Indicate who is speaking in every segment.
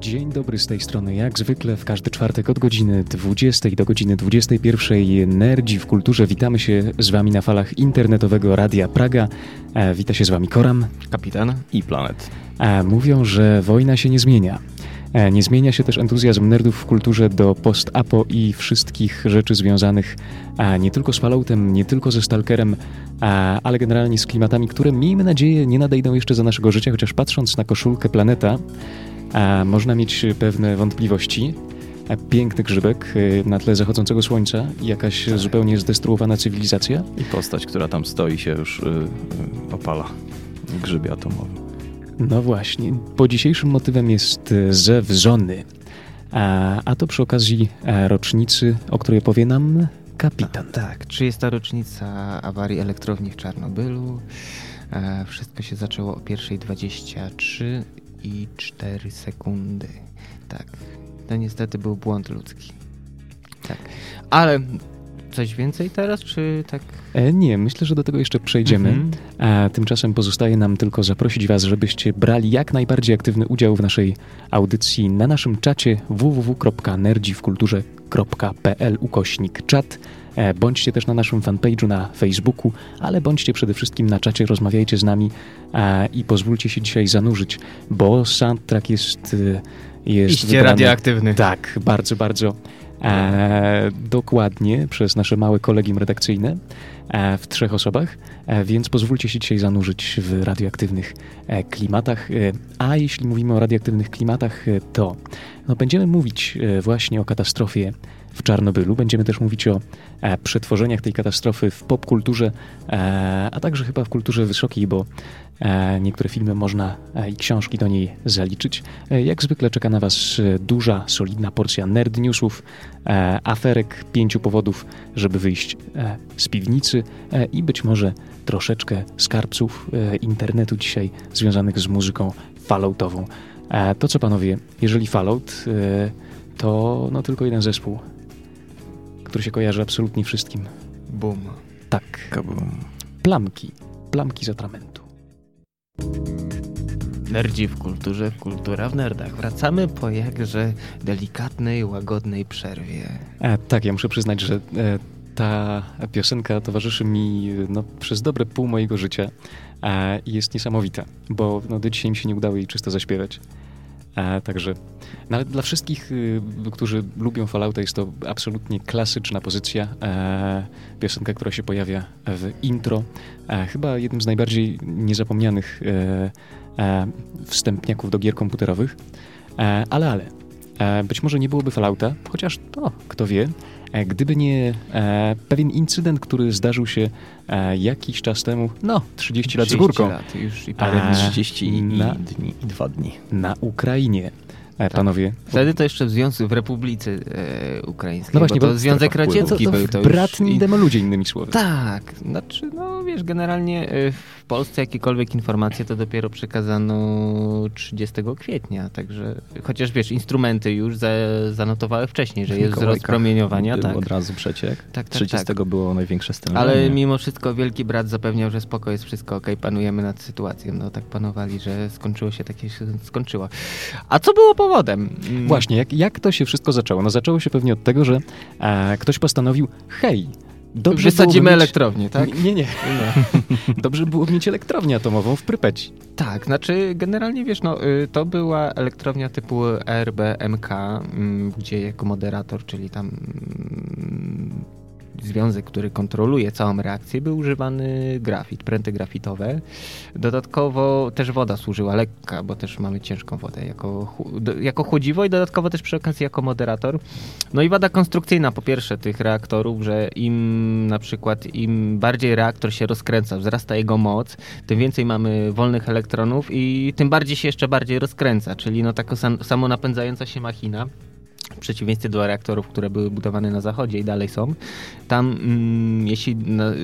Speaker 1: Dzień dobry z tej strony. Jak zwykle w każdy czwartek od godziny 20 do godziny 21 Nerdzi w kulturze. Witamy się z Wami na falach internetowego Radia Praga. E, wita się z Wami Koram.
Speaker 2: Kapitan i Planet.
Speaker 1: E, mówią, że wojna się nie zmienia. E, nie zmienia się też entuzjazm nerdów w kulturze do post-apo i wszystkich rzeczy związanych a nie tylko z Falloutem, nie tylko ze Stalkerem, a, ale generalnie z klimatami, które miejmy nadzieję nie nadejdą jeszcze za naszego życia, chociaż patrząc na koszulkę planeta, można mieć pewne wątpliwości. A, piękny grzybek y, na tle zachodzącego słońca jakaś tak. zupełnie zdestruowana cywilizacja.
Speaker 2: I postać, która tam stoi się już y, y, opala w grzybie atomowym.
Speaker 1: No właśnie. Po dzisiejszym motywem jest zew Zony. A, a to przy okazji e, rocznicy, o której powie nam kapitan.
Speaker 3: A, tak, 30. rocznica awarii elektrowni w Czarnobylu. E, wszystko się zaczęło o 1.23 i 4 sekundy. Tak, to niestety był błąd ludzki. Tak, ale coś więcej teraz, czy tak?
Speaker 1: E, nie, myślę, że do tego jeszcze przejdziemy. Mhm. A tymczasem pozostaje nam tylko zaprosić Was, żebyście brali jak najbardziej aktywny udział w naszej audycji na naszym czacie www.nerdziwkulturze.pl ukośnik czat. E, bądźcie też na naszym fanpage'u na Facebooku, ale bądźcie przede wszystkim na czacie, rozmawiajcie z nami e, i pozwólcie się dzisiaj zanurzyć, bo soundtrack jest...
Speaker 3: jest Iście radioaktywny.
Speaker 1: Tak, bardzo, bardzo e, dokładnie przez nasze małe kolegium redakcyjne e, w trzech osobach, e, więc pozwólcie się dzisiaj zanurzyć w radioaktywnych e, klimatach. E, a jeśli mówimy o radioaktywnych klimatach, e, to no, będziemy mówić właśnie o katastrofie w Czarnobylu. Będziemy też mówić o e, przetworzeniach tej katastrofy w popkulturze, e, a także chyba w kulturze wysokiej, bo e, niektóre filmy można i książki do niej zaliczyć. Jak zwykle czeka na Was duża, solidna porcja nerd newsów, aferek, pięciu powodów, żeby wyjść z piwnicy i być może troszeczkę skarbców internetu dzisiaj związanych z muzyką falloutową. To co panowie, jeżeli Fallout, to no tylko jeden zespół który się kojarzy absolutnie wszystkim.
Speaker 3: Boom.
Speaker 1: Tak.
Speaker 2: Kabum.
Speaker 1: Plamki. Plamki z atramentu.
Speaker 3: Nerdzi w kulturze, kultura w nerdach. Wracamy po jakże delikatnej, łagodnej przerwie.
Speaker 1: E, tak, ja muszę przyznać, że e, ta piosenka towarzyszy mi no, przez dobre pół mojego życia e, i jest niesamowita, bo no, do dzisiaj mi się nie udało jej czysto zaśpiewać. Także, no ale dla wszystkich, y, którzy lubią Fallouta, jest to absolutnie klasyczna pozycja. E, piosenka, która się pojawia w intro. E, chyba jednym z najbardziej niezapomnianych e, e, wstępniaków do gier komputerowych. E, ale, ale, być może nie byłoby Fallouta, chociaż to, kto wie, gdyby nie pewien incydent, który zdarzył się e, jakiś czas temu, no 30 lat z górką.
Speaker 3: Lat, już i parę 30 na, dni, i dwa dni.
Speaker 1: Na Ukrainie. Tak. Panowie.
Speaker 3: Wtedy to jeszcze w związku w Republice e, Ukraińskiej. No właśnie, bo to Związek Radziecki
Speaker 1: to, to
Speaker 3: był. To
Speaker 1: brat in... demoludzie innymi słowy.
Speaker 3: Tak. Znaczy, no wiesz, generalnie w Polsce jakiekolwiek informacje to dopiero przekazano 30 kwietnia, także chociaż wiesz, instrumenty już za, zanotowały wcześniej, że jest wzrost promieniowania.
Speaker 2: Tak. Od razu przeciek. Tak, tak, 30 tak. było największe
Speaker 3: stężenie. Ale mimo wszystko wielki brat zapewniał, że spoko, jest wszystko ok, panujemy nad sytuacją. No tak panowali, że skończyło się takie się skończyło. A co było powodem?
Speaker 1: Mm. Właśnie, jak, jak to się wszystko zaczęło? No zaczęło się pewnie od tego, że e, ktoś postanowił, hej,
Speaker 3: Dobrze Wysadzimy mieć... elektrownię, tak?
Speaker 1: Nie, nie. No. Dobrze było mieć elektrownię atomową w Prypeci.
Speaker 3: Tak, znaczy generalnie wiesz, no, y, to była elektrownia typu RBMK, mm, gdzie jako moderator, czyli tam mm, związek, który kontroluje całą reakcję, był używany grafit, pręty grafitowe. Dodatkowo też woda służyła lekka, bo też mamy ciężką wodę jako, jako chłodziwo i dodatkowo też przy okazji jako moderator. No i wada konstrukcyjna po pierwsze tych reaktorów, że im na przykład im bardziej reaktor się rozkręca, wzrasta jego moc, tym więcej mamy wolnych elektronów i tym bardziej się jeszcze bardziej rozkręca, czyli no taka sam, samonapędzająca się machina przeciwieństwie do reaktorów, które były budowane na zachodzie i dalej są, tam mm, jeśli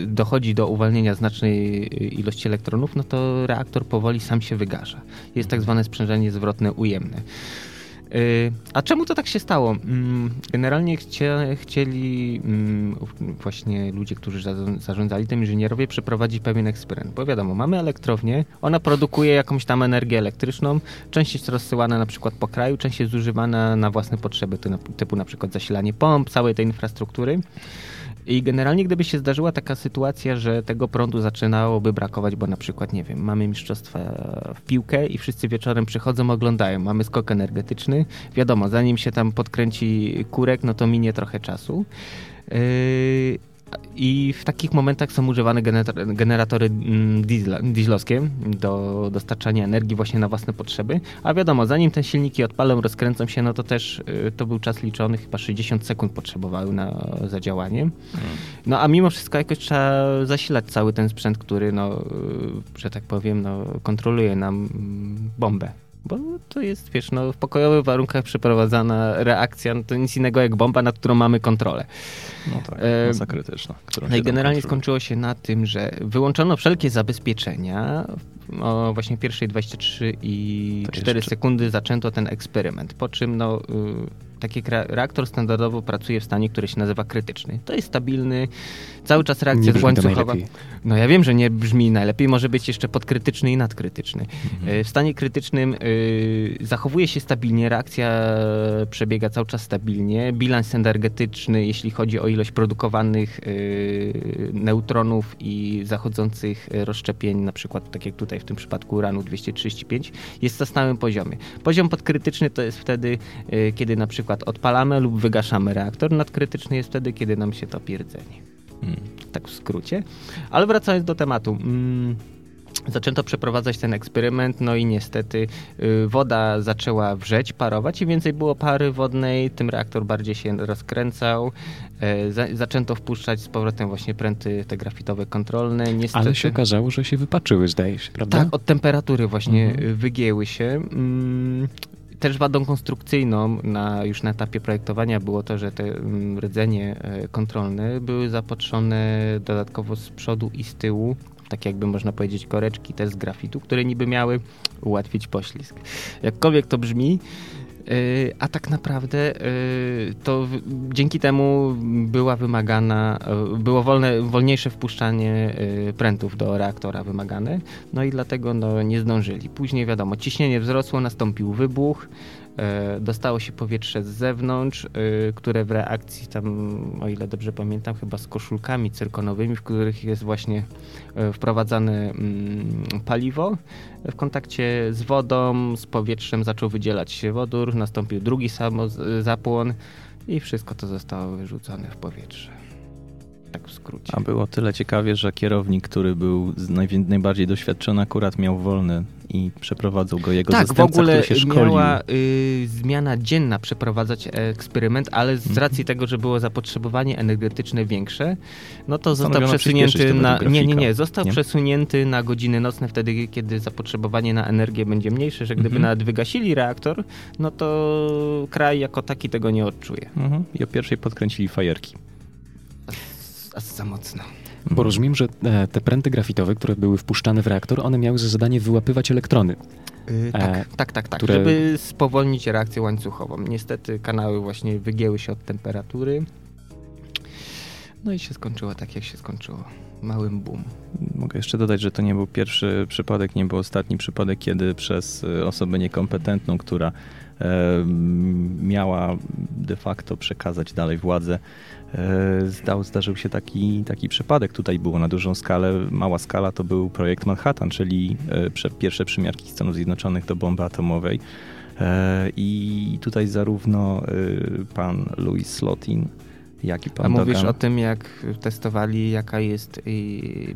Speaker 3: dochodzi do uwalnienia znacznej y, ilości elektronów, no to reaktor powoli sam się wygasza. Jest tak zwane sprzężenie zwrotne ujemne. Y, a czemu to tak się stało? Mm, generalnie chcie, chcieli mm, właśnie ludzie, którzy zarządzali tym inżynierowie przeprowadzić pewien eksperyment. Bo wiadomo, mamy elektrownię, ona produkuje jakąś tam energię elektryczną, część jest rozsyłana na przykład po kraju, część jest zużywana na własne potrzeby, typu na przykład zasilanie pomp, całej tej infrastruktury. I generalnie gdyby się zdarzyła taka sytuacja, że tego prądu zaczynałoby brakować, bo na przykład, nie wiem, mamy mistrzostwa w piłkę i wszyscy wieczorem przychodzą, oglądają, mamy skok energetyczny, wiadomo, zanim się tam podkręci kurek, no to minie trochę czasu. Yy, i w takich momentach są używane generatory mm, dieslowskie do dostarczania energii właśnie na własne potrzeby. A wiadomo, zanim te silniki odpalą, rozkręcą się, no to też y, to był czas liczony, chyba 60 sekund potrzebowały na zadziałanie. Hmm. No a mimo wszystko jakoś trzeba zasilać cały ten sprzęt, który, no, y, że tak powiem, no, kontroluje nam mm, bombę bo to jest, wiesz, no, w pokojowych warunkach przeprowadzana reakcja, no to nic innego jak bomba, nad którą mamy kontrolę.
Speaker 2: No tak, masa krytyczna.
Speaker 3: No i generalnie skończyło się na tym, że wyłączono wszelkie zabezpieczenia. O właśnie pierwszej 23 i 4 sekundy zaczęto ten eksperyment, po czym no, y, taki reaktor standardowo pracuje w stanie, który się nazywa krytyczny. To jest stabilny, cały czas reakcja
Speaker 1: nie
Speaker 3: łańcuchowa. No ja wiem, że nie brzmi najlepiej, może być jeszcze podkrytyczny i nadkrytyczny. Mhm. E, w stanie krytycznym y, zachowuje się stabilnie, reakcja przebiega cały czas stabilnie. Bilans energetyczny, jeśli chodzi o ilość produkowanych y, neutronów i zachodzących rozszczepień, na przykład tak jak tutaj w tym przypadku uranu 235, jest na stałym poziomie. Poziom podkrytyczny to jest wtedy, y, kiedy na przykład odpalamy lub wygaszamy reaktor. Nadkrytyczny jest wtedy, kiedy nam się topi rdzenie. Hmm. Tak w skrócie. Ale wracając do tematu. Hmm, zaczęto przeprowadzać ten eksperyment, no i niestety y, woda zaczęła wrzeć, parować i więcej było pary wodnej, tym reaktor bardziej się rozkręcał. E, za, zaczęto wpuszczać z powrotem właśnie pręty te grafitowe kontrolne. Niestety...
Speaker 1: Ale się okazało, że się wypaczyły, zdaje się, prawda?
Speaker 3: Tak, od temperatury właśnie mhm. wygięły się. Mm, też wadą konstrukcyjną na, już na etapie projektowania było to, że te mm, rdzenie e, kontrolne były zapatrzone dodatkowo z przodu i z tyłu tak jakby można powiedzieć koreczki też z grafitu, które niby miały ułatwić poślizg. Jakkolwiek to brzmi, a tak naprawdę y, to dzięki temu była wymagana, y, było wolne, wolniejsze wpuszczanie prętów do reaktora wymagane, no i dlatego no, nie zdążyli. Później wiadomo, ciśnienie wzrosło, nastąpił wybuch, dostało się powietrze z zewnątrz, e, które w reakcji tam, o ile dobrze pamiętam, chyba z koszulkami cyrkonowymi, w których jest właśnie e, wprowadzane mm, paliwo. W kontakcie z wodą, z powietrzem zaczął wydzielać się wodór, nastąpił drugi zapłon i wszystko to zostało wyrzucone w powietrze tak w skrócie.
Speaker 2: A było tyle ciekawie, że kierownik, który był najbardziej doświadczony, akurat miał wolny i przeprowadzał go jego
Speaker 3: tak,
Speaker 2: zastępca,
Speaker 3: w ogóle
Speaker 2: który się szkolił.
Speaker 3: miała y, zmiana dzienna przeprowadzać eksperyment, ale z mhm. racji mm. tego, że było zapotrzebowanie energetyczne większe, no to został przesunięty na... Nie, nie, nie. Został nie? przesunięty na godziny nocne wtedy, kiedy zapotrzebowanie na energię będzie mniejsze, że gdyby mm -hmm. nawet wygasili reaktor, no to kraj jako taki tego nie odczuje. Mm -hmm.
Speaker 2: I o pierwszej podkręcili fajerki
Speaker 3: za mocno.
Speaker 1: Bo rozumiem, że e, te pręty grafitowe, które były wpuszczane w reaktor, one miały za zadanie wyłapywać elektrony.
Speaker 3: Yy, tak, e, tak, tak, tak, które... żeby spowolnić reakcję łańcuchową. Niestety kanały właśnie wygięły się od temperatury. No i się skończyło tak, jak się skończyło. Małym boom.
Speaker 2: Mogę jeszcze dodać, że to nie był pierwszy przypadek, nie był ostatni przypadek, kiedy przez e, osobę niekompetentną, która e, miała de facto przekazać dalej władzę, zdał, zdarzył się taki, taki przypadek. Tutaj było na dużą skalę. Mała skala to był projekt Manhattan, czyli e, pierwsze przymiarki Stanów Zjednoczonych do bomby atomowej. E, I tutaj zarówno pan Louis Slotin, jak i pan
Speaker 3: A
Speaker 2: Dogan.
Speaker 3: mówisz o tym, jak testowali, jaka jest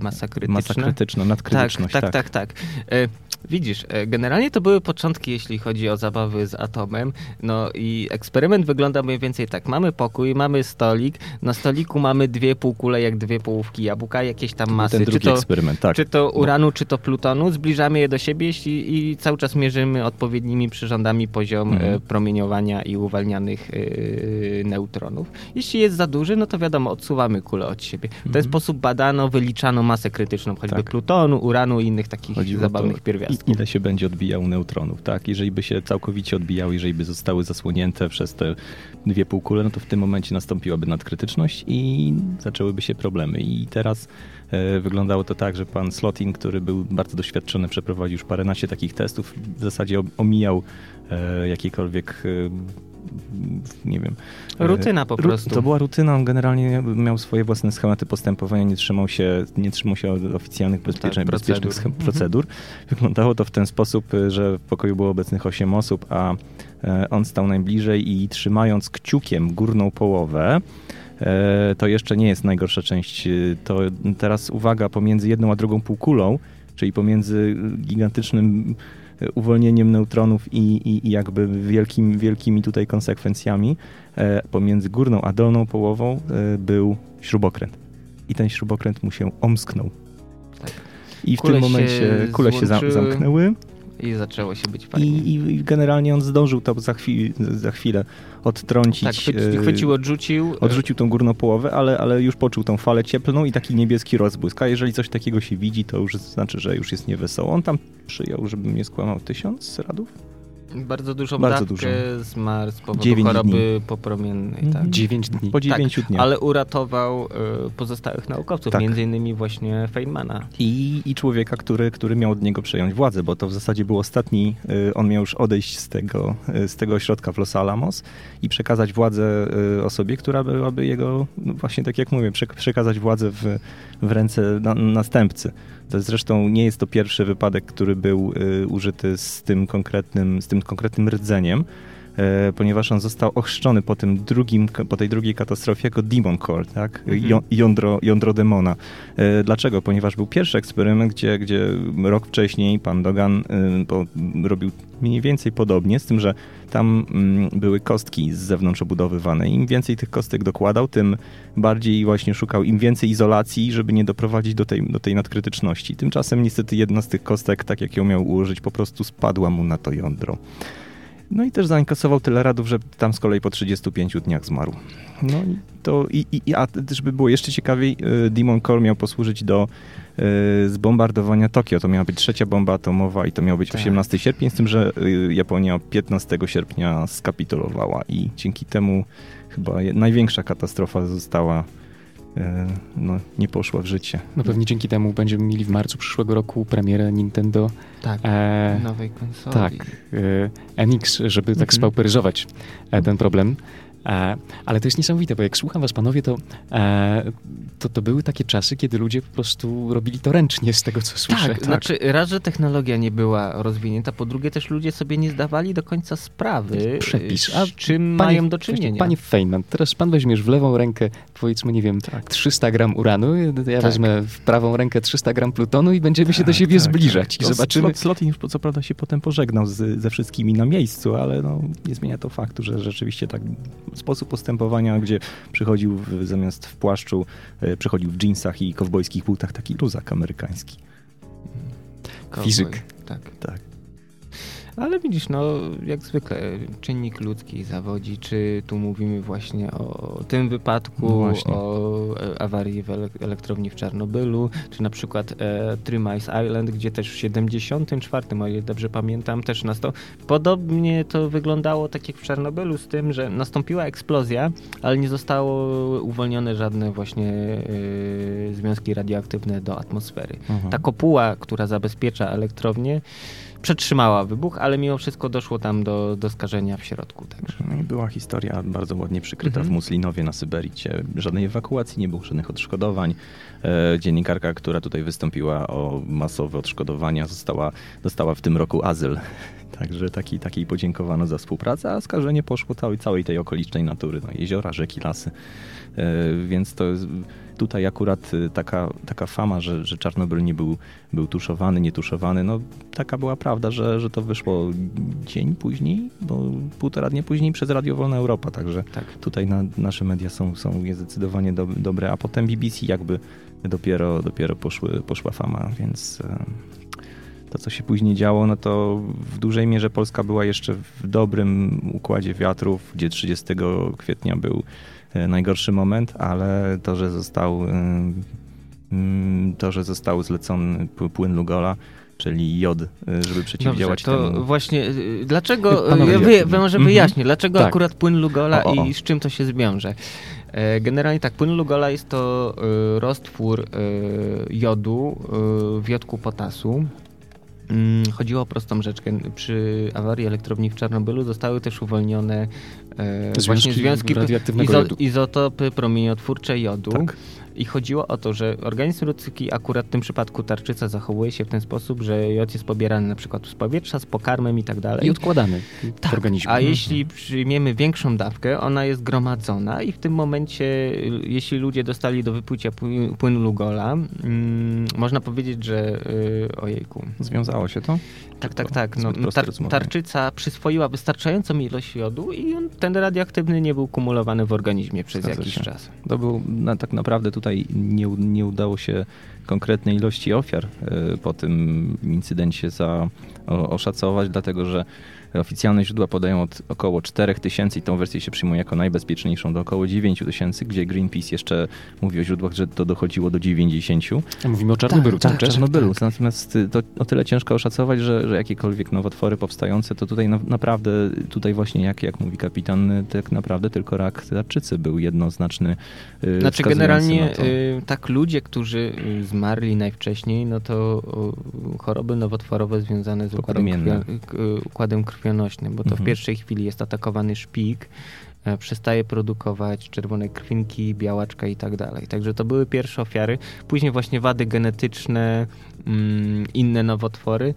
Speaker 3: masa krytyczna?
Speaker 2: Masa krytyczna, nadkrytyczność.
Speaker 3: Tak, tak, tak. tak, tak. Widzisz, e, generalnie to były początki, jeśli chodzi o zabawy z atomem. No i eksperyment wygląda mniej więcej tak. Mamy pokój, mamy stolik, na stoliku mamy dwie półkule, jak dwie połówki jabłka, jakieś tam masy.
Speaker 2: Ten drugi
Speaker 3: czy to,
Speaker 2: eksperyment, tak.
Speaker 3: Czy to uranu, czy to plutonu. Zbliżamy je do siebie jeśli, i cały czas mierzymy odpowiednimi przyrządami poziom mhm. E, promieniowania i uwalnianych yy, neutronów. Jeśli jest za duży, no to wiadomo, odsuwamy kulę od siebie. W ten mhm. sposób badano, wyliczano masę krytyczną, choćby tak. plutonu, uranu i innych takich Chodziło zabawnych pierwiastków
Speaker 2: I, ile się będzie odbijał neutronów, tak? Jeżeli by się całkowicie odbijał, jeżeli by zostały zasłonięte przez te dwie półkule, no to w tym momencie nastąpiłaby nadkrytyczność i zaczęłyby się problemy. I teraz e, wyglądało to tak, że pan Slotin, który był bardzo doświadczony, przeprowadził już paręnaście takich testów, w zasadzie omijał e, jakiekolwiek e, nie wiem.
Speaker 3: Rutyna po prostu.
Speaker 2: To była rutyna, on generalnie miał swoje własne schematy postępowania, nie trzymał się, nie trzymał się oficjalnych bezpiecznych, tak, bezpiecznych procedur. procedur. Wyglądało to w ten sposób, że w pokoju było obecnych 8 osób, a e, on stał najbliżej i trzymając kciukiem górną połowę, e, to jeszcze nie jest najgorsza część. To teraz uwaga, pomiędzy jedną a drugą półkulą, czyli pomiędzy gigantycznym uwolnieniem neutronów i, i, i jakby wielkim, wielkimi tutaj konsekwencjami e, pomiędzy górną a dolną połową e, był śrubokręt. I ten śrubokręt mu się omsknął. Tak. I w kule tym momencie się kule się zamknęły.
Speaker 3: I zaczęło się być fajnie.
Speaker 2: I, I, generalnie on zdążył to za, chwil, za chwilę odtrącić.
Speaker 3: Tak, e, chwycił, odrzucił.
Speaker 2: Odrzucił tą górną połowę, ale, ale już poczuł tą falę cieplną i taki niebieski rozbłysk. A jeżeli coś takiego się widzi, to już znaczy, że już jest niewesoło. On tam przyjął, żebym nie skłamał, tysiąc radów?
Speaker 3: Bardzo dużą Bardzo dużo. zmarł z powodu choroby dni. popromiennej. Tak?
Speaker 1: 9 dni.
Speaker 2: Po 9 tak, dniach.
Speaker 3: Ale uratował y, pozostałych naukowców, tak. między innymi właśnie Feynmana.
Speaker 2: I, I człowieka, który, który miał od niego przejąć władzę, bo to w zasadzie był ostatni, y, on miał już odejść z tego, y, z tego ośrodka w Los Alamos i przekazać władzę osobie, która byłaby jego, no właśnie tak jak mówię, przekazać władzę w, w ręce na, następcy. Zresztą nie jest to pierwszy wypadek, który był y, użyty z tym konkretnym, z tym konkretnym rdzeniem, ponieważ on został ochrzczony po, tym drugim, po tej drugiej katastrofie jako Demon Core, tak? Mhm. Jądro, jądro demona. Y, dlaczego? Ponieważ był pierwszy eksperyment, gdzie, gdzie rok wcześniej pan Dogan robił mniej więcej podobnie, z tym, że tam mm, były kostki z zewnątrz obudowywane. Im więcej tych kostek dokładał, tym bardziej właśnie szukał im więcej izolacji, żeby nie doprowadzić do tej, do tej nadkrytyczności. Tymczasem niestety jedna z tych kostek, tak jak ją miał ułożyć, po prostu spadła mu na to jądro. No i też zainkasował tyle radów, że tam z kolei po 35 dniach zmarł. No i to, i, i, a żeby było jeszcze ciekawiej, y, Demon Core miał posłużyć do y, zbombardowania Tokio. To miała być trzecia bomba atomowa i to miał być tak. 18 sierpnia, z tym, że y, Japonia 15 sierpnia skapitulowała i dzięki temu chyba największa katastrofa została no, nie poszła w życie.
Speaker 1: No pewnie dzięki temu będziemy mieli w marcu przyszłego roku premierę Nintendo.
Speaker 3: Tak, e, nowej konsoli.
Speaker 1: Tak, e, NX, żeby tak mhm. spauperyzować e, ten problem. E, ale to jest niesamowite, bo jak słucham was panowie, to, e, to, to były takie czasy, kiedy ludzie po prostu robili to ręcznie z tego, co słyszę.
Speaker 3: Tak, tak, znaczy raz, że technologia nie była rozwinięta, po drugie też ludzie sobie nie zdawali do końca sprawy,
Speaker 1: Przepis.
Speaker 3: A z czym panie, mają do czynienia.
Speaker 1: Panie Feynman, teraz pan weźmiesz w lewą rękę, powiedzmy, nie wiem, tak. 300 gram uranu, ja tak. wezmę w prawą rękę 300 gram plutonu i będziemy się do tak, siebie tak, zbliżać i zobaczymy.
Speaker 2: Slotin już co prawda się potem pożegnał z, ze wszystkimi na miejscu, ale no, nie zmienia to faktu, że rzeczywiście tak sposób postępowania, gdzie przychodził w, zamiast w płaszczu, e, przychodził w dżinsach i kowbojskich butach taki luzak amerykański.
Speaker 1: Fizyk.
Speaker 3: Tak. tak. Ale widzisz, no jak zwykle czynnik ludzki zawodzi, czy tu mówimy właśnie o tym wypadku, no o e, awarii w elektrowni w Czarnobylu, czy na przykład e, Three Island, gdzie też w 74, o ile dobrze pamiętam, też nastąpił. Podobnie to wyglądało tak jak w Czarnobylu z tym, że nastąpiła eksplozja, ale nie zostało uwolnione żadne właśnie e, związki radioaktywne do atmosfery. Mhm. Ta kopuła, która zabezpiecza elektrownię, przetrzymała wybuch, ale mimo wszystko doszło tam do, do skażenia w środku. Także.
Speaker 2: No była historia bardzo ładnie przykryta w mhm. Muslinowie na Syberii. Żadnej ewakuacji nie było, żadnych odszkodowań. E, dziennikarka, która tutaj wystąpiła o masowe odszkodowania, została, dostała w tym roku azyl. Także taki, takiej podziękowano za współpracę, a skażenie poszło całej, całej tej okolicznej natury, no, jeziora, rzeki, lasy. E, więc to jest tutaj akurat y, taka, taka fama, że, że Czarnobyl nie był, był tuszowany, nie tuszowany, no taka była prawda, że, że to wyszło dzień później, bo półtora dnia później przez Radio Wolna Europa, także tak. tutaj na, nasze media są, są zdecydowanie do, dobre, a potem BBC jakby dopiero, dopiero poszły, poszła fama, więc e, to, co się później działo, no to w dużej mierze Polska była jeszcze w dobrym układzie wiatrów, gdzie 30 kwietnia był najgorszy moment, ale to, że został e, mm, to, że został zlecony płyn Lugola, czyli jod, żeby przeciwdziałać
Speaker 3: Dobrze, to
Speaker 2: temu.
Speaker 3: właśnie, dlaczego,
Speaker 1: Panowie,
Speaker 3: ja wy, może
Speaker 2: Mhm.
Speaker 3: wyjaśnię, dlaczego
Speaker 1: Tak.
Speaker 3: akurat płyn Lugola
Speaker 2: O, o, o.
Speaker 3: i z czym to się zwiąże. E, Generalnie tak, płyn Lugola jest to roztwór jodu w jodku potasu. Mm, Chodziło o prostą rzeczkę. Przy awarii elektrowni w Czarnobylu zostały też uwolnione e, właśnie
Speaker 1: Związki
Speaker 3: związki izo,
Speaker 1: jodu.
Speaker 3: izotopy promieniotwórcze jodu.
Speaker 1: Tak.
Speaker 3: I chodziło o to, że organizm ludzki, akurat w tym przypadku tarczyca, zachowuje się w ten sposób, że jod jest pobierany na przykład z powietrza, z pokarmem i tak dalej.
Speaker 1: I odkładany w
Speaker 3: Tak,
Speaker 1: organizmie.
Speaker 3: A jeśli przyjmiemy większą dawkę, ona jest gromadzona i w tym momencie, y, jeśli ludzie dostali do wypłycia pły- płynu Lugola, mm, można powiedzieć, że y, ojejku.
Speaker 2: Związało się to?
Speaker 3: Tak, tak, tak. No, tar- tarczyca przyswoiła wystarczającą ilość jodu i on, ten radioaktywny nie był kumulowany w organizmie przez
Speaker 2: Zgadza
Speaker 3: jakiś
Speaker 2: się.
Speaker 3: czas.
Speaker 2: To był, na, tak naprawdę tutaj nie, u- nie udało się konkretnej ilości ofiar e, po tym incydencie za, oszacować, dlatego że oficjalne źródła podają od około 4 tysięcy i tą wersję się przyjmuje jako najbezpieczniejszą do około 9 tysięcy, gdzie Greenpeace jeszcze mówi o źródłach, że to dochodziło do 90.
Speaker 1: Mówimy o Czarnobylu
Speaker 3: Tak, tak,
Speaker 1: czas.
Speaker 2: Czarnobylu. Natomiast y, to o tyle ciężko oszacować, że, że jakiekolwiek nowotwory powstające, to tutaj na, naprawdę, tutaj właśnie jak, jak mówi kapitan, y, tak naprawdę tylko rak tarczycy był jednoznaczny. y,
Speaker 3: Znaczy generalnie
Speaker 2: na to.
Speaker 3: y, tak ludzie, którzy y, zmarli najwcześniej, no to choroby nowotworowe związane z układem,
Speaker 2: Popromienne.
Speaker 3: krwio, k- y, układem krwionośnym, bo to w
Speaker 2: Mhm.
Speaker 3: pierwszej chwili jest atakowany szpik, e, przestaje produkować czerwone krwinki, białaczka i tak dalej. Także to były pierwsze ofiary. Później właśnie wady genetyczne, mm, inne nowotwory.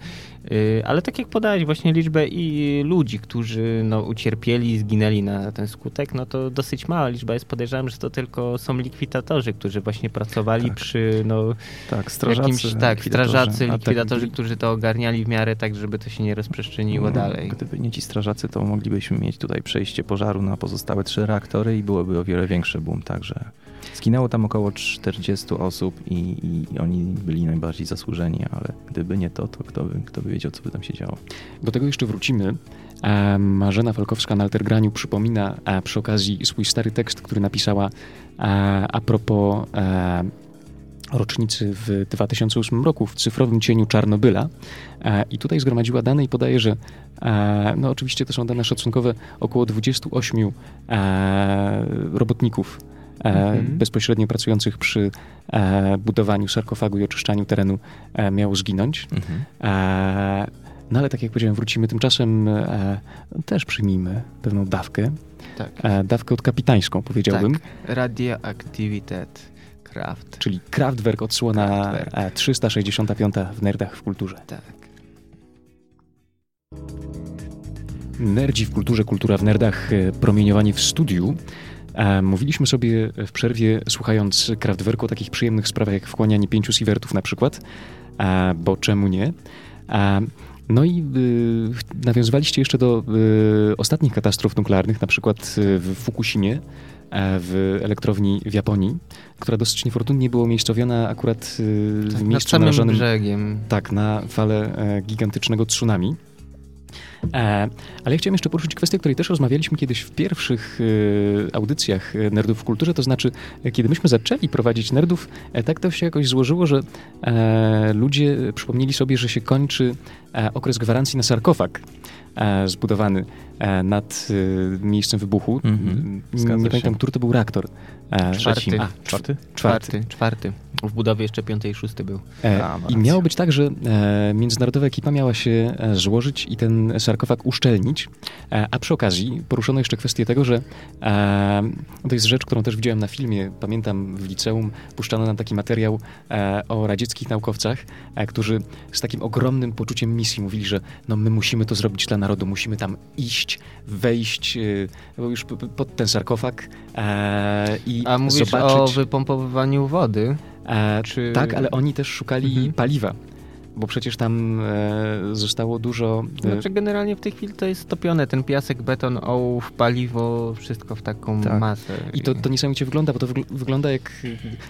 Speaker 3: Y, Ale tak jak podałeś właśnie liczbę i ludzi, którzy no, ucierpieli zginęli na ten skutek, no to dosyć mała liczba jest. Podejrzewam, że to tylko są likwidatorzy, którzy właśnie pracowali
Speaker 2: Tak.
Speaker 3: przy no,
Speaker 2: tak, strażacy,
Speaker 3: jakimś, tak,
Speaker 2: likwidatorzy.
Speaker 3: strażacy,
Speaker 2: tak,
Speaker 3: likwidatorzy, którzy to ogarniali w miarę tak, żeby to się nie rozprzestrzeniło
Speaker 2: no,
Speaker 3: dalej.
Speaker 2: Gdyby nie ci strażacy, to moglibyśmy mieć tutaj przejście pożaru na pozostałe trzy reaktory i byłoby o wiele większy boom, także zginęło tam około 40 osób i, i oni byli najbardziej zasłużeni, ale gdyby nie to, to kto by, kto by wiedział, co by tam się działo.
Speaker 1: Do tego jeszcze wrócimy. E, Marzena Falkowska na Altergraniu przypomina e, przy okazji swój stary tekst, który napisała e, a propos rocznicy w 2008 roku w cyfrowym cieniu Czarnobyla. I tutaj zgromadziła dane i podaje, że no oczywiście to są dane szacunkowe, około 28 e, robotników
Speaker 3: Mhm.
Speaker 1: bezpośrednio pracujących przy e, budowaniu sarkofagu i oczyszczaniu terenu e, miało zginąć. E, no ale tak jak powiedziałem, wrócimy tymczasem, e, też przyjmijmy pewną dawkę.
Speaker 3: Tak.
Speaker 1: E, dawkę odkapitańską, powiedziałbym.
Speaker 3: Tak. Radioaktivitet. Kraft.
Speaker 1: Czyli Kraftwerk odsłona
Speaker 3: Kraftwerk.
Speaker 1: e, 365 w Nerdach w kulturze.
Speaker 3: Tak.
Speaker 1: Nerdzi w kulturze, kultura w nerdach, e, promieniowanie w studiu. Mówiliśmy sobie w przerwie, słuchając Kraftwerku, o takich przyjemnych sprawach jak wchłanianie pięciu siewertów na przykład, bo czemu nie? No i y, nawiązywaliście jeszcze do y, ostatnich katastrof nuklearnych, na przykład y, w Fukushimie, e, w elektrowni w Japonii, która dosyć niefortunnie była umiejscowiona akurat y, w
Speaker 3: tak
Speaker 1: miejscu narażonym
Speaker 3: brzegiem.
Speaker 1: tak, na falę e, gigantycznego tsunami. E, ale ja chciałem jeszcze poruszyć kwestię, o której też rozmawialiśmy kiedyś w pierwszych e, audycjach Nerdów w Kulturze, to znaczy, e, kiedy myśmy zaczęli prowadzić Nerdów, tak to się jakoś złożyło, że ludzie przypomnieli sobie, że się kończy okres gwarancji na sarkofag zbudowany nad miejscem wybuchu.
Speaker 2: Mhm,
Speaker 1: Nie pamiętam, który to był reaktor. E,
Speaker 3: Czwarty.
Speaker 1: A,
Speaker 2: Czwarty?
Speaker 3: Czwarty. Czwarty. W budowie jeszcze piąty i szósty był.
Speaker 1: E,
Speaker 2: A,
Speaker 1: I miało być tak, że e, międzynarodowa ekipa miała się e, złożyć i ten sarkofag uszczelnić, e, a przy okazji poruszono jeszcze kwestię tego, że e, to jest rzecz, którą też widziałem na filmie, pamiętam w liceum puszczano nam taki materiał e, o radzieckich naukowcach, e, którzy z takim ogromnym poczuciem misji mówili, że no my musimy to zrobić dla narodu, musimy tam iść, wejść e, bo już p- p- pod ten sarkofag e,
Speaker 3: A mówisz
Speaker 1: zobaczyć...
Speaker 3: o wypompowywaniu wody?
Speaker 1: E,
Speaker 3: Czy-
Speaker 1: Tak, ale oni też szukali
Speaker 3: Mhm.
Speaker 1: paliwa, bo przecież tam e, zostało dużo. E,
Speaker 3: Znaczy generalnie w tej chwili to jest stopione. Ten piasek, beton, ołów, paliwo, wszystko w taką
Speaker 2: Tak.
Speaker 3: masę.
Speaker 1: I to, to niesamowicie wygląda, bo to wygl- wygląda jak,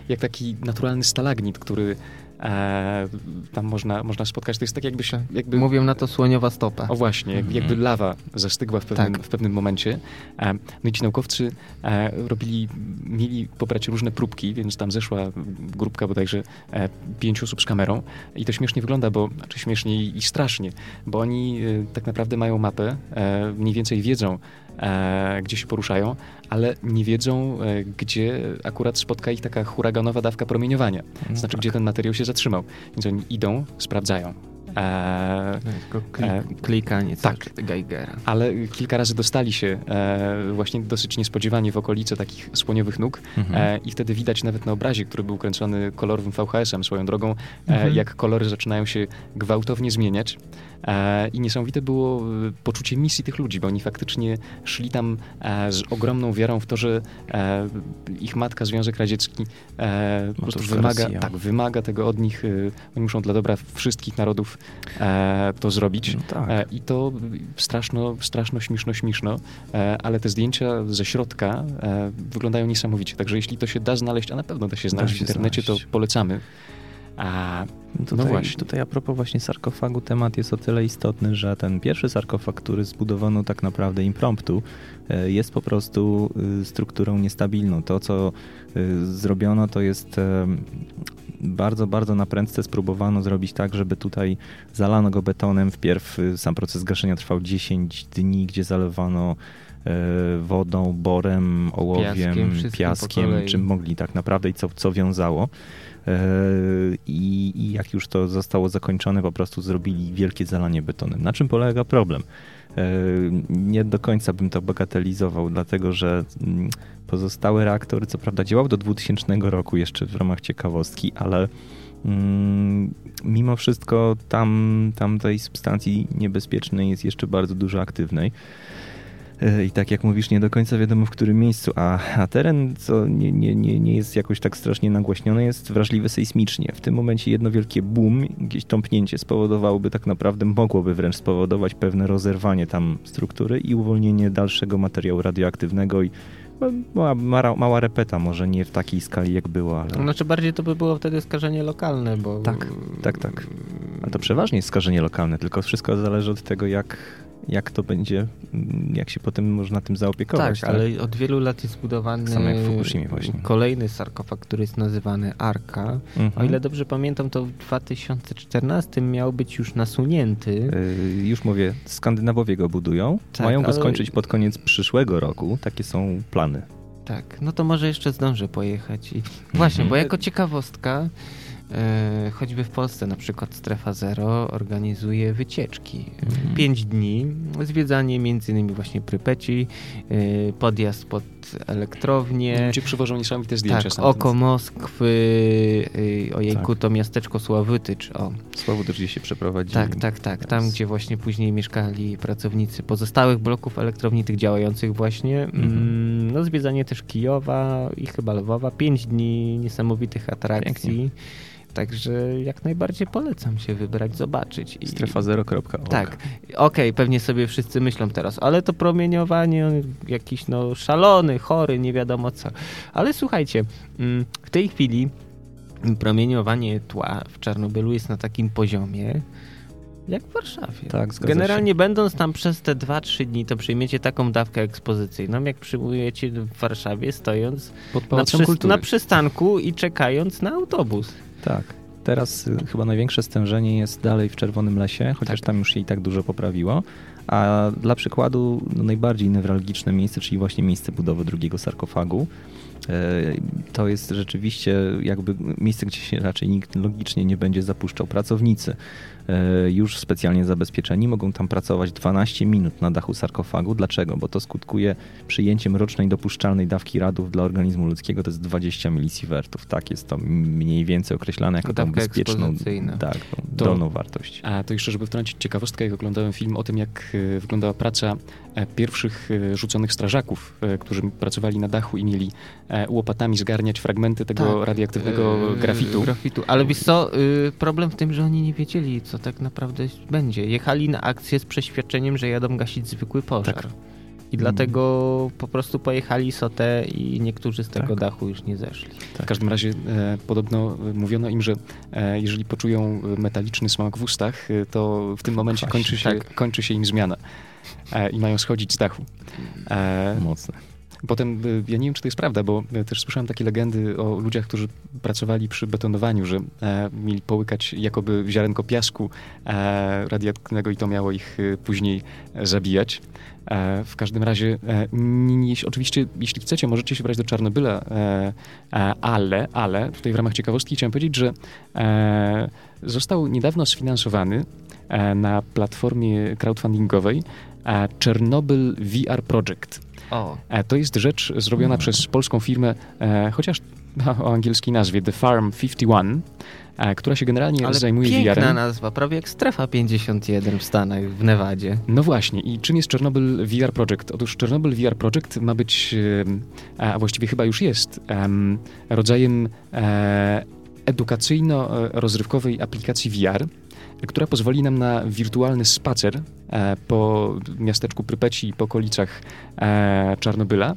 Speaker 1: jak taki naturalny stalagnit, który e, tam można, można spotkać. To jest tak jakby, jakby...
Speaker 3: Mówią na to słoniowa stopa.
Speaker 1: O właśnie, jakby, jakby lawa zastygła w pewnym, tak. w pewnym momencie. E, no i ci naukowcy e, robili, mieli pobrać różne próbki, więc tam zeszła grupka bodajże e, pięciu osób z kamerą i to śmiesznie wygląda, bo, znaczy śmiesznie i, i strasznie, bo oni e, tak naprawdę mają mapę, e, mniej więcej wiedzą, e, gdzie się poruszają, ale nie wiedzą, e, gdzie akurat spotka ich taka huraganowa dawka promieniowania. No znaczy, tak. gdzie ten materiał się zatrzymał. Więc oni idą, sprawdzają.
Speaker 3: E, klik, e, klikanie tak, Geigera.
Speaker 1: Ale kilka razy dostali się e, właśnie dosyć niespodziewanie w okolice takich słoniowych nóg mhm. E, i wtedy widać nawet na obrazie, który był kręcony kolorowym VHS-em swoją drogą, e, mhm. jak kolory zaczynają się gwałtownie zmieniać. E, I niesamowite było e, poczucie misji tych ludzi, bo oni faktycznie szli tam e, z ogromną wiarą w to, że ich matka, Związek Radziecki, po prostu wymaga, tak, wymaga tego od nich. Oni muszą dla dobra wszystkich narodów to zrobić. No tak. I to straszno, straszno, śmieszno, śmieszno, ale te zdjęcia ze środka wyglądają niesamowicie. Także jeśli to się da znaleźć, a na pewno da się znaleźć da się w internecie, znaleźć. to polecamy.
Speaker 2: A tutaj, no właśnie. Tutaj a propos właśnie sarkofagu temat jest o tyle istotny, że ten pierwszy sarkofag, który zbudowano tak naprawdę impromptu, e, jest po prostu e, strukturą niestabilną. To, co e, zrobiono, to jest bardzo, bardzo na prędce spróbowano zrobić tak, żeby tutaj zalano go betonem. Wpierw sam proces gaszenia trwał 10 dni, gdzie zalewano wodą, borem, ołowiem, piaskiem, piaskiem czym mogli tak naprawdę i co, co wiązało. I, I, jak już to zostało zakończone, po prostu zrobili wielkie zalanie betonem. Na czym polega problem? E, nie do końca bym to bagatelizował, dlatego że mm, pozostałe reaktory, co prawda, działał do 2000 roku jeszcze w ramach ciekawostki, ale mm, mimo wszystko tam, tam tej substancji niebezpiecznej jest jeszcze bardzo dużo aktywnej. I tak jak mówisz, nie do końca wiadomo w którym miejscu, a, a teren, co nie, nie, nie, nie jest jakoś tak strasznie nagłośniony, jest wrażliwy sejsmicznie. W tym momencie jedno wielkie boom, jakieś tąpnięcie spowodowałoby tak naprawdę, mogłoby wręcz spowodować pewne rozerwanie tam struktury i uwolnienie dalszego materiału radioaktywnego i no, mała, mała, mała repeta, może nie w takiej skali jak było, ale...
Speaker 3: Znaczy bardziej to by było wtedy skażenie lokalne, bo...
Speaker 2: Tak, tak, tak. A to przeważnie jest skażenie lokalne, tylko wszystko zależy od tego, jak jak to będzie, mm, jak się potem można tym zaopiekować.
Speaker 3: Tak, tak? ale od wielu lat jest zbudowany kolejny sarkofag, który jest nazywany Arka. Mhm. O ile dobrze pamiętam, to w 2014 miał być już nasunięty.
Speaker 2: Yy, już mówię, Skandynawowie go budują. Tak, Mają go ale... skończyć pod koniec przyszłego roku. Takie są plany.
Speaker 3: Tak, no to może jeszcze zdążę pojechać. I... Właśnie, bo jako ciekawostka choćby w Polsce na przykład Strefa Zero organizuje wycieczki. Mhm. Pięć dni, zwiedzanie między innymi właśnie Prypeci, e, podjazd pod elektrownię.
Speaker 1: Gdzie przywożą niesamowite zdjęcia.
Speaker 3: Tak, oko Moskwy, e, ojejku, tak. to miasteczko Sławytycz. O.
Speaker 2: Sławytycz, gdzie się przeprowadzili.
Speaker 3: Tak, tak, tak. Tam, gdzie właśnie później mieszkali pracownicy pozostałych bloków elektrowni, tych działających właśnie. Mhm. Mm, no, zwiedzanie też Kijowa i chyba Lwowa. Pięć dni niesamowitych atrakcji. Pięknie. Także jak najbardziej polecam się wybrać, zobaczyć.
Speaker 2: I... Strefa
Speaker 3: Tak. Okej, okay, pewnie sobie wszyscy myślą teraz, ale to promieniowanie jakiś no szalony, chory, nie wiadomo co. Ale słuchajcie, mm, w tej chwili promieniowanie tła w Czarnobylu jest na takim poziomie, jak w Warszawie. Tak, Generalnie się. będąc tam przez te 2-3 dni, to przyjmiecie taką dawkę ekspozycyjną, jak przyjmujecie w Warszawie, stojąc na, przy, na przystanku i czekając na autobus.
Speaker 2: Tak. Teraz y, chyba największe stężenie jest dalej w Czerwonym Lesie, chociaż tak. tam już się i tak dużo poprawiło. A dla przykładu no, najbardziej newralgiczne miejsce, czyli właśnie miejsce budowy drugiego sarkofagu, e, to jest rzeczywiście jakby miejsce, gdzie się raczej nikt logicznie nie będzie zapuszczał. Pracownicy już specjalnie zabezpieczeni, mogą tam pracować 12 minut na dachu sarkofagu. Dlaczego? Bo to skutkuje przyjęciem rocznej dopuszczalnej dawki radów dla organizmu ludzkiego, to jest 20 milisiewertów. Tak, jest to mniej więcej określane jako tą bezpieczną, tak, tą to, dolną wartość.
Speaker 1: A to jeszcze, żeby wtrącić ciekawostkę, jak oglądałem film o tym, jak e, wyglądała praca e, pierwszych rzuconych strażaków, którzy pracowali na dachu i mieli łopatami zgarniać fragmenty tego tak. radioaktywnego grafitu.
Speaker 3: grafitu. Ale wiesz co, y, problem w tym, że oni nie wiedzieli, co tak naprawdę będzie. Jechali na akcję z przeświadczeniem, że jadą gasić zwykły pożar. Tak. I dlatego po prostu pojechali sotę i niektórzy z tego
Speaker 1: Tak.
Speaker 3: dachu już nie zeszli.
Speaker 1: W każdym razie e, podobno mówiono im, że e, jeżeli poczują metaliczny smak w ustach, e, to w tym momencie
Speaker 2: Kwaśny,
Speaker 1: kończy się,
Speaker 3: tak.
Speaker 1: kończy się im zmiana e, i mają schodzić z dachu. E,
Speaker 2: Mocne.
Speaker 1: Potem, y, ja nie wiem, czy to jest prawda, bo y, też słyszałem takie legendy o ludziach, którzy pracowali przy betonowaniu, że e, mieli połykać jakoby ziarenko piasku e, radioaktywnego i to miało ich y, później zabijać. E, w każdym razie, e, n- jeśli- oczywiście, jeśli chcecie, możecie się brać do Czarnobyla, e, e, ale, ale tutaj w ramach ciekawostki chciałem powiedzieć, że został niedawno sfinansowany na platformie crowdfundingowej Chernobyl VR Project.
Speaker 3: O,
Speaker 1: E, To jest rzecz zrobiona przez polską firmę, e, chociaż o angielskiej nazwie The Farm 51, e, która się generalnie
Speaker 3: ale
Speaker 1: zajmuje
Speaker 3: piękna
Speaker 1: VR-em.
Speaker 3: nazwa, prawie jak Strefa 51 w Stanach, w Nevadzie.
Speaker 1: No właśnie, i czym jest Chernobyl VR Project? Otóż Chernobyl VR Project ma być, a właściwie chyba już jest, em, rodzajem edukacyjno-rozrywkowej aplikacji VR, która pozwoli nam na wirtualny spacer e, po miasteczku Prypeci i po okolicach e, Czarnobyla.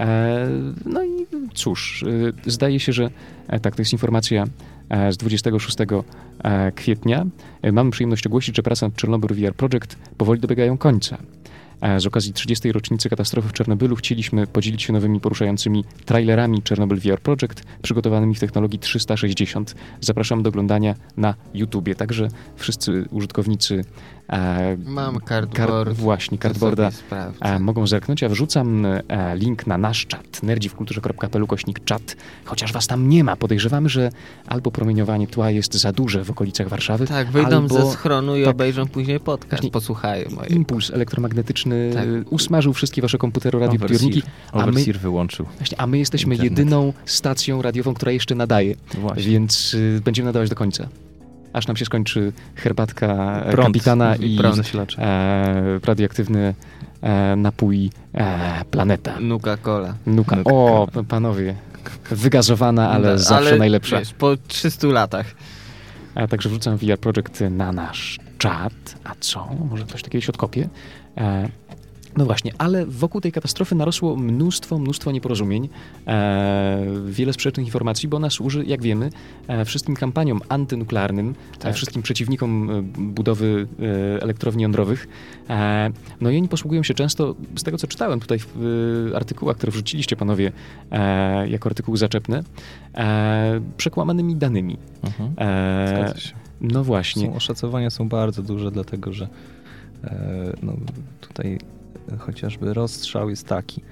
Speaker 1: E, no i cóż, zdaje się, że tak, to jest informacja z 26 e, kwietnia. Mamy przyjemność ogłosić, że prace nad Chernobyl VR Project powoli dobiegają końca. Z okazji 30. rocznicy katastrofy w Czarnobylu chcieliśmy podzielić się nowymi poruszającymi trailerami Chernobyl VR Project przygotowanymi w technologii 360. Zapraszam do oglądania na YouTubie. Także wszyscy użytkownicy e,
Speaker 3: Mam
Speaker 1: kar-
Speaker 3: cardboard.
Speaker 1: właśnie,
Speaker 3: to
Speaker 1: cardboarda e, mogą zerknąć. Ja wrzucam e, link na nasz czat, nerdziwkulturze.pl kośnik czat, chociaż was tam nie ma. Podejrzewamy, że albo promieniowanie tła jest za duże w okolicach Warszawy,
Speaker 3: Tak, wyjdą
Speaker 1: albo
Speaker 3: ze schronu i
Speaker 1: tak.
Speaker 3: obejrzą później podcast,
Speaker 1: Właśnie
Speaker 3: posłuchają
Speaker 1: impuls elektromagnetyczny
Speaker 3: Tak.
Speaker 1: e, usmażył wszystkie wasze komputery, radioodbiorniki, a my,
Speaker 2: wyłączył.
Speaker 1: właśnie, a my jesteśmy
Speaker 2: Internet.
Speaker 1: jedyną stacją radiową, która jeszcze nadaje,
Speaker 2: Właśnie.
Speaker 1: więc y, będziemy nadawać do końca. Aż nam się skończy herbatka e,
Speaker 2: Prąd.
Speaker 1: kapitana i
Speaker 2: prąd
Speaker 1: e, radioaktywny e, napój e, planeta.
Speaker 3: Nuka Cola.
Speaker 1: Nuka.
Speaker 2: Nuka
Speaker 1: O,
Speaker 2: Cola.
Speaker 1: panowie. Wygazowana, ale
Speaker 3: No,
Speaker 1: zawsze najlepsza.
Speaker 3: Wiesz, po 300 latach.
Speaker 1: A także wrzucam VR Project na nasz czat. A co? Może ktoś to kiedyś odkopie? E, no właśnie, ale wokół tej katastrofy narosło mnóstwo, mnóstwo nieporozumień, e, wiele sprzecznych informacji, bo ona służy, jak wiemy, e, wszystkim kampaniom antynuklearnym, e,
Speaker 3: Tak.
Speaker 1: wszystkim przeciwnikom e, budowy e, elektrowni jądrowych. E, no i oni posługują się często, z tego co czytałem tutaj w e, artykułach, które wrzuciliście panowie e, jako artykuły zaczepne, e, przekłamanymi danymi.
Speaker 2: Mhm.
Speaker 1: E, no właśnie.
Speaker 2: Są, oszacowania są bardzo duże, dlatego że e, no, tutaj chociażby rozstrzał jest taki.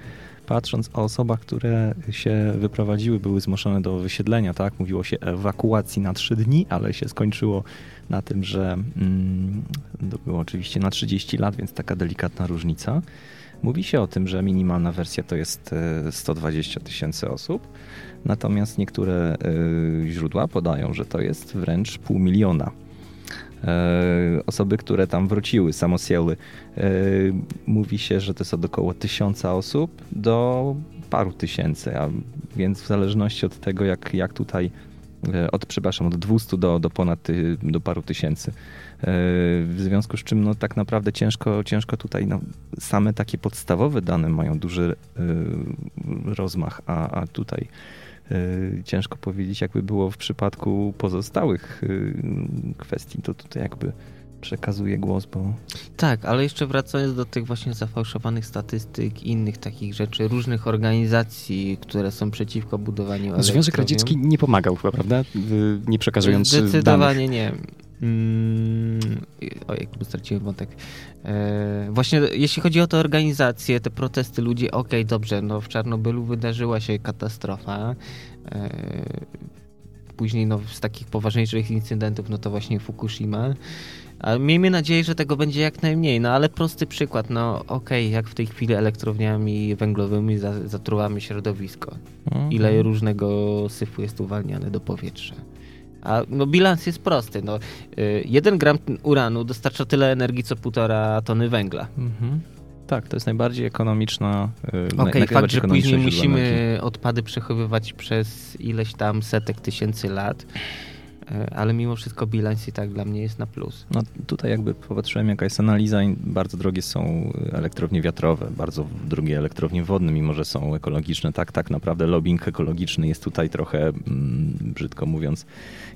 Speaker 2: Patrząc o osobach, które się wyprowadziły, były zmuszone do wysiedlenia, tak? Mówiło się ewakuacji na 3 dni, ale się skończyło na tym, że mm, to było oczywiście na 30 lat, więc taka delikatna różnica. Mówi się o tym, że minimalna wersja to jest e, 120 tysięcy osób, natomiast niektóre e, źródła podają, że to jest wręcz pół miliona. E, Osoby, które tam wróciły, samosiely, e, mówi się, że to jest od około tysiąca osób do paru tysięcy, a więc w zależności od tego, jak, jak tutaj, e, od, przepraszam, od 200 do, do ponad do paru tysięcy. W związku z czym no, tak naprawdę ciężko, ciężko tutaj, no, same takie podstawowe dane mają duży rozmach, a, a tutaj ciężko powiedzieć, jakby było w przypadku pozostałych e, kwestii, to tutaj jakby przekazuję głos, bo
Speaker 3: Tak, ale jeszcze wracając do tych właśnie zafałszowanych statystyk i innych takich rzeczy, różnych organizacji, które są przeciwko budowaniu
Speaker 1: Związek. Radziecki nie pomagał chyba, prawda? Y, Nie przekazując danych.
Speaker 3: Zdecydowanie nie. Mm, o, jakby straciłem wątek. E, właśnie jeśli chodzi o te organizacje, te protesty ludzi, okej, dobrze, no w Czarnobylu wydarzyła się katastrofa. E, później no, z takich poważniejszych incydentów, no to właśnie Fukushima. Ale miejmy nadzieję, że tego będzie jak najmniej. No ale prosty przykład, no okej, jak w tej chwili elektrowniami węglowymi za, zatruwamy środowisko. Ile różnego syfu jest uwalniane do powietrza. A no, bilans jest prosty. No, y, jeden gram uranu dostarcza tyle energii, co półtora tony węgla.
Speaker 2: Mhm. Tak, to jest najbardziej ekonomiczna. yy,
Speaker 3: Okej,
Speaker 2: naj-
Speaker 3: fakt, że później
Speaker 2: źródło energii.
Speaker 3: musimy odpady przechowywać przez ileś tam setek tysięcy lat. E, ale mimo wszystko bilans i tak dla mnie jest na plus.
Speaker 2: No tutaj jakby popatrzyłem jaka jest analiza, bardzo drogie są elektrownie wiatrowe, bardzo drogie elektrownie wodne, mimo że są ekologiczne. Tak, tak naprawdę lobbying ekologiczny jest tutaj trochę, mm, brzydko mówiąc,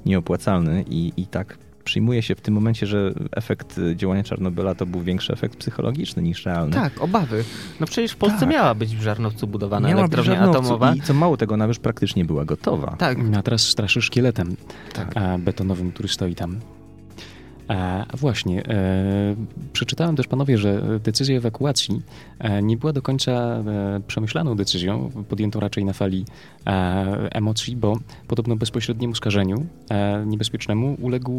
Speaker 2: nieopłacalny i, i tak przyjmuje się w tym momencie, że efekt działania Czarnobyla to był większy efekt psychologiczny niż realny.
Speaker 3: Tak, obawy. No przecież w Polsce tak. miała być w Żarnowcu budowana
Speaker 2: miała
Speaker 3: elektrownia atomowa.
Speaker 2: I co mało tego, ona już praktycznie była gotowa.
Speaker 1: Tak. A teraz straszy szkieletem tak. betonowym, który stoi tam. A właśnie, e, przeczytałem też panowie, że decyzja ewakuacji e, nie była do końca e, przemyślaną decyzją, podjętą raczej na fali e, emocji, bo podobno bezpośredniemu skażeniu e, niebezpiecznemu uległ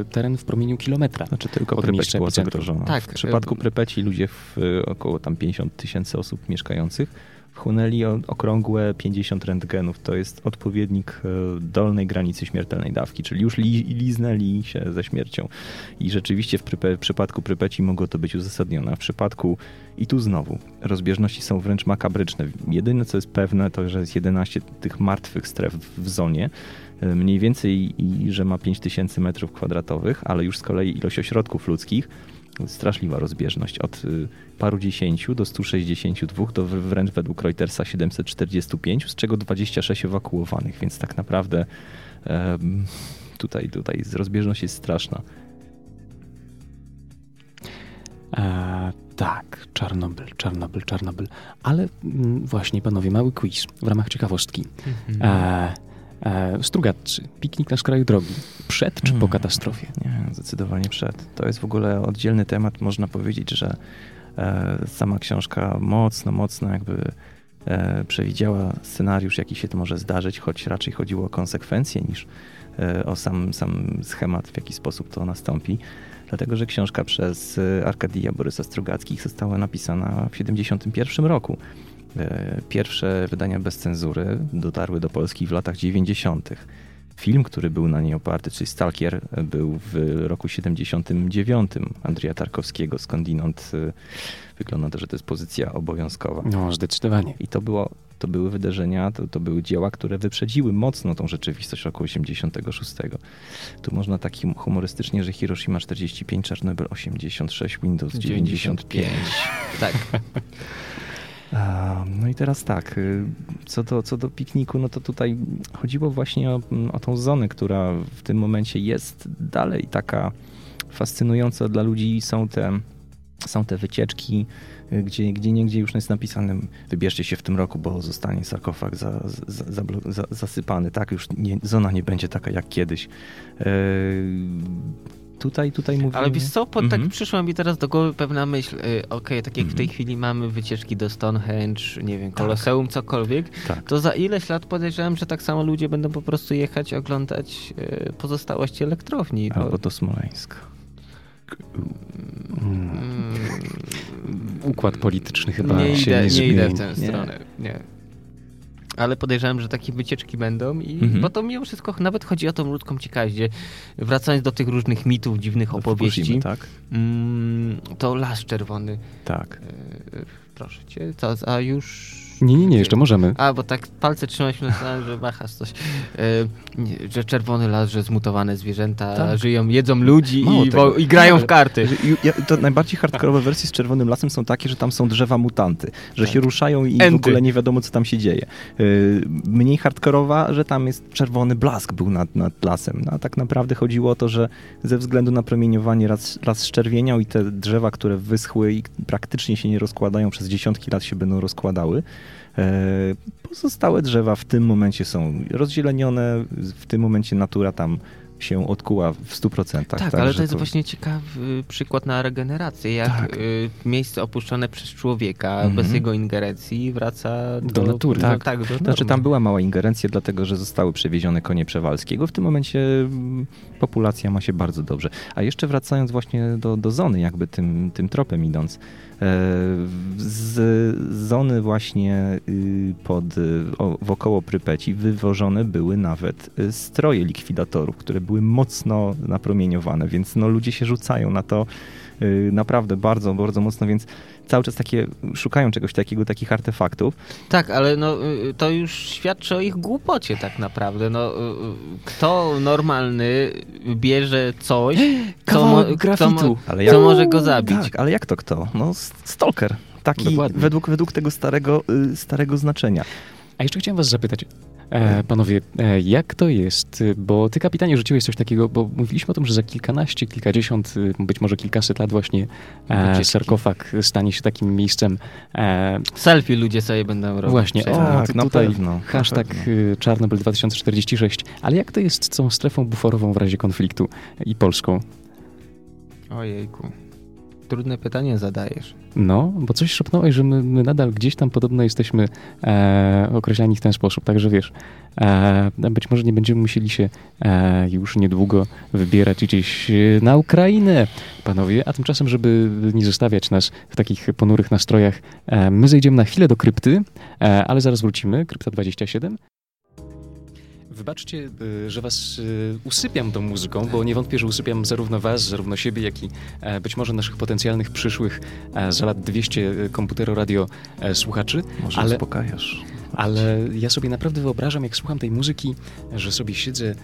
Speaker 1: e, teren w promieniu kilometra.
Speaker 2: Znaczy tylko Prypeć była zagrożona. Tak. W przypadku Prypeci ludzie w około tam 50 tysięcy osób mieszkających wchłonęli okrągłe 50 rentgenów. To jest odpowiednik e, dolnej granicy śmiertelnej dawki, czyli już li, liznęli się ze śmiercią. I rzeczywiście w, w przypadku Prypeci mogło to być uzasadnione. W przypadku, i tu znowu, rozbieżności są wręcz makabryczne. Jedyne, co jest pewne, to, że jest 11 tych martwych stref w zonie, e, mniej więcej i że ma 5000 metrów kwadratowych, ale już z kolei ilość ośrodków ludzkich straszliwa rozbieżność. Od y, paru dziesięciu do 162 do wręcz według Reutersa 745, z czego 26 ewakuowanych, więc tak naprawdę tutaj, tutaj rozbieżność jest straszna.
Speaker 1: E, tak, Czarnobyl, Czarnobyl, Czarnobyl. Ale mm, właśnie, panowie, mały quiz w ramach ciekawostki. Mhm. E, E, Strugatcy, piknik na skraju drogi. Przed czy po hmm. katastrofie?
Speaker 2: Nie, zdecydowanie przed. To jest w ogóle oddzielny temat. Można powiedzieć, że e, sama książka mocno, mocno jakby e, przewidziała scenariusz, jaki się to może zdarzyć, choć raczej chodziło o konsekwencje niż o sam, sam schemat, w jaki sposób to nastąpi. Dlatego, że książka przez Arkadija Borysa Strugackich została napisana w 1971 roku. E, pierwsze wydania bez cenzury dotarły do Polski w latach 90. Film, który był na niej oparty, czyli Stalkier, był w roku 79 Andrzeja Tarkowskiego, skądinąd e, wygląda to, że to jest pozycja obowiązkowa.
Speaker 1: No, zdecydowanie.
Speaker 2: I to było to były wydarzenia, to, to były dzieła, które wyprzedziły mocno tą rzeczywistość roku 86. Tu można tak humorystycznie, że Hiroshima 45, Czarnobyl 86, Windows 95. 95.
Speaker 3: tak.
Speaker 2: No i teraz tak, y, co do, co do pikniku, no to tutaj chodziło właśnie o, o tą zonę, która w tym momencie jest dalej taka fascynująca dla ludzi. Są te, są te wycieczki, y, gdzie, gdzie niegdzie już jest napisane wybierzcie się w tym roku, bo zostanie sarkofag za, za, za, zasypany. Tak, już nie, zona nie będzie taka jak kiedyś. Yy, tutaj, tutaj mówimy...
Speaker 3: Ale wiesz co, po, tak mhm. przyszła mi teraz do głowy pewna myśl. Yy, Okej, okay, tak jak w tej mhm. chwili mamy wycieczki do Stonehenge, nie wiem, Koloseum, tak. cokolwiek, tak. to za ileś lat podejrzewam, że tak samo ludzie będą po prostu jechać, oglądać yy, pozostałości elektrowni.
Speaker 2: Albo do Smoleńska.
Speaker 1: Mm. Układ polityczny chyba
Speaker 3: nie
Speaker 1: się
Speaker 3: idę,
Speaker 1: nie,
Speaker 3: nie idę w tę stronę. Nie ale podejrzewam, że takie wycieczki będą, i, mhm. bo to mimo wszystko nawet chodzi o tą ludzką ciekawość, gdzie wracając do tych różnych mitów, dziwnych opowieści, tak? Mm, to Las Czerwony.
Speaker 2: Tak.
Speaker 3: E, proszę cię, co, a już
Speaker 1: nie, nie, nie, jeszcze możemy.
Speaker 3: A, bo tak palce trzymałeś, myślałem, że machasz coś. E, że czerwony las, że zmutowane zwierzęta tak. żyją, jedzą ludzi i, bo, i, grają w karty.
Speaker 2: to najbardziej hardkorowe wersje z czerwonym lasem są takie, że tam są drzewa mutanty, że tak. się ruszają i Enty. w ogóle nie wiadomo, co tam się dzieje. E, mniej hardkorowa, że tam jest czerwony blask był nad, nad lasem. No, a tak naprawdę chodziło o to, że ze względu na promieniowanie las, las szczerwieniał i te drzewa, które wyschły i praktycznie się nie rozkładają, przez dziesiątki lat się będą rozkładały, pozostałe drzewa w tym momencie są rozzielenione, w tym momencie natura tam się odkuła w 100%.
Speaker 3: Tak, tak ale to jest to... właśnie ciekawy przykład na regenerację, jak tak. Y, miejsce opuszczone przez człowieka mm -hmm. bez jego ingerencji wraca do,
Speaker 1: do natury.
Speaker 2: Tak, tak do znaczy tam była mała ingerencja, dlatego że zostały przewiezione konie Przewalskiego. W tym momencie mm, populacja ma się bardzo dobrze. A jeszcze wracając właśnie do, do zony, jakby tym, tym tropem idąc, z zony właśnie y, pod, wokoło Prypeci wywożone były nawet y, stroje likwidatorów, które były mocno napromieniowane, więc no, ludzie się rzucają na to y, naprawdę bardzo, bardzo mocno, więc cały czas takie szukają czegoś takiego, takich artefaktów.
Speaker 3: Tak, ale no, y, to już świadczy o ich głupocie tak naprawdę. No, y, kto normalny bierze coś, co, mo, co, mo,
Speaker 2: Ale
Speaker 3: co
Speaker 2: jak-
Speaker 3: może go zabić?
Speaker 2: Tak, ale jak to kto? No stalker. Taki
Speaker 1: Dokładnie.
Speaker 2: według, według tego starego, y, starego znaczenia.
Speaker 1: A jeszcze chciałem was zapytać, e, panowie, e, jak to jest? Bo ty, kapitanie, rzuciłeś coś takiego, bo mówiliśmy o tym, że za kilkanaście, kilkadziesiąt, y, być może kilkaset lat właśnie e, sarkofag stanie się takim miejscem. E,
Speaker 3: Selfie ludzie sobie będą robić.
Speaker 1: Właśnie, o,
Speaker 2: tak,
Speaker 1: tutaj
Speaker 2: pewno.
Speaker 1: hashtag y, Czarnobyl 2046. Ale jak to jest z tą strefą buforową w razie konfliktu i Polską?
Speaker 3: Ojejku. Trudne pytanie zadajesz.
Speaker 1: No, bo coś szepnąłeś, że my, my nadal gdzieś tam podobno jesteśmy e, określani w ten sposób, także wiesz, e, być może nie będziemy musieli się e, już niedługo wybierać gdzieś na Ukrainę, panowie, a tymczasem, żeby nie zostawiać nas w takich ponurych nastrojach, e, my zejdziemy na chwilę do krypty, e, ale zaraz wrócimy, krypta 27. Wybaczcie, y, że was y, usypiam tą muzyką, bo nie wątpię, że usypiam zarówno was, zarówno siebie, jak i e, być może naszych potencjalnych przyszłych e, za lat 200 komputero radio e, słuchaczy,
Speaker 2: Może
Speaker 1: ale-
Speaker 2: uspokajasz.
Speaker 1: ale ja sobie naprawdę wyobrażam, jak słucham tej muzyki, że sobie siedzę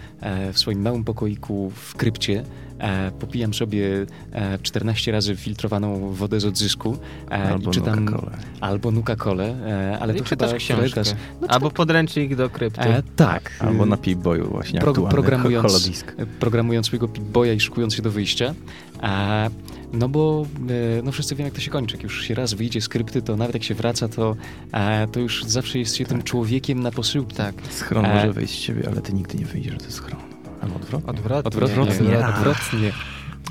Speaker 1: w swoim małym pokoiku w krypcie, e, popijam sobie e, 14 razy filtrowaną wodę z odzysku e,
Speaker 2: Albo
Speaker 1: i czytam
Speaker 2: Nuka-Colę.
Speaker 1: albo Nuka-Colę, e, ale
Speaker 3: I
Speaker 1: to chyba
Speaker 3: książkę.
Speaker 1: No,
Speaker 3: Albo podręcznik do krypty.
Speaker 1: e, tak.
Speaker 2: Albo na Pip-Boyu właśnie
Speaker 1: pro- programując-
Speaker 2: holodisk.
Speaker 1: programując swojego Pip-Boya i szykując się do wyjścia. A, no bo e, no wszyscy wiemy, jak to się kończy. Jak już się raz wyjdzie z krypty, to nawet jak się wraca, to, e, to już zawsze jest się tym człowiekiem na posyłki.
Speaker 3: Tak.
Speaker 2: Schron
Speaker 1: E,
Speaker 2: może wyjść z ciebie, ale ty nigdy nie wyjdziesz ze schronu. Albo odwrotnie.
Speaker 3: Odwrotnie.
Speaker 1: Odwrotnie.
Speaker 2: Odwrotnie.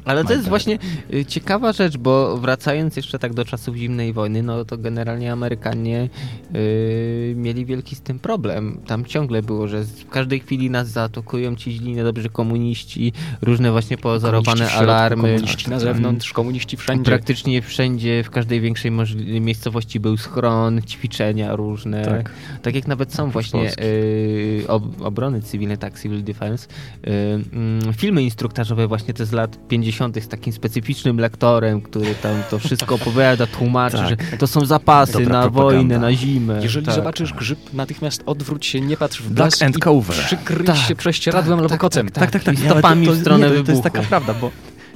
Speaker 3: Ale to jest właśnie y, ciekawa rzecz, bo wracając jeszcze tak do czasów zimnej wojny, no to generalnie Amerykanie y, mieli wielki z tym problem. Tam ciągle było, że w każdej chwili nas zaatakują ci źli, niedobrzy komuniści, różne właśnie pozorowane
Speaker 1: Komuniści środku,
Speaker 3: alarmy.
Speaker 1: Komuniści na zewnątrz, komuniści wszędzie.
Speaker 3: Praktycznie wszędzie, w każdej większej miejscowości był schron, ćwiczenia różne. Tak,
Speaker 2: Tak.
Speaker 3: jak nawet są właśnie
Speaker 2: Polski.
Speaker 3: y, ob, obrony cywilne, tak, civil defense. Y, mm, filmy instruktażowe właśnie te z lat 50. z takim specyficznym lektorem, który tam to wszystko opowiada, tłumaczy,
Speaker 2: Tak.
Speaker 3: że to są zapasy
Speaker 2: Dobra
Speaker 3: na
Speaker 2: propaganda.
Speaker 3: wojnę, na zimę.
Speaker 1: Jeżeli
Speaker 3: tak.
Speaker 1: zobaczysz grzyb, natychmiast odwróć się, nie patrz w blask
Speaker 2: and
Speaker 1: i
Speaker 2: cover.
Speaker 1: przykryj
Speaker 3: Tak,
Speaker 1: się prześcieradłem
Speaker 3: tak,
Speaker 1: albo
Speaker 3: tak,
Speaker 1: kocem.
Speaker 3: tak, tak. I
Speaker 2: Nie, ale
Speaker 3: stopami
Speaker 2: to,
Speaker 3: w stronę
Speaker 2: nie, to, to jest taka prawda, bo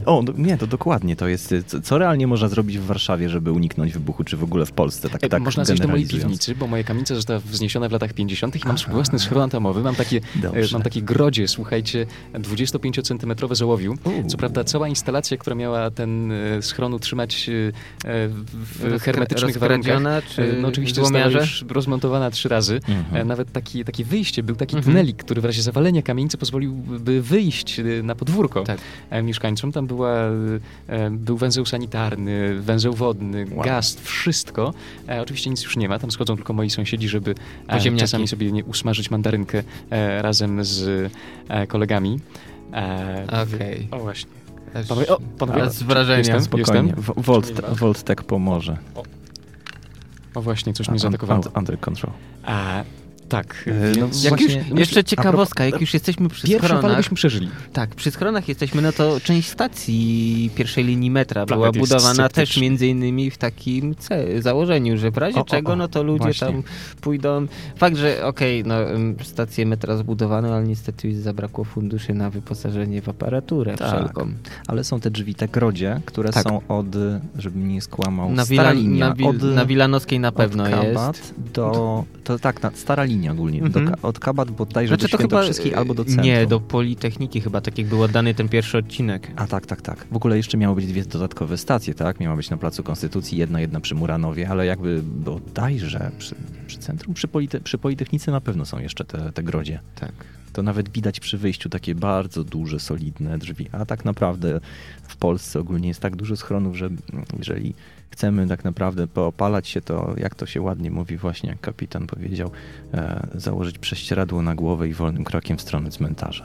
Speaker 2: o, nie, to dokładnie to jest, co, co realnie można zrobić w Warszawie, żeby uniknąć wybuchu, czy w ogóle w Polsce, tak,
Speaker 1: E,
Speaker 2: tak
Speaker 1: Można zejść do mojej piwnicy, bo moja kamienica została wzniesiona w latach 50. i mam swój własny schron atomowy. Mam takie, e,
Speaker 2: Dobrze.
Speaker 1: mam takie grodzie, słuchajcie, 25-centymetrowe z ołowiu.
Speaker 2: Uuu.
Speaker 1: Co prawda cała instalacja, która miała ten schron utrzymać e, e, w hermetycznych warunkach,
Speaker 3: czy
Speaker 1: no oczywiście została już rozmontowana trzy razy.
Speaker 2: Mhm.
Speaker 1: Nawet taki, takie wyjście, był taki
Speaker 3: Mhm.
Speaker 1: tunelik, który w razie zawalenia kamienicy pozwoliłby wyjść na podwórko
Speaker 3: Tak.
Speaker 1: mieszkańcom. Tam była, e, był węzeł sanitarny, węzeł wodny,
Speaker 2: Wow.
Speaker 1: gaz, wszystko. E, Oczywiście nic już nie ma, tam schodzą tylko moi sąsiedzi, żeby e, czasami sobie nie usmażyć mandarynkę e, razem z e, kolegami. E,
Speaker 3: Okej.
Speaker 1: O właśnie. Panowie, o, panowie,
Speaker 3: Ale z wrażenia.
Speaker 1: Jestem,
Speaker 2: Spokojnie,
Speaker 1: jestem.
Speaker 2: Volt,
Speaker 1: ma?
Speaker 2: Voltek pomoże.
Speaker 1: O właśnie, coś mnie zaatakowało.
Speaker 2: un- Under control.
Speaker 1: A, tak.
Speaker 2: E, no Właśnie,
Speaker 3: już,
Speaker 2: no
Speaker 3: jeszcze
Speaker 2: myślę-
Speaker 3: ciekawostka, jak już jesteśmy przy
Speaker 1: Pierwszą falę
Speaker 3: schronach,
Speaker 1: byśmy przeżyli.
Speaker 3: tak, przy schronach jesteśmy, no to część stacji pierwszej linii metra była
Speaker 1: Planet jest
Speaker 3: budowana też między innymi w takim założeniu, że w razie
Speaker 2: O, o,
Speaker 3: czego,
Speaker 2: o,
Speaker 3: no to ludzie
Speaker 2: właśnie.
Speaker 3: tam pójdą. Fakt, że okej, no ym, stacje metra zbudowano, ale niestety zabrakło funduszy na wyposażenie w aparaturę
Speaker 2: Tak.
Speaker 3: wszelką.
Speaker 2: Ale są te drzwi, te grodzie, które
Speaker 3: Tak.
Speaker 2: są od, żebym nie skłamał,
Speaker 3: Na,
Speaker 2: stara
Speaker 3: Wila,
Speaker 2: linia.
Speaker 3: na, Wil,
Speaker 2: od,
Speaker 3: na Wilanowskiej na pewno
Speaker 2: od
Speaker 3: jest.
Speaker 2: Do... To tak, na, stara linia ogólnie.
Speaker 3: Mhm.
Speaker 2: Do, Ka- od Kabat bodajże
Speaker 3: Znaczy
Speaker 2: do
Speaker 3: to chyba
Speaker 2: Świętokrzyskiej albo do centrum.
Speaker 3: Nie, do Politechniki chyba, tak jak był oddany ten pierwszy odcinek.
Speaker 2: A tak, tak, tak. W ogóle jeszcze miały być dwie dodatkowe stacje, tak? Miała być na Placu Konstytucji, jedna, jedna przy Muranowie, ale jakby bodajże przy, przy centrum, przy, Polite, przy Politechnice na pewno są jeszcze te, te grodzie.
Speaker 3: Tak.
Speaker 2: To nawet widać przy wyjściu takie bardzo duże, solidne drzwi. A tak naprawdę w Polsce ogólnie jest tak dużo schronów, że jeżeli chcemy tak naprawdę poopalać się, to jak to się ładnie mówi, właśnie jak kapitan powiedział, e, założyć prześcieradło na głowę i wolnym krokiem w stronę cmentarza.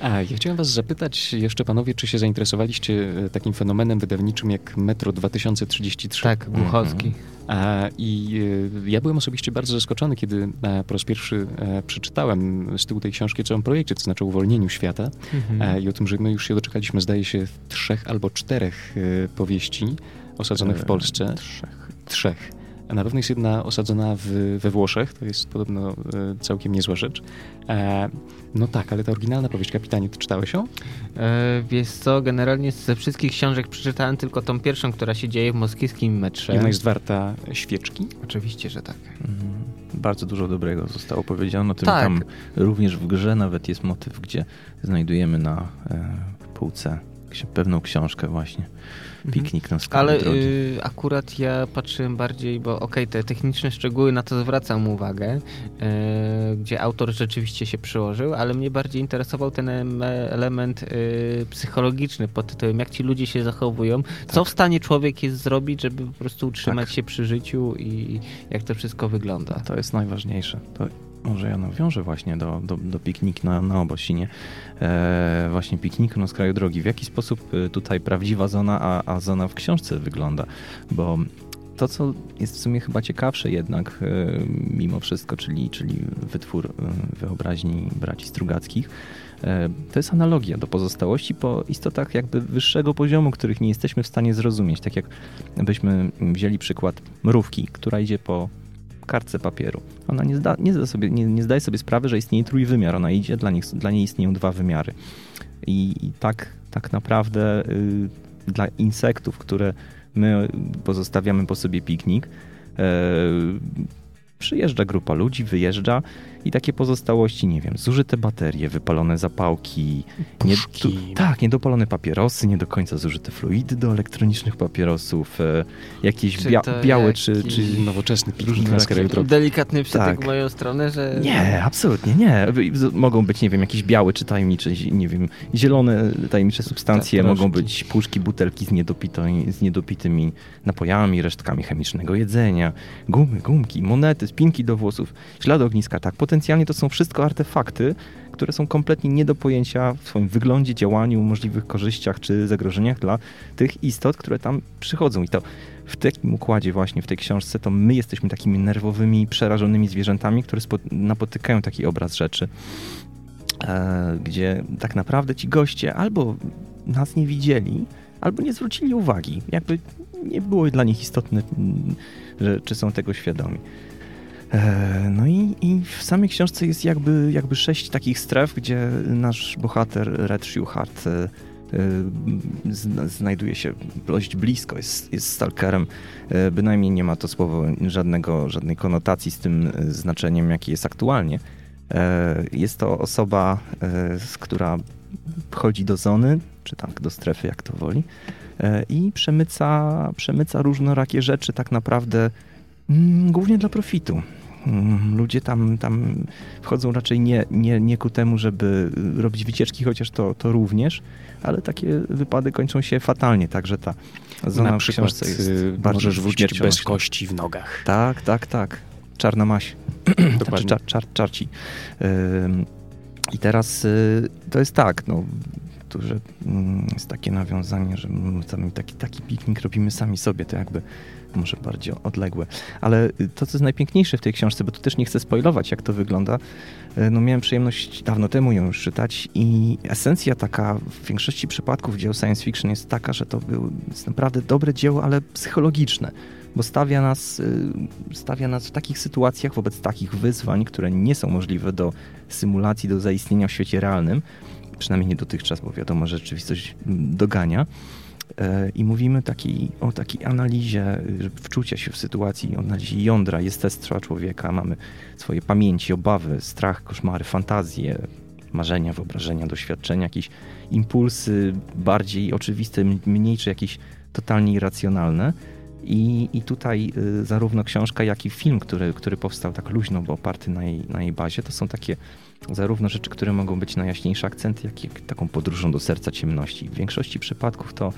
Speaker 1: A ja chciałem was zapytać jeszcze, panowie, czy się zainteresowaliście e, takim fenomenem wydawniczym jak Metro 2033?
Speaker 3: Tak, Głuchowski.
Speaker 1: A, I e, ja byłem osobiście bardzo zaskoczony, kiedy e, po raz pierwszy przeczytałem z tyłu tej książki o całym projekcie, to znaczy o uwolnieniu świata
Speaker 3: Mhm.
Speaker 1: i o tym, że my już się doczekaliśmy, zdaje się, trzech albo czterech powieści osadzonych w
Speaker 2: E,
Speaker 1: Polsce.
Speaker 2: Trzech.
Speaker 1: Trzech. A na pewno jest jedna osadzona w, we Włoszech, to jest podobno e, całkiem niezła rzecz. E, no tak, ale ta oryginalna powieść, Kapitanie, ty czytałeś ją?
Speaker 3: E, wiesz co, generalnie ze wszystkich książek przeczytałem tylko tą pierwszą, która się dzieje w moskiewskim metrze.
Speaker 1: I ona jest warta świeczki?
Speaker 3: Oczywiście, że tak.
Speaker 2: Mhm. Bardzo dużo dobrego zostało powiedziane o tym.
Speaker 3: Tak.
Speaker 2: Tam również w grze nawet jest motyw, gdzie znajdujemy na e, półce pewną książkę właśnie. Piknik na skali
Speaker 3: Ale
Speaker 2: drogi.
Speaker 3: y, akurat ja patrzyłem bardziej, bo okej, te techniczne szczegóły na to zwracam uwagę, y, gdzie autor rzeczywiście się przyłożył, ale mnie bardziej interesował ten em- element y, psychologiczny pod tytułem, jak ci ludzie się zachowują, co w stanie człowiek jest zrobić, żeby po prostu utrzymać
Speaker 2: Tak.
Speaker 3: się przy życiu i jak to wszystko wygląda.
Speaker 2: To jest najważniejsze. To może ja nawiążę właśnie do, do, do pikniku na, na Obosinie. E, właśnie pikniku na skraju drogi. W jaki sposób e, tutaj prawdziwa zona, a, a zona w książce wygląda? Bo to, co jest w sumie chyba ciekawsze jednak e, mimo wszystko, czyli, czyli wytwór e, wyobraźni braci Strugackich, to jest analogia do pozostałości po istotach jakby wyższego poziomu, których nie jesteśmy w stanie zrozumieć. Tak jak byśmy wzięli przykład mrówki, która idzie po kartce papieru. Ona nie, zda, nie, zda sobie, nie, nie zdaje sobie sprawy, że istnieje trójwymiar. Ona idzie, dla, nich, dla niej istnieją dwa wymiary. I, i tak, tak naprawdę y, dla insektów, które my pozostawiamy po sobie piknik, y, przyjeżdża grupa ludzi, wyjeżdża i takie pozostałości, nie wiem, zużyte baterie, wypalone zapałki, nie,
Speaker 1: Puszki.
Speaker 2: tak, niedopalone papierosy, nie do końca zużyte fluidy do elektronicznych papierosów, e, jakieś
Speaker 3: Czy
Speaker 2: bia białe
Speaker 3: jakiś-
Speaker 2: czy, czy
Speaker 1: nowoczesny drogi.
Speaker 3: Delikatny przytyk
Speaker 2: Tak.
Speaker 3: w moją stronę, że...
Speaker 2: Nie, absolutnie nie. Mogą być, nie wiem, jakieś białe czy tajemnicze, nie wiem, zielone tajemnicze substancje,
Speaker 3: Tak,
Speaker 2: mogą być puszki, butelki z, niedopito- z niedopitymi napojami, resztkami chemicznego jedzenia, gumy, gumki, monety, spinki do włosów, ślady ogniska. Tak, potencjalnie to są wszystko artefakty, które są kompletnie nie do pojęcia w swoim wyglądzie, działaniu, możliwych korzyściach czy zagrożeniach dla tych istot, które tam przychodzą. I to w takim układzie właśnie w tej książce to my jesteśmy takimi nerwowymi, przerażonymi zwierzętami, które napotykają taki obraz rzeczy, e, gdzie tak naprawdę ci goście albo nas nie widzieli, albo nie zwrócili uwagi. Jakby nie było dla nich istotne, mm, że, czy są tego świadomi. E, No i, i w samej książce jest jakby, jakby sześć takich stref, gdzie nasz bohater Red Shoehart e, e, zna- znajduje się dość blisko, jest, jest stalkerem. Bynajmniej nie ma to słowo żadnego, żadnej konotacji z tym znaczeniem, jakie jest aktualnie. Jest to osoba, która wchodzi do zony, czy tam do strefy, jak to woli, i przemyca, przemyca różnorakie rzeczy tak naprawdę mm, głównie dla profitu. Mm, Ludzie tam, tam wchodzą raczej nie, nie, nie ku temu, żeby robić wycieczki, chociaż to, to również, ale takie wypady kończą się fatalnie, także ta zona
Speaker 1: Na przykład
Speaker 2: jest
Speaker 1: y,
Speaker 2: bardzo
Speaker 1: możesz wrócić bez kości w nogach.
Speaker 2: Tak, tak, tak. Czarna maś. Znaczy,
Speaker 1: Dokładnie.
Speaker 2: czar, czar, czarci. I teraz y, to jest tak, no, tu, że mm, jest takie nawiązanie, że my sami taki, taki piknik robimy sami sobie, to jakby może bardziej odległe. Ale to, co jest najpiękniejsze w tej książce, bo tu też nie chcę spoilować, jak to wygląda, y, no miałem przyjemność dawno temu ją już czytać i esencja taka w większości przypadków dzieł science fiction jest taka, że to był, jest naprawdę dobre dzieło, ale psychologiczne bo stawia nas, y, stawia nas w takich sytuacjach wobec takich wyzwań, które nie są możliwe do symulacji, do zaistnienia w świecie realnym, przynajmniej nie dotychczas, bo wiadomo, że rzeczywistość mm, dogania. E, I mówimy takiej, o takiej analizie wczucia się w sytuacji, analizie jądra, jestestwa człowieka. Mamy swoje pamięci, obawy, strach, koszmary, fantazje, marzenia, wyobrażenia, doświadczenia, jakieś impulsy bardziej oczywiste, mniej czy jakieś totalnie irracjonalne. I, I tutaj y, zarówno książka, jak i film, który, który powstał tak luźno, bo oparty na jej, na jej bazie, to są takie zarówno rzeczy, które mogą być najjaśniejsze akcenty, jak i taką podróżą do serca ciemności. W większości przypadków to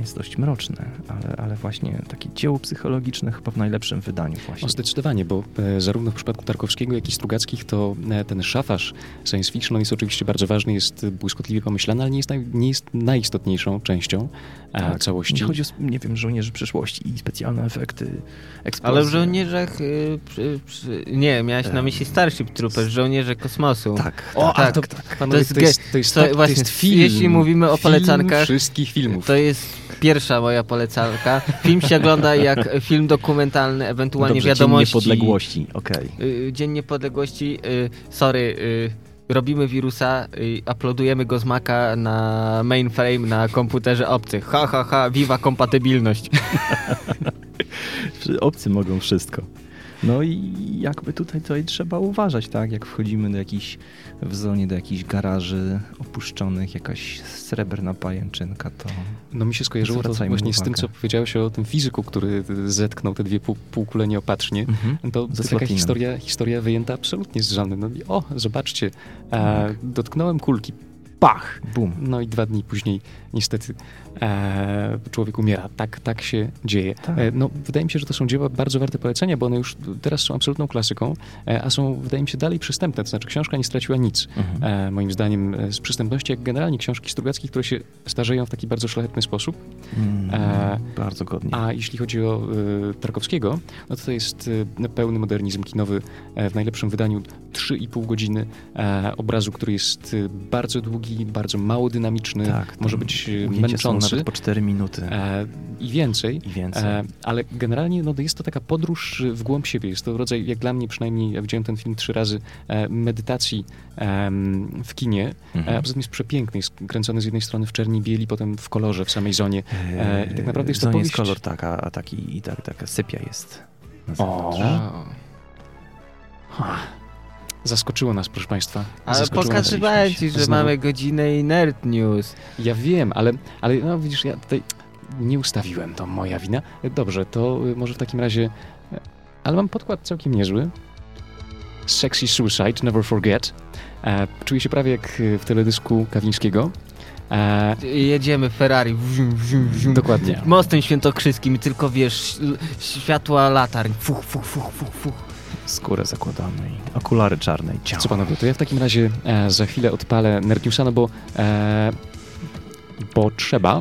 Speaker 2: jest dość mroczne, ale, ale właśnie takie dzieło psychologiczne chyba w najlepszym wydaniu właśnie.
Speaker 1: O, zdecydowanie, bo e, zarówno w przypadku Tarkowskiego, jak i Strugackich to e, ten szafarz science fiction jest oczywiście bardzo ważny, jest błyskotliwie pomyślany, ale nie jest, naj, nie jest najistotniejszą częścią tak, całości.
Speaker 2: Nie chodzi o, nie wiem, żołnierzy przyszłości i specjalne efekty
Speaker 3: eksplozji. Ale w żołnierzach... Y, przy, przy, nie, miałeś na myśli Starship Troopers, żołnierze kosmosu.
Speaker 2: Tak,
Speaker 1: o,
Speaker 2: tak,
Speaker 1: to, tak. Panowie, to, jest, to, jest, to, jest, to, właśnie, to jest film.
Speaker 3: Jeśli mówimy o polecankach...
Speaker 1: wszystkich filmów.
Speaker 3: To jest pierwsza moja polecanka. Film się ogląda jak film dokumentalny, ewentualnie
Speaker 2: Dobrze,
Speaker 3: wiadomości.
Speaker 2: Dzień Niepodległości, okej.
Speaker 3: Okay. Dzień Niepodległości, y, sorry, y, robimy wirusa, i uploadujemy go z Maca na mainframe na komputerze obcych. Ha, ha, ha, viva kompatybilność.
Speaker 2: Obcy mogą wszystko. No i jakby tutaj, tutaj trzeba uważać, tak? Jak wchodzimy do jakichś, w zonie do jakichś garaży opuszczonych, jakaś srebrna pajęczynka, to...
Speaker 1: No mi się skojarzyło to właśnie uwagę. z tym, co powiedziałeś o tym fizyku, który zetknął te dwie pół, półkule nieopatrznie. Mhm. To, to taka historia, historia wyjęta absolutnie z żony. No, o, zobaczcie, tak. dotknąłem kulki, pach! Bum. No i dwa dni później niestety e, człowiek umiera. Tak, tak się dzieje. Tak. E, no, wydaje mi się, że to są dzieła bardzo warte polecenia, bo one już teraz są absolutną klasyką, e, a są, wydaje mi się, dalej przystępne. To znaczy, książka nie straciła nic, mhm. E, moim zdaniem, e, z przystępności, jak generalnie książki Strugackich, które się starzeją w taki bardzo szlachetny sposób.
Speaker 2: Mm, bardzo godnie.
Speaker 1: A jeśli chodzi o Tarkowskiego, no to to jest pełny modernizm kinowy w najlepszym wydaniu 3,5 godziny obrazu, który jest bardzo długi, bardzo mało dynamiczny, tak, może być męczący.
Speaker 2: nawet po 4 minuty. E,
Speaker 1: I więcej.
Speaker 2: I więcej. E,
Speaker 1: ale generalnie no, jest to taka podróż w głąb siebie. Jest to rodzaj, jak dla mnie przynajmniej, ja widziałem ten film trzy razy, e, medytacji w kinie. Mhm. A poza tym jest przepiękny. Jest kręcony z jednej strony w czerni bieli, potem w kolorze w samej zonie. E, I tak naprawdę jest to
Speaker 2: powieść... jest kolor, tak, a, a taki, i tak, taka sypia jest.
Speaker 1: O. Ha. Zaskoczyło nas, proszę Państwa.
Speaker 3: Ale pokazywałem Ci, że mamy godzinę i nerd news.
Speaker 1: Ja wiem, ale, ale no widzisz, ja tutaj nie ustawiłem, to moja wina. Dobrze, to y, może w takim razie... Ale mam podkład całkiem niezły. Sexy Suicide, Never Forget. E, czuję się prawie jak y, w teledysku Kawińskiego.
Speaker 3: E, Jedziemy Ferrari. Wzium, wzium, wzium.
Speaker 1: Dokładnie.
Speaker 3: Mostem świętokrzyskim, tylko wiesz, światła latarń. Fuch, fuch, fuch, fuch, fuch
Speaker 2: skórę zakładamy i okulary czarne i
Speaker 1: Co panowie, to ja w takim razie e, za chwilę odpalę Nerdnewsa, no bo, e, bo trzeba,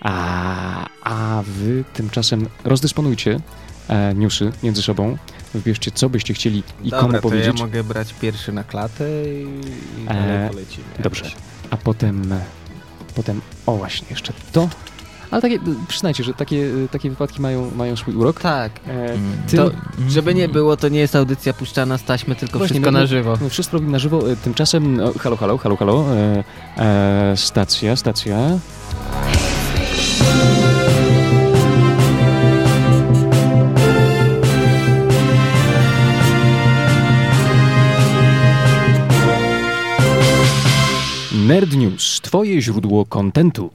Speaker 1: a, a wy tymczasem rozdysponujcie e, newsy między sobą. Wybierzcie, co byście chcieli i
Speaker 3: Dobra,
Speaker 1: komu powiedzieć.
Speaker 3: ja mogę brać pierwszy na klatę i, i e, polecimy.
Speaker 1: Dobrze. A potem, potem, o właśnie, jeszcze to ale takie, przyznajcie, że takie, takie wypadki mają, mają swój urok.
Speaker 3: Tak. E, mm. to, żeby nie było, to nie jest audycja puszczana z taśmy, tylko Właśnie, wszystko no, na żywo.
Speaker 1: No, wszystko robimy na żywo. E, tymczasem, o, halo, halo, halo, halo. E, e, stacja, stacja. Nerd News, twoje źródło kontentu.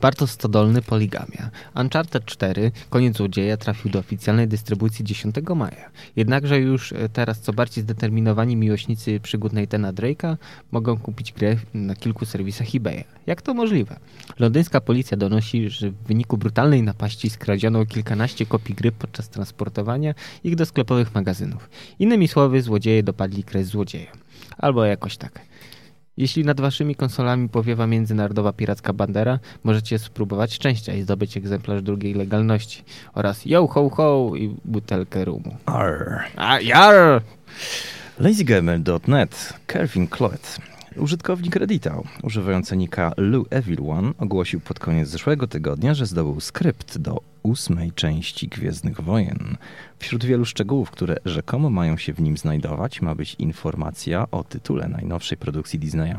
Speaker 3: Bartosz Stodolny Poligamia. Uncharted 4, Koniec Złodzieja trafił do oficjalnej dystrybucji 10 maja. Jednakże już e, teraz co bardziej zdeterminowani miłośnicy przygód Nathana Drake'a mogą kupić grę na kilku serwisach eBaya. Jak to możliwe? Londyńska policja donosi, że w wyniku brutalnej napaści skradziono kilkanaście kopii gry podczas transportowania ich do sklepowych magazynów. Innymi słowy, złodzieje dopadli kres złodzieja. Albo jakoś tak. Jeśli nad waszymi konsolami powiewa międzynarodowa piracka bandera, możecie spróbować szczęścia i zdobyć egzemplarz drugiej legalności oraz yo ho ho i butelkę rumu.
Speaker 2: Arr.
Speaker 3: A, jar!
Speaker 2: LazyGamer.net Kelvin Cloet Użytkownik Reddita, używający nika LouEvil1, ogłosił pod koniec zeszłego tygodnia, że zdobył skrypt do ósmej części Gwiezdnych Wojen. Wśród wielu szczegółów, które rzekomo mają się w nim znajdować, ma być informacja o tytule najnowszej produkcji Disneya.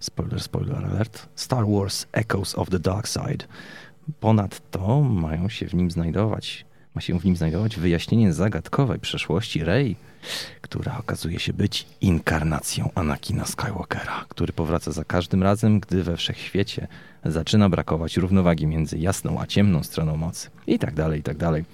Speaker 2: Spoiler, spoiler alert. Star Wars Echoes of the Dark Side. Ponadto mają się w nim znajdować, ma się w nim znajdować wyjaśnienie zagadkowej przeszłości Rey, która okazuje się być inkarnacją Anakina Skywalkera, który powraca za każdym razem, gdy we wszechświecie zaczyna brakować równowagi między jasną a ciemną stroną mocy. I tak dalej, i tak dalej.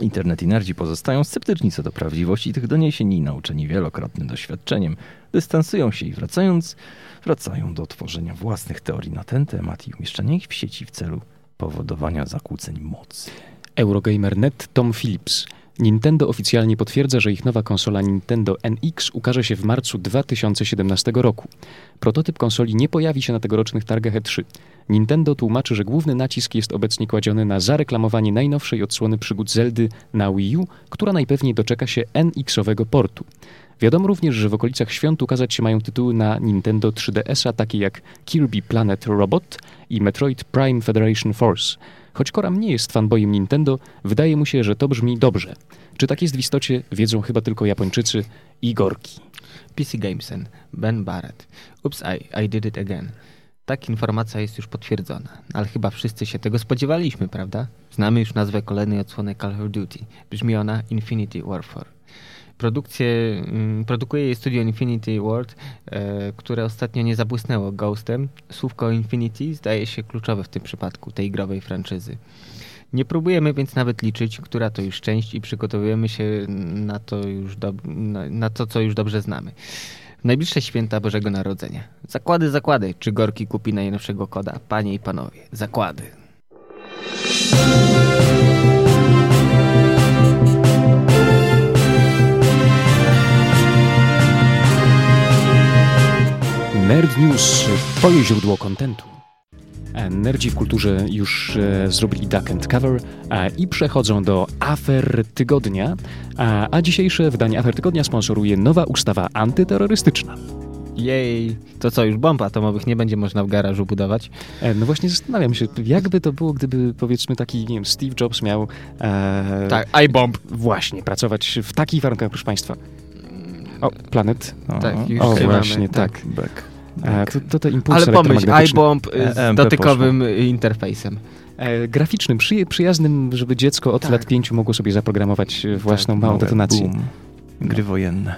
Speaker 2: Internet i nerdzi pozostają sceptyczni co do prawdziwości tych doniesień i nauczeni wielokrotnym doświadczeniem. Dystansują się i wracając, wracają do tworzenia własnych teorii na ten temat i umieszczania ich w sieci w celu powodowania zakłóceń mocy.
Speaker 1: Eurogamer.net Tom Phillips. Nintendo oficjalnie potwierdza, że ich nowa konsola Nintendo NX ukaże się w marcu 2017 roku. Prototyp konsoli nie pojawi się na tegorocznych targach E3. Nintendo tłumaczy, że główny nacisk jest obecnie kładziony na zareklamowanie najnowszej odsłony przygód Zeldy na Wii U, która najpewniej doczeka się NX-owego portu. Wiadomo również, że w okolicach świąt ukazać się mają tytuły na Nintendo 3DS-a takie jak Kirby Planet Robot i Metroid Prime Federation Force. Choć Koram nie jest fanboyem Nintendo, wydaje mu się, że to brzmi dobrze. Czy tak jest w istocie, wiedzą chyba tylko Japończycy i Gorki.
Speaker 3: PC Gameson, Ben Barrett. Ups, I, I did it again. Tak, informacja jest już potwierdzona, ale chyba wszyscy się tego spodziewaliśmy, prawda? Znamy już nazwę kolejnej odsłony Call of Duty. Brzmi ona Infinity Warfare. Produkcję, mm, produkuje jej studio Infinity World, e, które ostatnio nie zabłysnęło Ghostem. Słówko Infinity zdaje się kluczowe w tym przypadku tej growej franczyzy. Nie próbujemy więc nawet liczyć, która to już część i przygotowujemy się na to, już do, na, na to co już dobrze znamy. Najbliższe święta Bożego Narodzenia. Zakłady, zakłady. Czy Gorki kupi najnowszego koda? Panie i panowie, zakłady.
Speaker 1: Nerd News, twoje źródło kontentu. E, Nerdzi w kulturze już e, zrobili duck and cover e, i przechodzą do afer tygodnia, a, dzisiejsze wydanie afer tygodnia sponsoruje nowa ustawa antyterrorystyczna.
Speaker 3: Jej, to co, już bomb atomowych nie będzie można w garażu budować?
Speaker 1: No właśnie zastanawiam się, jakby to było, gdyby powiedzmy taki, nie wiem, Steve Jobs miał e,
Speaker 3: Tak, iBomb.
Speaker 1: właśnie pracować w takich warunkach, proszę Państwa. O, planet.
Speaker 2: O,
Speaker 3: Tak, już
Speaker 1: O,
Speaker 3: mamy,
Speaker 1: właśnie, tak.
Speaker 2: Back.
Speaker 1: E, to, to te impulsy
Speaker 3: Ale pomyśl, iBomb y, z
Speaker 2: EMP
Speaker 3: dotykowym interfejsem.
Speaker 1: E, graficznym, przyje, przyjaznym, żeby dziecko od
Speaker 3: Tak.
Speaker 1: lat pięciu mogło sobie zaprogramować e, własną małą
Speaker 2: Małe
Speaker 1: detonację.
Speaker 2: boom. Gry wojenne.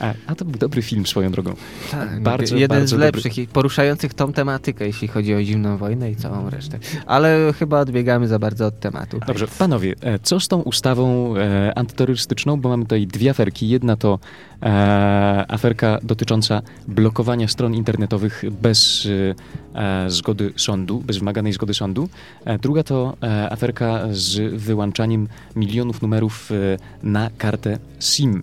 Speaker 1: A, a to był dobry film swoją drogą.
Speaker 3: Tak,
Speaker 1: Bardzo,
Speaker 3: jeden
Speaker 1: bardzo
Speaker 3: z lepszych, i poruszających tą tematykę, jeśli chodzi o zimną wojnę i całą resztę. Ale chyba odbiegamy za bardzo od tematu.
Speaker 1: Dobrze, panowie, e, co z tą ustawą e, antyterrorystyczną? Bo mamy tutaj dwie aferki. Jedna to e, aferka dotycząca blokowania stron internetowych bez e, e, zgody sądu, bez wymaganej zgody sądu. E, druga to aferka z wyłączaniem milionów numerów na kartę SIM.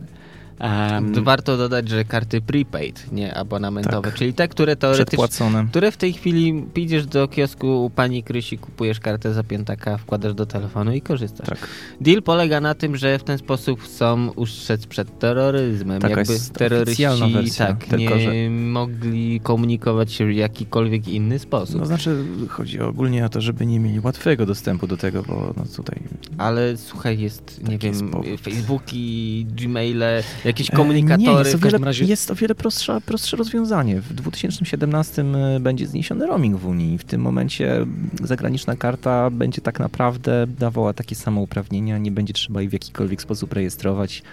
Speaker 1: Em,
Speaker 3: Warto dodać, że karty prepaid, nie abonamentowe,
Speaker 2: Tak.
Speaker 3: czyli te, które teoretycznie które w tej chwili idziesz do kiosku u pani Krysi, kupujesz kartę za piętaka, wkładasz do telefonu i korzystasz.
Speaker 2: Tak.
Speaker 3: Deal polega na tym, że w ten sposób chcą ustrzec przed terroryzmem.
Speaker 2: Taka
Speaker 3: Jakby
Speaker 2: jest
Speaker 3: terroryści
Speaker 2: wersja,
Speaker 3: tak,
Speaker 2: tylko
Speaker 3: nie
Speaker 2: że-
Speaker 3: mogli komunikować się w jakikolwiek inny sposób.
Speaker 2: No znaczy, chodzi ogólnie o to, żeby nie mieli łatwego dostępu do tego, bo no tutaj...
Speaker 3: Ale słuchaj, jest, nie
Speaker 2: jest
Speaker 3: wiem,
Speaker 2: powód.
Speaker 3: Facebooki, Gmaile, jakieś
Speaker 2: E, Nie,
Speaker 3: komunikatory.
Speaker 2: jest o
Speaker 3: w
Speaker 2: wiele,
Speaker 3: każdym razie
Speaker 2: jest o wiele prostsze, prostsze rozwiązanie. W 2017 będzie zniesiony roaming w Unii. W tym momencie zagraniczna karta będzie tak naprawdę dawała takie same uprawnienia, nie będzie trzeba jej w jakikolwiek sposób rejestrować.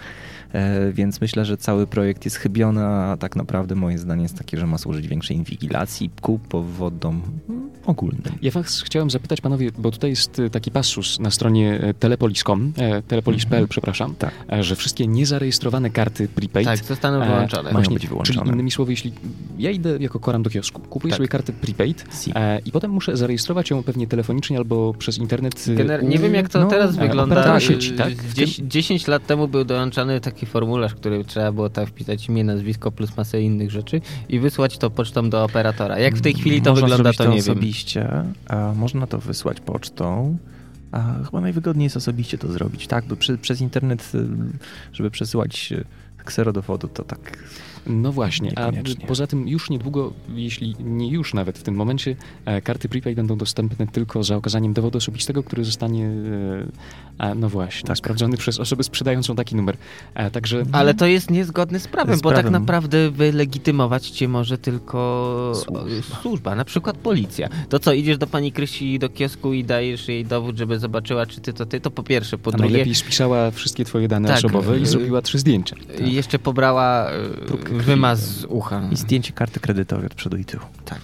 Speaker 2: E, Więc myślę, że cały projekt jest chybiony, a tak naprawdę moje zdanie jest takie, że ma służyć większej inwigilacji ku powodom ogólnym.
Speaker 1: Ja was chciałem zapytać, panowie, bo tutaj jest e, taki passus na stronie e, telepolis.com, e, telepolis.pl,
Speaker 2: Mhm.
Speaker 1: przepraszam,
Speaker 2: Tak.
Speaker 1: e, że wszystkie niezarejestrowane karty prepaid
Speaker 3: tak, zostaną
Speaker 1: e,
Speaker 3: wyłączone.
Speaker 2: mają
Speaker 1: Właśnie,
Speaker 2: być wyłączone.
Speaker 1: Czyli innymi słowy, jeśli ja idę jako koram do kiosku, kupuję
Speaker 3: Tak.
Speaker 1: sobie kartę prepaid
Speaker 2: Si.
Speaker 1: e, i potem muszę zarejestrować ją pewnie telefonicznie albo przez internet. e,
Speaker 3: Gener- nie wiem jak to
Speaker 2: no,
Speaker 3: teraz
Speaker 1: e,
Speaker 3: wygląda.
Speaker 1: sieci, tak? W
Speaker 3: Dzies- 10 lat temu był dołączany taki formularz, który trzeba było tam wpisać imię, nazwisko plus masę innych rzeczy i wysłać to pocztą do operatora. Jak w tej chwili to
Speaker 2: Można
Speaker 3: wygląda, to nie wiem.
Speaker 2: osobiście, a można to wysłać pocztą. A chyba najwygodniej jest osobiście to zrobić, tak? Bo przy, przez internet, y, żeby przesyłać y, kserodowodu, to tak.
Speaker 1: No właśnie, a poza tym już niedługo, jeśli nie już nawet w tym momencie, e, karty prepaid będą dostępne tylko za okazaniem dowodu osobistego, który zostanie, e, no właśnie,
Speaker 2: Tak.
Speaker 1: sprawdzony przez osobę sprzedającą taki numer. E, Także
Speaker 3: Ale to jest niezgodne z prawem,
Speaker 2: Z
Speaker 3: bo tak
Speaker 2: prawem.
Speaker 3: naprawdę wylegitymować cię może tylko
Speaker 2: Służba.
Speaker 3: służba. na przykład policja. To co, idziesz do pani Krysi do kiosku i dajesz jej dowód, żeby zobaczyła, czy ty to ty, to po pierwsze. Po
Speaker 1: a
Speaker 3: drugie,
Speaker 1: najlepiej spisała wszystkie twoje dane
Speaker 3: Tak,
Speaker 1: osobowe i zrobiła trzy zdjęcia.
Speaker 3: i jeszcze pobrała
Speaker 2: Próbkę.
Speaker 3: Wymaz z ucha.
Speaker 2: I zdjęcie karty kredytowej od przodu i tyłu.
Speaker 3: Tak.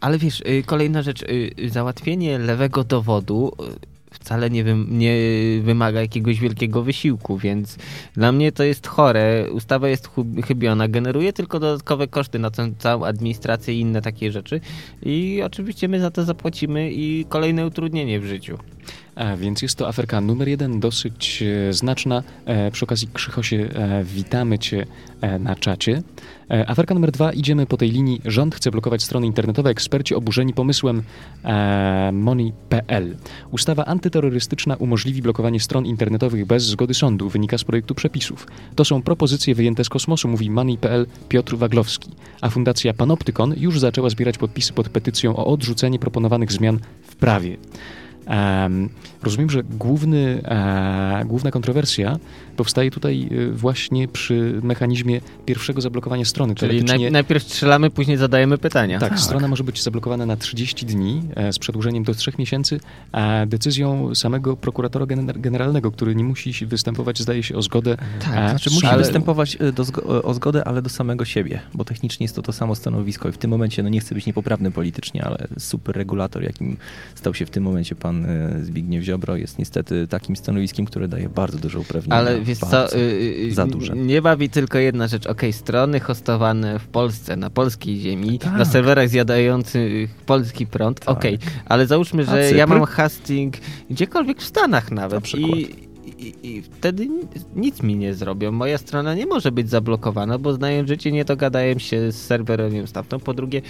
Speaker 3: Ale wiesz, y, kolejna rzecz, y, załatwienie lewego dowodu y, wcale nie, nie wymaga jakiegoś wielkiego wysiłku, więc dla mnie to jest chore. Ustawa jest chybiona, generuje tylko dodatkowe koszty na tę całą administrację i inne takie rzeczy i oczywiście my za to zapłacimy i kolejne utrudnienie w życiu.
Speaker 1: Więc jest to aferka numer jeden, dosyć e, znaczna. E, przy okazji, Krzychosie, e, witamy Cię na czacie. Aferka numer dwa, idziemy po tej linii. Rząd chce blokować strony internetowe. Eksperci oburzeni pomysłem Money.pl. Ustawa antyterrorystyczna umożliwi blokowanie stron internetowych bez zgody sądu, wynika z projektu przepisów. To są propozycje wyjęte z kosmosu, mówi Money.pl Piotr Waglowski. A Fundacja Panoptykon już zaczęła zbierać podpisy pod petycją o odrzucenie proponowanych zmian w prawie. Um, rozumiem, że główny, e, główna kontrowersja powstaje tutaj e, właśnie przy mechanizmie pierwszego zablokowania strony.
Speaker 3: Czyli naj, najpierw strzelamy, później zadajemy pytania.
Speaker 1: Tak, tak, strona może być zablokowana na 30 dni e, z przedłużeniem do 3 miesięcy, a decyzją samego prokuratora generalnego, który nie musi występować, zdaje się, o zgodę.
Speaker 2: Tak, a, znaczy musi ale... występować e, do, o zgodę, ale do samego siebie, bo technicznie jest to to samo stanowisko i w tym momencie, no nie chcę być niepoprawny politycznie, ale super regulator, jakim stał się w tym momencie pan Zbigniew Ziobro, jest niestety takim stanowiskiem, które daje bardzo dużo uprawnień.
Speaker 3: Ale wiesz co, y, y, za duże. Nie bawi tylko jedna rzecz. Ok, strony hostowane w Polsce, na polskiej ziemi, tak. na serwerach zjadających polski prąd. Tak. Ok, ale załóżmy, że ja mam hosting gdziekolwiek w Stanach nawet. Na I, i, i, wtedy nic mi nie zrobią. Moja strona nie może być zablokowana, bo znają życie, nie dogadają się z serwerem stamtąd. Po drugie,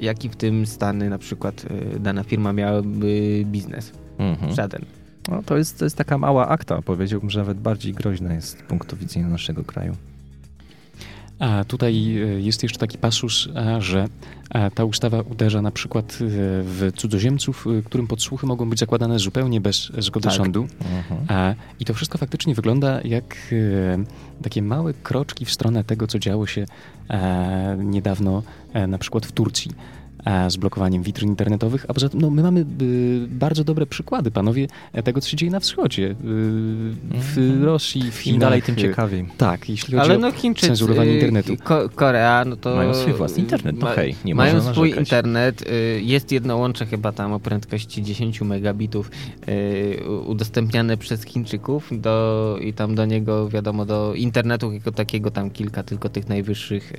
Speaker 3: jaki w tym Stany na przykład dana firma miałaby biznes? Mhm. Żaden.
Speaker 2: No, to, jest, to jest taka mała akta, powiedziałbym, że nawet bardziej groźna jest z punktu widzenia naszego kraju.
Speaker 1: A tutaj e, jest jeszcze taki pasus, że ta ustawa uderza na przykład e, w cudzoziemców, e, którym podsłuchy mogą być zakładane zupełnie bez zgody tak. sądu. Mhm. I to wszystko faktycznie wygląda jak takie małe kroczki w stronę tego, co działo się niedawno na przykład w Turcji. E, z blokowaniem witryn internetowych, a poza tym no, my mamy y, bardzo dobre przykłady, panowie, tego, co się dzieje na wschodzie, y, w mm. Rosji, w Chinach. Im
Speaker 2: dalej, tym ciekawiej.
Speaker 1: Tak, jeśli chodzi Ale no, Chińczycy, o cenzurowanie internetu.
Speaker 3: Ko Korea, no to...
Speaker 2: Mają swój własny internet, no hej, nie
Speaker 3: Mają swój narzekać. internet, y, jest jedno łącze chyba tam o prędkości 10 megabitów udostępniane przez Chińczyków do, i tam do niego, wiadomo, do internetu jako takiego tam kilka tylko tych najwyższych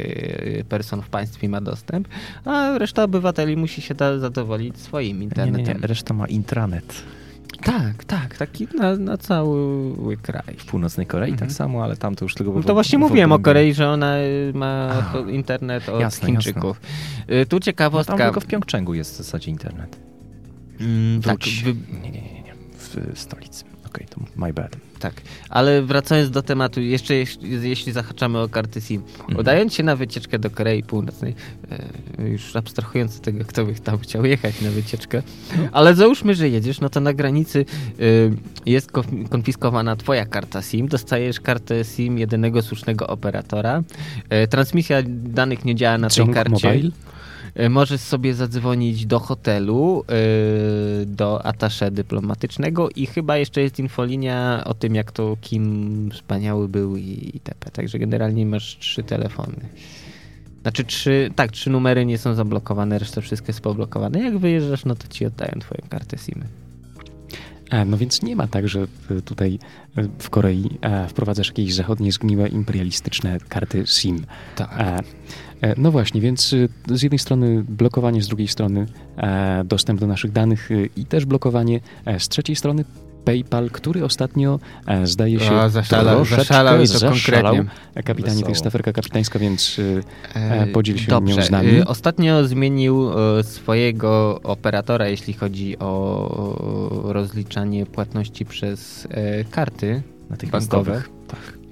Speaker 3: person w państwie ma dostęp, a reszta obywateli musi się zadowolić swoim internetem. Nie, nie,
Speaker 2: nie. Reszta ma intranet.
Speaker 3: Tak, tak, taki na, na cały kraj.
Speaker 2: W północnej Korei tak mhm. tak samo, ale tam to już tylko...
Speaker 3: No to właśnie mówiłem o Korei, że ona ma internet od jasne, Chińczyków. Jasne. Tu ciekawostka... No
Speaker 2: tam tylko w Pjongczęgu jest w zasadzie internet.
Speaker 3: Mm, tak. Wy...
Speaker 2: Nie, nie, nie, nie, w stolicy. Okej, okay, to my bad.
Speaker 3: Tak, ale wracając do tematu, jeszcze jeśli, jeśli zahaczamy o karty SIM, mhm. udając się na wycieczkę do Korei Północnej, e, już abstrahując od tego, kto by tam chciał jechać na wycieczkę, ale załóżmy, że jedziesz, no to na granicy e, jest konfiskowana twoja karta SIM, dostajesz kartę SIM jedynego słusznego operatora, e, transmisja danych nie działa na tej karcie. Mobile? E, możesz sobie zadzwonić do hotelu, e, do atasze dyplomatycznego i chyba jeszcze jest infolinia o tym, jak to Kim wspaniały był i itp. Także generalnie masz trzy telefony. Znaczy trzy, tak, trzy numery nie są zablokowane, reszta wszystko jest poblokowane. Jak wyjeżdżasz, no to ci oddają twoją kartę SIM.
Speaker 1: A, no więc nie ma tak, że tutaj w Korei wprowadzasz jakieś zachodnie zgniłe imperialistyczne karty SIM.
Speaker 3: Tak. A,
Speaker 1: E, no właśnie, więc y, z jednej strony blokowanie, z drugiej strony e, dostęp do naszych danych i też blokowanie, e, z trzeciej strony PayPal, który ostatnio zdaje się
Speaker 3: o, zaszalał, zaszalał i to konkretnie.
Speaker 1: Kapitanie, to jest aferka kapitańska, więc podziel się Dobrze. nią z nami.
Speaker 3: Ostatnio zmienił swojego operatora, jeśli chodzi o rozliczanie płatności przez karty na tych bankowych. Tak.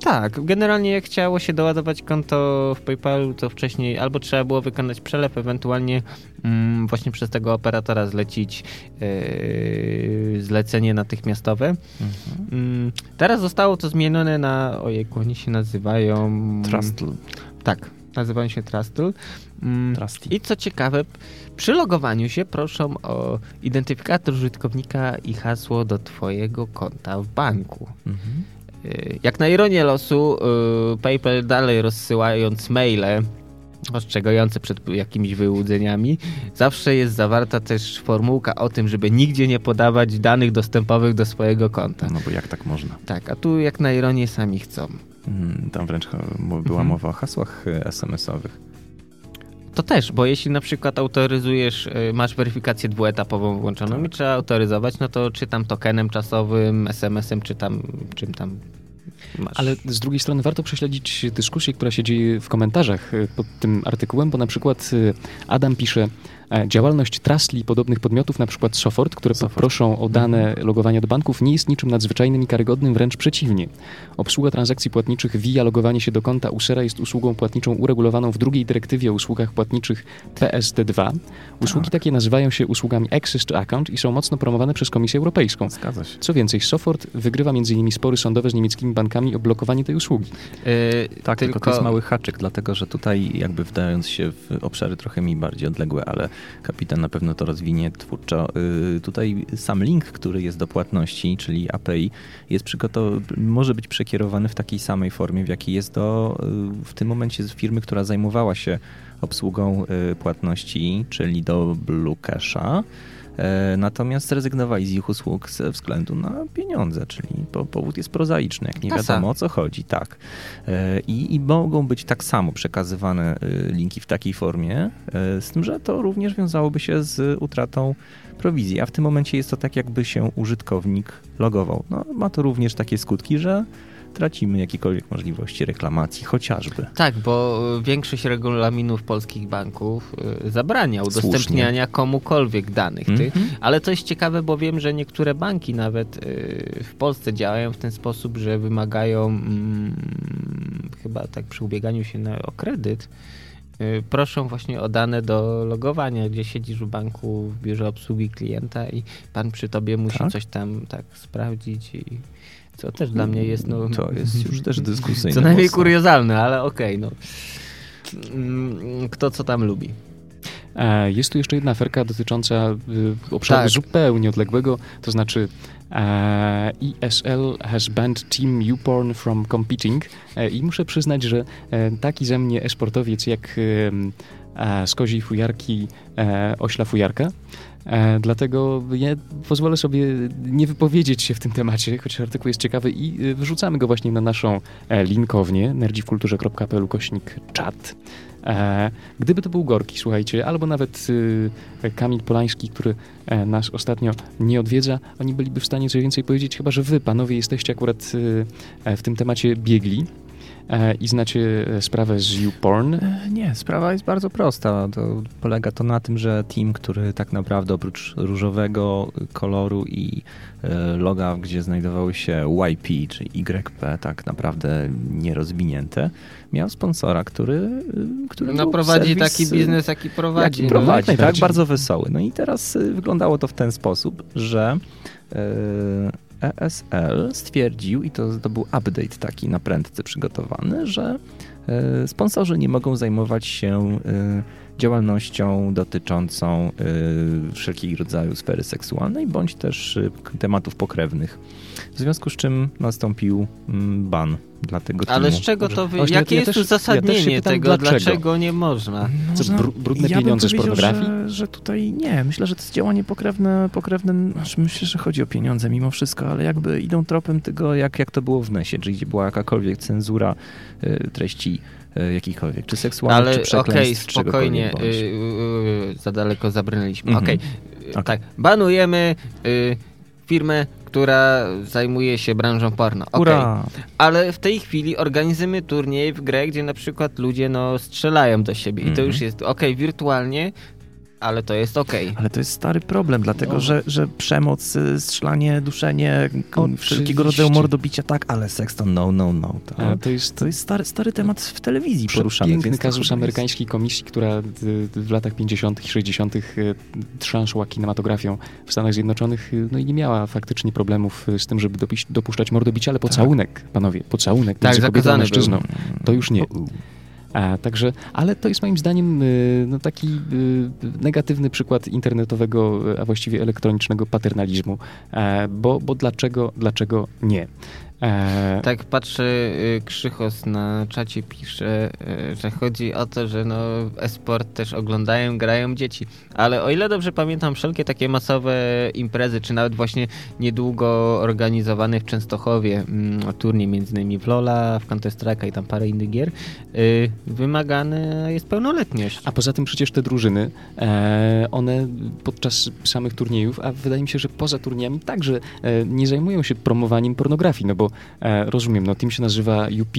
Speaker 3: Tak, generalnie jak chciało się doładować konto w PayPalu, to wcześniej albo trzeba było wykonać przelew, ewentualnie mm, właśnie przez tego operatora zlecić yy, zlecenie natychmiastowe. Mhm. Mm, teraz zostało to zmienione na, ojej, oni się nazywają...
Speaker 2: Trustl.
Speaker 3: Tak, nazywają się Trustl. Mm, I co ciekawe, przy logowaniu się proszą o identyfikator użytkownika i hasło do twojego konta w banku. Mhm. Y, jak na ironię losu, y, PayPal dalej rozsyłając maile ostrzegające przed jakimiś wyłudzeniami. Zawsze jest zawarta też formułka o tym, żeby nigdzie nie podawać danych dostępowych do swojego konta.
Speaker 2: No bo jak tak można?
Speaker 3: Tak, a tu jak na ironię sami chcą.
Speaker 2: Mm, Tam wręcz była
Speaker 3: Mhm.
Speaker 2: mowa o hasłach y, SMS-owych.
Speaker 3: To też, bo jeśli na przykład autoryzujesz, y, masz weryfikację dwuetapową włączoną
Speaker 2: Tak.
Speaker 3: i trzeba autoryzować, no to czy tam tokenem czasowym, SMS-em, czy tam czym tam masz.
Speaker 1: Ale z drugiej strony warto prześledzić dyskusję, która się dzieje w komentarzach y, pod tym artykułem, bo na przykład y, Adam pisze, działalność Trustly i podobnych podmiotów, na przykład Sofort, które
Speaker 2: Sofort.
Speaker 1: poproszą o dane logowania do banków, nie jest niczym nadzwyczajnym i karygodnym, wręcz przeciwnie. Obsługa transakcji płatniczych via logowanie się do konta usera jest usługą płatniczą uregulowaną w drugiej dyrektywie o usługach płatniczych PSD2. Usługi
Speaker 2: Tak.
Speaker 1: takie nazywają się usługami Access to Account i są mocno promowane przez Komisję Europejską.
Speaker 2: Zgadza się.
Speaker 1: Co więcej, Sofort wygrywa m.in. spory sądowe z niemieckimi bankami o blokowanie tej usługi.
Speaker 3: Y,
Speaker 2: Tak, tylko... to jest mały haczyk, dlatego że tutaj jakby wdając się w obszary trochę mi bardziej odległe, ale kapitan na pewno to rozwinie twórczo. y, Tutaj sam link, który jest do płatności, czyli API, jest może być przekierowany w takiej samej formie, w jakiej jest do y, w tym momencie z firmy, która zajmowała się obsługą y, płatności, czyli do. E, Natomiast zrezygnowali z ich usług ze względu na pieniądze, czyli po, powód jest prozaiczny, jak nie wiadomo o co chodzi, tak. E, I, I mogą być tak samo przekazywane e, linki w takiej formie, e, z tym, że to również wiązałoby się z utratą prowizji, a w tym momencie jest to tak, jakby się użytkownik logował. No, ma to również takie skutki, że tracimy jakiekolwiek możliwości reklamacji, chociażby.
Speaker 3: Tak, bo y, większość regulaminów polskich banków y, zabrania
Speaker 2: Słusznie.
Speaker 3: udostępniania komukolwiek danych tych.
Speaker 2: Mhm.
Speaker 3: Ale to jest ciekawe, bo wiem, że niektóre banki nawet y, w Polsce działają w ten sposób, że wymagają mm, chyba tak przy ubieganiu się na, o kredyt, proszą właśnie o dane do logowania, gdzie siedzisz w banku w biurze obsługi klienta i pan przy tobie musi
Speaker 2: Tak?
Speaker 3: coś tam tak sprawdzić i co też dla mnie jest no
Speaker 2: To jest już też dyskusyjne.
Speaker 3: co najmniej
Speaker 2: mocno.
Speaker 3: kuriozalne, ale okej, no. Mm, Kto co tam lubi.
Speaker 1: E, Jest tu jeszcze jedna aferka dotycząca y, obszaru
Speaker 3: Tak.
Speaker 1: zupełnie odległego, to znaczy e, ESL has banned Team YouPorn from competing E, i muszę przyznać, że e, taki ze mnie esportowiec jak e, koziej fujarki e, ośla fujarka, E, dlatego ja pozwolę sobie nie wypowiedzieć się w tym temacie, choć artykuł jest ciekawy i y, wrzucamy go właśnie na naszą e, linkownię nerdziwkulturze.pl kośnik czat. E, gdyby to był Gorki, słuchajcie, albo nawet y, Kamil Polański, który e, nas ostatnio nie odwiedza, oni byliby w stanie coś więcej powiedzieć, chyba że wy, panowie, jesteście akurat y, e, w tym temacie biegli e, i znacie e, sprawę z YouPorn.
Speaker 2: E, Nie, sprawa jest bardzo prosta. To polega to na tym, że team, który tak naprawdę oprócz różowego koloru i e, loga, gdzie znajdowały się YP czy YP, tak naprawdę nierozwinięte, miał sponsora, który, e, który
Speaker 3: No prowadzi
Speaker 2: serwis,
Speaker 3: taki
Speaker 2: e,
Speaker 3: biznes, jaki prowadzi.
Speaker 2: Jaki
Speaker 3: no.
Speaker 2: prowadzi, tak,
Speaker 1: najbardziej.
Speaker 2: bardzo wesoły. No i teraz wyglądało to w ten sposób, że y, ESL stwierdził, i to, to był update taki na prędce przygotowany, że y, sponsorzy nie mogą zajmować się y, działalnością dotyczącą y, wszelkiego rodzaju sfery seksualnej, bądź też y, tematów pokrewnych. W związku z czym nastąpił mm, ban dla tego
Speaker 3: Ale
Speaker 2: teamu.
Speaker 3: z czego to wy... Jakie
Speaker 1: ja
Speaker 3: jest
Speaker 1: też- ja też się
Speaker 3: uzasadnienie
Speaker 1: pytam,
Speaker 3: tego?
Speaker 1: dlaczego?
Speaker 3: nie można?
Speaker 1: Co, bru- brudne
Speaker 2: ja
Speaker 1: pieniądze z pornografii?
Speaker 2: Że, że tutaj nie, myślę, że to jest działanie pokrewne, pokrewne znaczy myślę, że chodzi o pieniądze mimo wszystko, ale jakby idą tropem tego, jak, jak to było w NESie, czyli gdzie była jakakolwiek cenzura y, treści y, jakichkolwiek, czy seksualnych,
Speaker 3: Ale
Speaker 2: czy
Speaker 3: okej,
Speaker 2: przekleństw,
Speaker 3: spokojnie,
Speaker 2: czegokolwiek
Speaker 3: y,
Speaker 2: bądź.
Speaker 3: y, y, za daleko zabrnęliśmy.
Speaker 2: Mhm.
Speaker 3: Okej, y,
Speaker 2: Okej.
Speaker 3: tak, banujemy y, firmę, która zajmuje się branżą porno.
Speaker 2: Ura!
Speaker 3: Ale w tej chwili organizujemy turniej w grę, gdzie na przykład ludzie no, strzelają do siebie i to
Speaker 2: Mhm.
Speaker 3: już jest okej wirtualnie, ale to jest okej.
Speaker 2: Ale to jest stary problem, dlatego
Speaker 1: No.
Speaker 2: że, że przemoc, y, strzelanie, duszenie, k- wszelkiego rodzaju
Speaker 1: Oczywiście.
Speaker 2: mordobicia, tak, ale seks to no, no, no. To,
Speaker 1: To jest
Speaker 2: to jest stary, stary temat w telewizji poruszany.
Speaker 1: Piękny kazus amerykańskiej komisji, która y, w latach 50. i 60. y, trząsła kinematografią w Stanach Zjednoczonych, no i nie miała faktycznie problemów z tym, żeby dopuszczać mordobicia, ale pocałunek, panowie, pocałunek
Speaker 3: Tak,
Speaker 1: między kobietą
Speaker 3: zakazany był.
Speaker 1: mężczyzną. To już nie. A, także, ale to jest moim zdaniem y, no, taki y, negatywny przykład internetowego, y, a właściwie elektronicznego paternalizmu. E, bo, bo dlaczego, dlaczego nie? E,
Speaker 3: Tak, patrzę, y, Krzychos na czacie pisze, y, że chodzi o to, że no e-sport też oglądają, grają dzieci. Ale o ile dobrze pamiętam, wszelkie takie masowe imprezy, czy nawet właśnie niedługo organizowany w Częstochowie mm, turniej między innymi w Lola, w Counter Strike'a i tam parę innych gier, y, wymagane jest pełnoletność.
Speaker 1: A poza tym przecież te drużyny, e, one podczas samych turniejów, a wydaje mi się, że poza turniejami także e, nie zajmują się promowaniem pornografii, no bo e, rozumiem, no team się nazywa UP.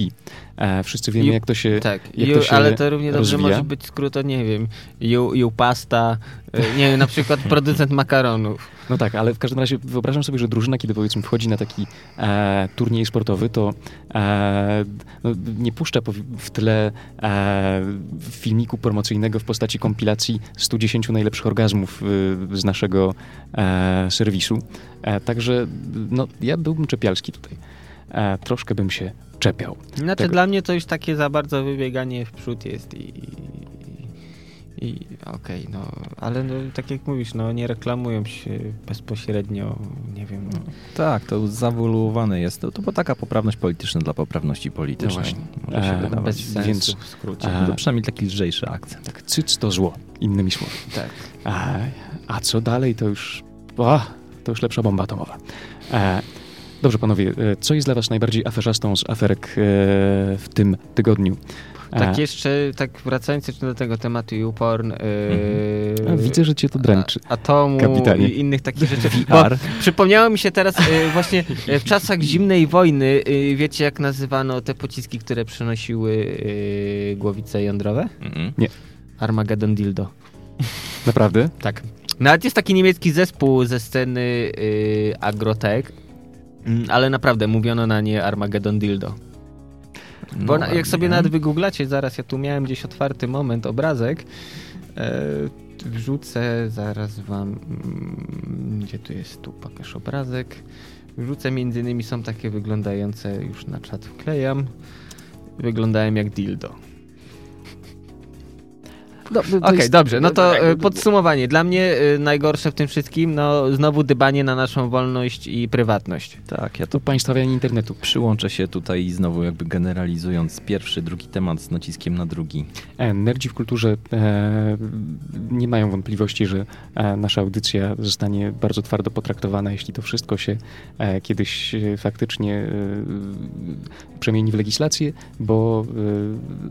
Speaker 1: E, wszyscy wiemy, jak to się
Speaker 3: Tak,
Speaker 1: jak
Speaker 3: ju,
Speaker 1: to się
Speaker 3: ale to równie dobrze
Speaker 1: rozwija.
Speaker 3: może być skrót, nie wiem, ju, ju pasta, y, nie wiem, na przykład producent makaronów.
Speaker 1: No tak, ale w każdym razie wyobrażam sobie, że drużyna, kiedy powiedzmy wchodzi na taki e, turniej sportowy, to e, no, nie puszcza po, w tle e, filmiku promocyjnego w postaci kompilacji 110 najlepszych orgazmów y, z naszego e, serwisu. E, także no, ja byłbym czepialski tutaj. E, troszkę bym się czepiał.
Speaker 3: Znaczy
Speaker 1: Tego-
Speaker 3: dla mnie to już takie za bardzo wybieganie w przód jest i... i, i okej, no, ale no, tak jak mówisz, no nie reklamują się bezpośrednio, nie wiem, no.
Speaker 2: Tak, to zawoluowane jest. To, to była taka poprawność polityczna dla poprawności politycznej.
Speaker 1: No właśnie.
Speaker 2: Może się
Speaker 1: E,
Speaker 2: wydawać.
Speaker 3: bez sensu
Speaker 1: więc-
Speaker 3: w skrócie.
Speaker 1: a-
Speaker 2: To przynajmniej taki lżejszy akcent.
Speaker 1: Tak, cyc to zło, innymi słowy.
Speaker 3: tak.
Speaker 1: A, a co dalej, to już. O, to już lepsza bomba atomowa. E, dobrze, panowie, e, co jest dla Was najbardziej aferzastą z aferek e, w tym tygodniu? E,
Speaker 3: Tak jeszcze, tak wracając jeszcze do tego tematu YouPorn, yy,
Speaker 1: a, widzę, że Cię to dręczy.
Speaker 3: a- atomu
Speaker 1: kapitanie.
Speaker 3: i innych takich rzeczy. Bo przypomniało mi się teraz y, właśnie w czasach zimnej wojny, y, wiecie jak nazywano te pociski, które przynosiły y, głowice jądrowe?
Speaker 2: Mhm.
Speaker 3: Armageddon Dildo.
Speaker 1: Naprawdę?
Speaker 3: Tak. Nawet jest taki niemiecki zespół ze sceny y, Agrotech, mm, ale naprawdę mówiono na nie Armageddon Dildo. Bo na, jak sobie nawet wygooglacie, zaraz ja tu miałem gdzieś otwarty moment, obrazek, e, wrzucę zaraz wam, mm, gdzie tu jest, tu pokaż obrazek, wrzucę między innymi są takie wyglądające, już na czat wklejam, wyglądają jak dildo. Okej, dobrze, no to e, podsumowanie. Dla mnie e, najgorsze w tym wszystkim, no znowu dbanie na naszą wolność i prywatność.
Speaker 2: Tak, ja to
Speaker 1: państwawianie internetu.
Speaker 2: przyłączę się tutaj znowu jakby generalizując pierwszy, drugi temat z naciskiem na drugi.
Speaker 1: E, Nerdzi w kulturze e, nie mają wątpliwości, że e, nasza audycja zostanie bardzo twardo potraktowana, jeśli to wszystko się e, kiedyś e, faktycznie e, przemieni w legislację, bo e,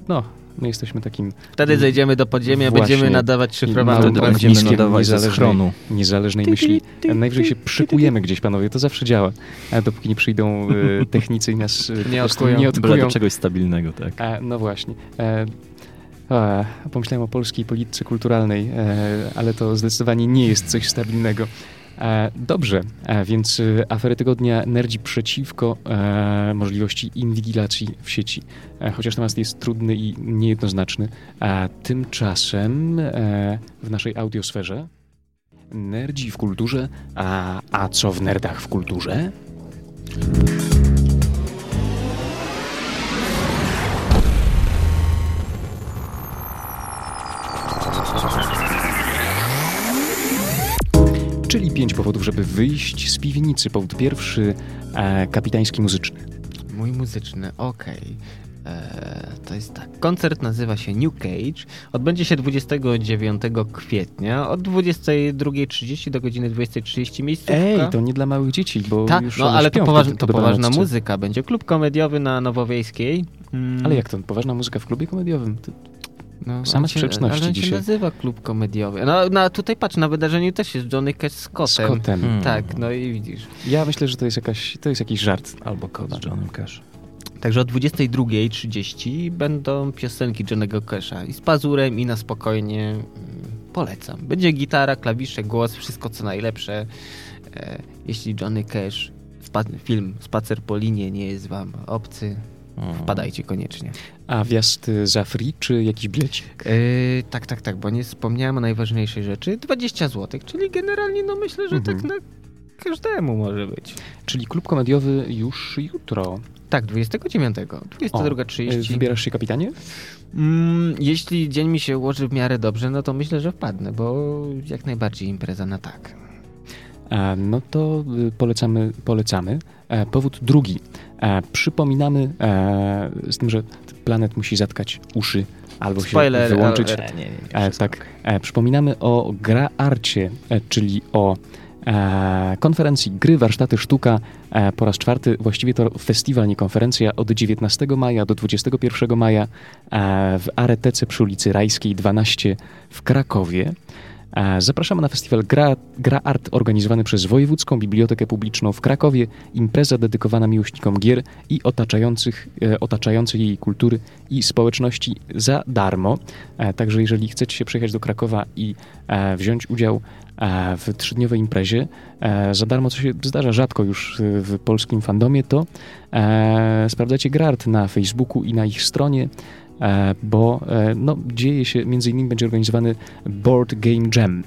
Speaker 1: no, my jesteśmy takim
Speaker 3: Wtedy zejdziemy do podziemia,
Speaker 1: Właśnie.
Speaker 3: będziemy nadawać
Speaker 2: Wtedy
Speaker 3: odcinki.
Speaker 2: będziemy nadawać ze
Speaker 1: niezależnej-
Speaker 2: schronu.
Speaker 1: niezależnej myśli. Najwyżej się przykujemy gdzieś, panowie, to zawsze działa, e, dopóki nie przyjdą e, technicy i nas e,
Speaker 3: Nie odkują.
Speaker 1: nie
Speaker 2: Byle
Speaker 1: odkują.
Speaker 2: do czegoś stabilnego, tak.
Speaker 1: E, no właśnie. E, a, pomyślałem o polskiej polityce kulturalnej, e, ale to zdecydowanie nie jest coś stabilnego. E, dobrze, e, więc e, afery tygodnia nerdzi przeciwko możliwości inwigilacji w sieci. Chociaż temat jest trudny i niejednoznaczny. A tymczasem w naszej audiosferze nerdzi w kulturze, a, a co w nerdach w kulturze? Czyli pięć powodów, żeby wyjść z piwnicy. Powód pierwszy, e, kapitański muzyczny.
Speaker 3: Mój muzyczny, okej. Eee, To jest tak. Koncert nazywa się New Cage. Odbędzie się 29 kwietnia od 22.30 do godziny 20.30 miejscówka.
Speaker 1: Ej, to nie dla małych dzieci, bo
Speaker 3: Tak,
Speaker 1: już
Speaker 3: no ale to,
Speaker 1: śpią
Speaker 3: poważ,
Speaker 1: wtedy
Speaker 3: to
Speaker 1: po
Speaker 3: poważna muzyka. Będzie klub komediowy na Nowowiejskiej. Mm,
Speaker 1: Ale jak to? Poważna muzyka w klubie komediowym? To,
Speaker 3: No,
Speaker 1: Same sprzeczności
Speaker 3: ale on się
Speaker 1: dzisiaj.
Speaker 3: nazywa klub komediowy. No, no tutaj patrz, na wydarzeniu też jest Johnny Cash z kotem.
Speaker 1: z kotem.
Speaker 2: Hmm.
Speaker 3: Tak, no i widzisz.
Speaker 1: Ja myślę, że to jest, jakaś, to jest jakiś żart.
Speaker 2: Albo kod z Johnem Cash.
Speaker 3: Także o 22.30 będą piosenki Johnnego Casha i z pazurem i na spokojnie mm, polecam. Będzie gitara, klawisze, głos, wszystko co najlepsze. E, jeśli Johnny Cash, film Spacer po linie nie jest wam obcy, wpadajcie koniecznie.
Speaker 1: A wjazd y, za free, czy jakiś bilecik?
Speaker 3: E, tak, tak, tak, bo nie wspomniałem o najważniejszej rzeczy. 20 zł, czyli generalnie no myślę, że
Speaker 1: Mhm.
Speaker 3: tak na każdemu może być.
Speaker 1: Czyli klub komediowy już jutro.
Speaker 3: Tak, 29,
Speaker 1: O,
Speaker 3: 22.30.
Speaker 1: y, Wybierasz się, kapitanie?
Speaker 3: Mm, jeśli dzień mi się ułoży w miarę dobrze, no to myślę, że wpadnę, bo jak najbardziej impreza na tak.
Speaker 1: A, no to y, polecamy, polecamy. E, powód drugi. E, przypominamy, e, z tym, że planet musi zatkać uszy albo
Speaker 3: Spoiler,
Speaker 1: się wyłączyć.
Speaker 3: ale-
Speaker 2: Nie, nie, nie.
Speaker 1: E, tak, e, przypominamy o Gra Arcie, e, czyli o e, konferencji Gry, Warsztaty, Sztuka. E, po raz czwarty, właściwie to festiwal, nie konferencja, od 19 maja do 21 maja e, w Aretece przy ulicy Rajskiej 12 w Krakowie. Zapraszamy na festiwal Gra, Gra Art organizowany przez Wojewódzką Bibliotekę Publiczną w Krakowie. Impreza dedykowana miłośnikom gier i otaczających, e, otaczającej jej kultury i społeczności za darmo. E, Także jeżeli chcecie się przyjechać do Krakowa i e, wziąć udział w trzydniowej imprezie za darmo, co się zdarza rzadko już w polskim fandomie, to e, sprawdzajcie Grart na Facebooku i na ich stronie, bo e, no, dzieje się, między innymi będzie organizowany Board Game Jam.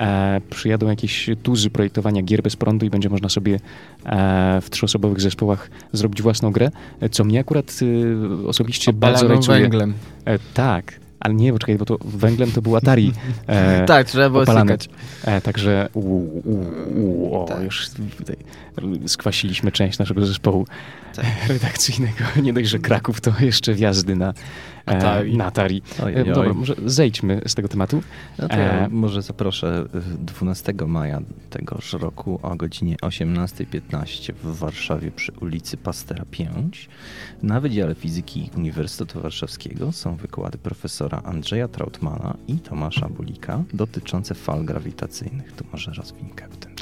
Speaker 1: E, przyjadą jakieś tuzy projektowania gier bez prądu i będzie można sobie e, w trzyosobowych zespołach zrobić własną grę, e, co mnie akurat e, osobiście bardzo
Speaker 3: Opalaną
Speaker 1: rajcuje.
Speaker 3: węglem.
Speaker 1: E, tak, ale nie, poczekaj, bo to węglem to był Atari. E,
Speaker 3: tak, trzeba było
Speaker 1: opalany. E, także u, u, u, o,
Speaker 3: Tak.
Speaker 1: już tutaj skwasiliśmy część naszego zespołu
Speaker 3: Tak.
Speaker 1: redakcyjnego. Nie dość, że Kraków, to jeszcze wjazdy na e,
Speaker 3: Atari.
Speaker 1: Na Atari.
Speaker 2: Oj,
Speaker 1: E,
Speaker 2: oj,
Speaker 1: dobra, może zejdźmy z tego tematu.
Speaker 2: No to ja
Speaker 1: E,
Speaker 2: może zaproszę y, 12 maja tegoż roku o godzinie 18.15 w Warszawie przy ulicy Pastera 5. Na Wydziale Fizyki Uniwersytetu Warszawskiego są wykłady profesora Andrzeja Trautmana i Tomasza Bulika dotyczące fal grawitacyjnych. Tu może rozwinkę w tym.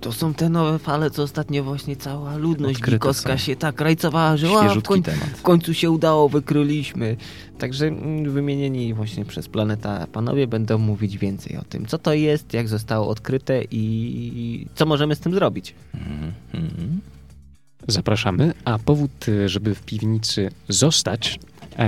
Speaker 3: To są te nowe fale, co ostatnio właśnie cała ludność
Speaker 2: Odkryte są.
Speaker 3: się tak rajcowała, że o, w, koń, w końcu się udało, wykryliśmy. Także mm, wymienieni właśnie przez Planeta panowie będą mówić więcej o tym, co to jest, jak zostało odkryte i co możemy z tym zrobić.
Speaker 2: Mhm, mhm.
Speaker 1: Zapraszamy, a powód, e, żeby w piwnicy zostać,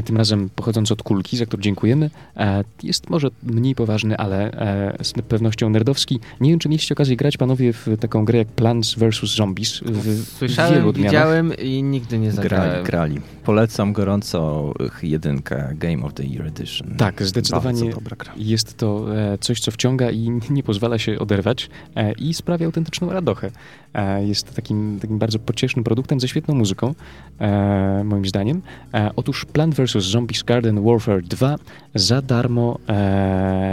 Speaker 1: tym razem pochodząc od kulki, za który dziękujemy, e, jest może mniej poważny, ale e, z pewnością nerdowski. Nie wiem, czy mieliście okazję grać, panowie, w taką grę jak Plants vs. Zombies. W,
Speaker 3: Słyszałem, widziałem i nigdy nie
Speaker 2: Grali,
Speaker 3: zagrałem.
Speaker 2: grali. Polecam gorąco jedynkę Game of the Year Edition.
Speaker 1: Tak, zdecydowanie
Speaker 2: Bardzo dobra gra.
Speaker 1: Jest to e, coś, co wciąga i nie pozwala się oderwać e, i sprawia autentyczną radochę. E, Jest takim, takim bardzo pociesznym produktem ze świetną muzyką, e, moim zdaniem. E, Otóż Plant vs. Zombies Garden Warfare 2 za darmo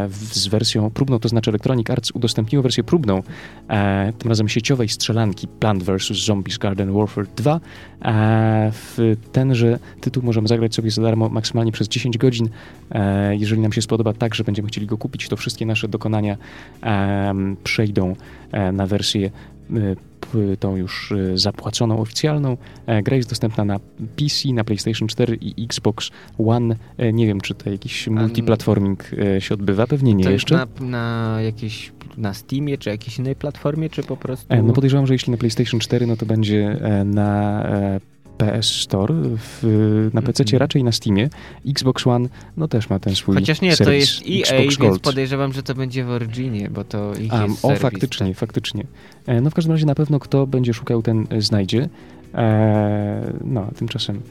Speaker 1: z wersją próbną, to znaczy Electronic Arts udostępniło wersję próbną, tym razem sieciowej strzelanki Plant vs. Zombies Garden Warfare 2. E, W tenże tytuł możemy zagrać sobie za darmo maksymalnie przez 10 godzin. Jeżeli nam się spodoba tak, że będziemy chcieli go kupić, to wszystkie nasze dokonania przejdą na wersję tą już e, zapłaconą, oficjalną. E, Gra jest dostępna na PC, na PlayStation 4 i Xbox One. E, Nie wiem, czy to jakiś multiplatforming e, się odbywa, pewnie nie
Speaker 3: to
Speaker 1: jeszcze.
Speaker 3: na, na jakiejś, na Steamie, czy jakiejś innej platformie, czy po prostu...
Speaker 1: No podejrzewam, że jeśli na PlayStation 4, no to będzie na PS Store, w, na PC
Speaker 3: Mhm.
Speaker 1: raczej na Steamie. Xbox One, no też ma ten swój
Speaker 3: Chociaż nie, to
Speaker 1: serwis
Speaker 3: jest EA,
Speaker 1: Xbox
Speaker 3: więc
Speaker 1: Gold.
Speaker 3: podejrzewam, że to będzie w Originie, bo to ich
Speaker 1: A,
Speaker 3: jest
Speaker 1: o,
Speaker 3: serwis,
Speaker 1: faktycznie,
Speaker 3: tak.
Speaker 1: faktycznie. E, No w każdym razie na pewno kto będzie szukał, ten e, znajdzie. E, no, tymczasem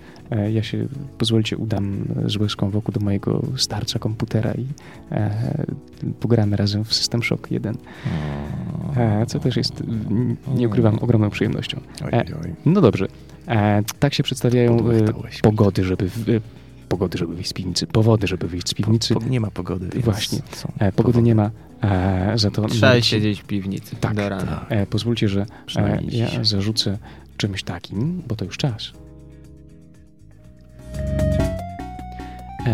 Speaker 1: ja się, pozwolicie, udam z łezką wokół do mojego starca komputera i e, pogramy razem w System Shock 1, e, co też jest, nie ukrywam, ogromną przyjemnością. E. No dobrze, e, tak się przedstawiają e, pogody, żeby, w, e, pogody, żeby wyjść z piwnicy, powody, żeby wyjść z piwnicy.
Speaker 2: Po, nie ma pogody.
Speaker 1: Właśnie.
Speaker 2: Są
Speaker 1: E, pogody nie ma, e, za to...
Speaker 3: Trzeba
Speaker 1: nawet-
Speaker 3: siedzieć w piwnicy
Speaker 1: Tak,
Speaker 3: do rana.
Speaker 2: tak.
Speaker 1: E, pozwólcie, że e, ja zarzucę czymś takim, bo to już czas.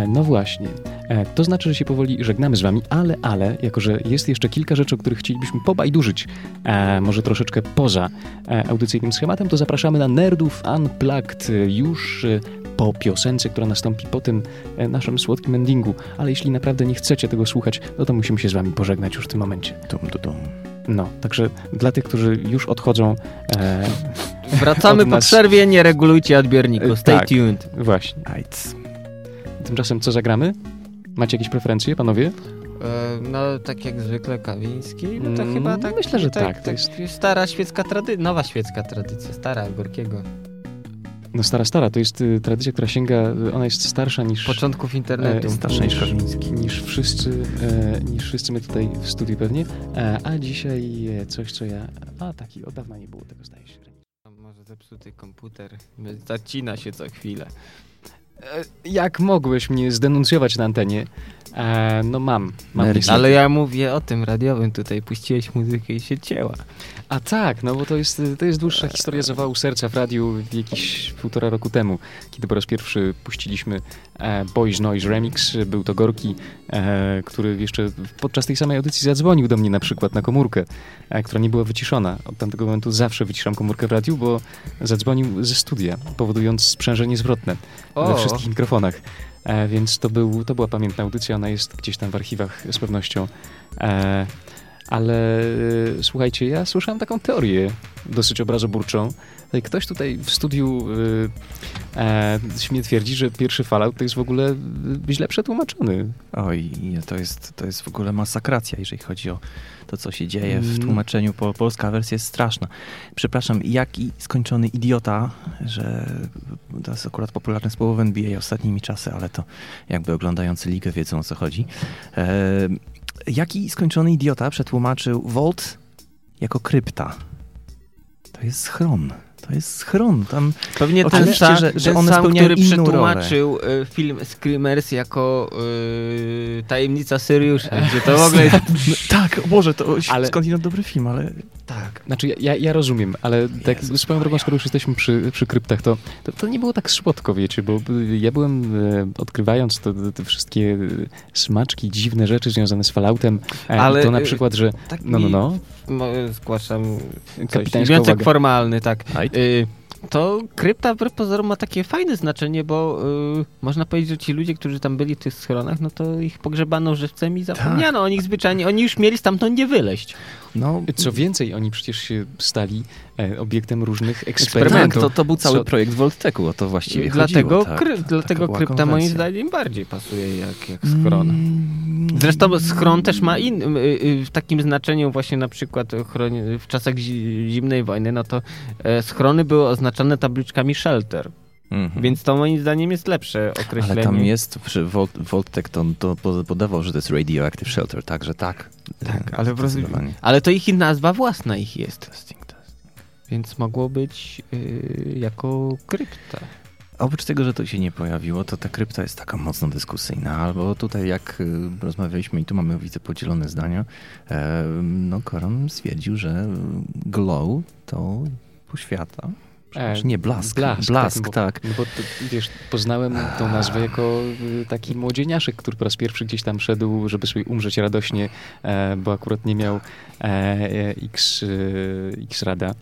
Speaker 1: E, no właśnie. E, to znaczy, że się powoli żegnamy z wami, ale, ale, jako że jest jeszcze kilka rzeczy, o których chcielibyśmy pobajdurzyć, e, może troszeczkę poza e, audycyjnym schematem, to zapraszamy na Nerdów Unplugged już e, po piosence, która nastąpi po tym e, naszym słodkim endingu. Ale jeśli naprawdę nie chcecie tego słuchać, no to musimy się z wami pożegnać już w tym momencie.
Speaker 2: Dum, dum, dum.
Speaker 1: No, także dla tych, którzy już odchodzą, e,
Speaker 3: Wracamy
Speaker 1: Od
Speaker 3: po
Speaker 1: nas-
Speaker 3: przerwie, nie regulujcie odbierniku.
Speaker 1: E,
Speaker 3: Stay
Speaker 1: tak.
Speaker 3: tuned.
Speaker 1: właśnie.
Speaker 2: Ajc.
Speaker 1: Tymczasem co zagramy? Macie jakieś preferencje, panowie?
Speaker 3: E, No, tak jak zwykle Kawiński, no to
Speaker 1: Mm,
Speaker 3: chyba tak.
Speaker 1: myślę, że tak, to jest-
Speaker 3: Stara świecka tradycja, nowa świecka tradycja, stara Gorkiego.
Speaker 1: No stara, stara, to jest y, tradycja, która sięga, y, ona jest starsza niż...
Speaker 3: Początków internetu.
Speaker 1: e,
Speaker 2: starsza niż
Speaker 1: niż,
Speaker 2: Kawiński.
Speaker 1: niż wszyscy, e, niż wszyscy my tutaj w studiu pewnie. E, a dzisiaj e, coś, co ja... A, taki, od dawna nie było tego, zdaje się.
Speaker 3: Może zepsuty komputer. Zacina się co chwilę.
Speaker 1: E, Jak mogłeś mnie zdenuncjować na antenie? E, no mam. mam.
Speaker 3: Ale ja mówię o tym radiowym tutaj. Puściłeś muzykę i się cięła.
Speaker 1: A tak, no bo to jest, to jest dłuższa historia zawału serca w radiu jakieś półtora roku temu, kiedy po raz pierwszy puściliśmy e, Boys Noise Remix. Był to Gorki, e, który jeszcze podczas tej samej audycji zadzwonił do mnie na przykład na komórkę, e, która nie była wyciszona. Od tamtego momentu zawsze wyciszam komórkę w radiu, bo zadzwonił ze studia, powodując sprzężenie zwrotne we wszystkich mikrofonach. E, więc to, był, to była pamiętna audycja, ona jest gdzieś tam w archiwach z pewnością. Ale e, słuchajcie, ja słyszałem taką teorię dosyć obrazoburczą. Ktoś tutaj w studiu e, e, śmie twierdzi, że pierwszy Fallout to jest w ogóle e, źle przetłumaczony.
Speaker 2: Oj, to jest, to jest w ogóle masakracja, jeżeli chodzi o to, co się dzieje w
Speaker 1: Mm.
Speaker 2: tłumaczeniu. Po, polska wersja jest straszna. Przepraszam, jaki skończony idiota, że to jest akurat popularne słowo w NBA ostatnimi czasy, ale to jakby oglądający ligę wiedzą o co chodzi. E, jaki skończony idiota przetłumaczył Volt jako krypta? To jest schron. To jest schron. Tam
Speaker 3: Pewnie ten,
Speaker 2: Oczywiście,
Speaker 3: sam,
Speaker 2: że- że
Speaker 3: ten
Speaker 2: one
Speaker 3: sam, który przetłumaczył y, film Screamers jako y, Tajemnica Syriusza, gdzie to w ogóle jest...
Speaker 2: No, tak, Boże, to
Speaker 1: Ale-
Speaker 2: skądinąd dobry film, ale tak.
Speaker 1: Znaczy, ja- ja, rozumiem, ale tak
Speaker 2: Jezus
Speaker 1: swoją drogą, skoro już jesteśmy przy, przy kryptach, to, to, to nie było tak słodko, wiecie, bo ja byłem, e, odkrywając to, te wszystkie e, smaczki, dziwne rzeczy związane z Falloutem, e,
Speaker 3: Ale,
Speaker 1: to na przykład, że
Speaker 3: Tak
Speaker 1: no, no, no,
Speaker 3: Mo, zgłaszam coś.
Speaker 1: kapitańska
Speaker 3: Wniosek formalny, tak. Y, to krypta wbrew pozorom ma takie fajne znaczenie, bo y, można powiedzieć, że ci ludzie, którzy tam byli w tych schronach, no to ich pogrzebano żywcem i zapomniano o nich zwyczajnie. Oni już mieli stamtąd nie wyleźć.
Speaker 2: No,
Speaker 1: Co więcej, oni przecież się stali obiektem różnych
Speaker 2: tak,
Speaker 1: eksperymentów.
Speaker 2: to, to był cały
Speaker 1: Co-
Speaker 2: projekt Volteku, o to właściwie
Speaker 3: dlatego,
Speaker 2: chodziło. Tak,
Speaker 3: kry,
Speaker 2: Ta-
Speaker 3: dlatego krypta moim zdaniem bardziej pasuje jak, jak schron.
Speaker 2: Mm,
Speaker 3: Zresztą schron też ma in, y, y, w takim znaczeniu właśnie na przykład w czasach zi, zimnej wojny, no to e, schrony były oznaczone tabliczkami shelter,
Speaker 2: Mhm.
Speaker 3: więc to moim zdaniem jest lepsze określenie.
Speaker 2: Ale tam jest, przy Volt, Voltec to, to po- podawał, że to jest radioactive shelter, także tak.
Speaker 3: Tak,
Speaker 2: E,
Speaker 3: ale. Ale to ich nazwa własna ich jest. Więc mogło być y, jako krypta.
Speaker 2: Oprócz tego, że to się nie pojawiło, to ta krypta jest taka mocno dyskusyjna, albo tutaj jak y, rozmawialiśmy i tu mamy, widzę, podzielone zdania, e, no Koron stwierdził, że glow to poświata. Przepraszam, nie, blask.
Speaker 1: Blask,
Speaker 2: Blask,
Speaker 1: tak,
Speaker 2: tak.
Speaker 1: No bo to, wiesz, poznałem tą nazwę jako y, taki młodzieniaszek, który po raz pierwszy gdzieś tam szedł, żeby sobie umrzeć radośnie, e, bo akurat nie miał e, X, e, X rada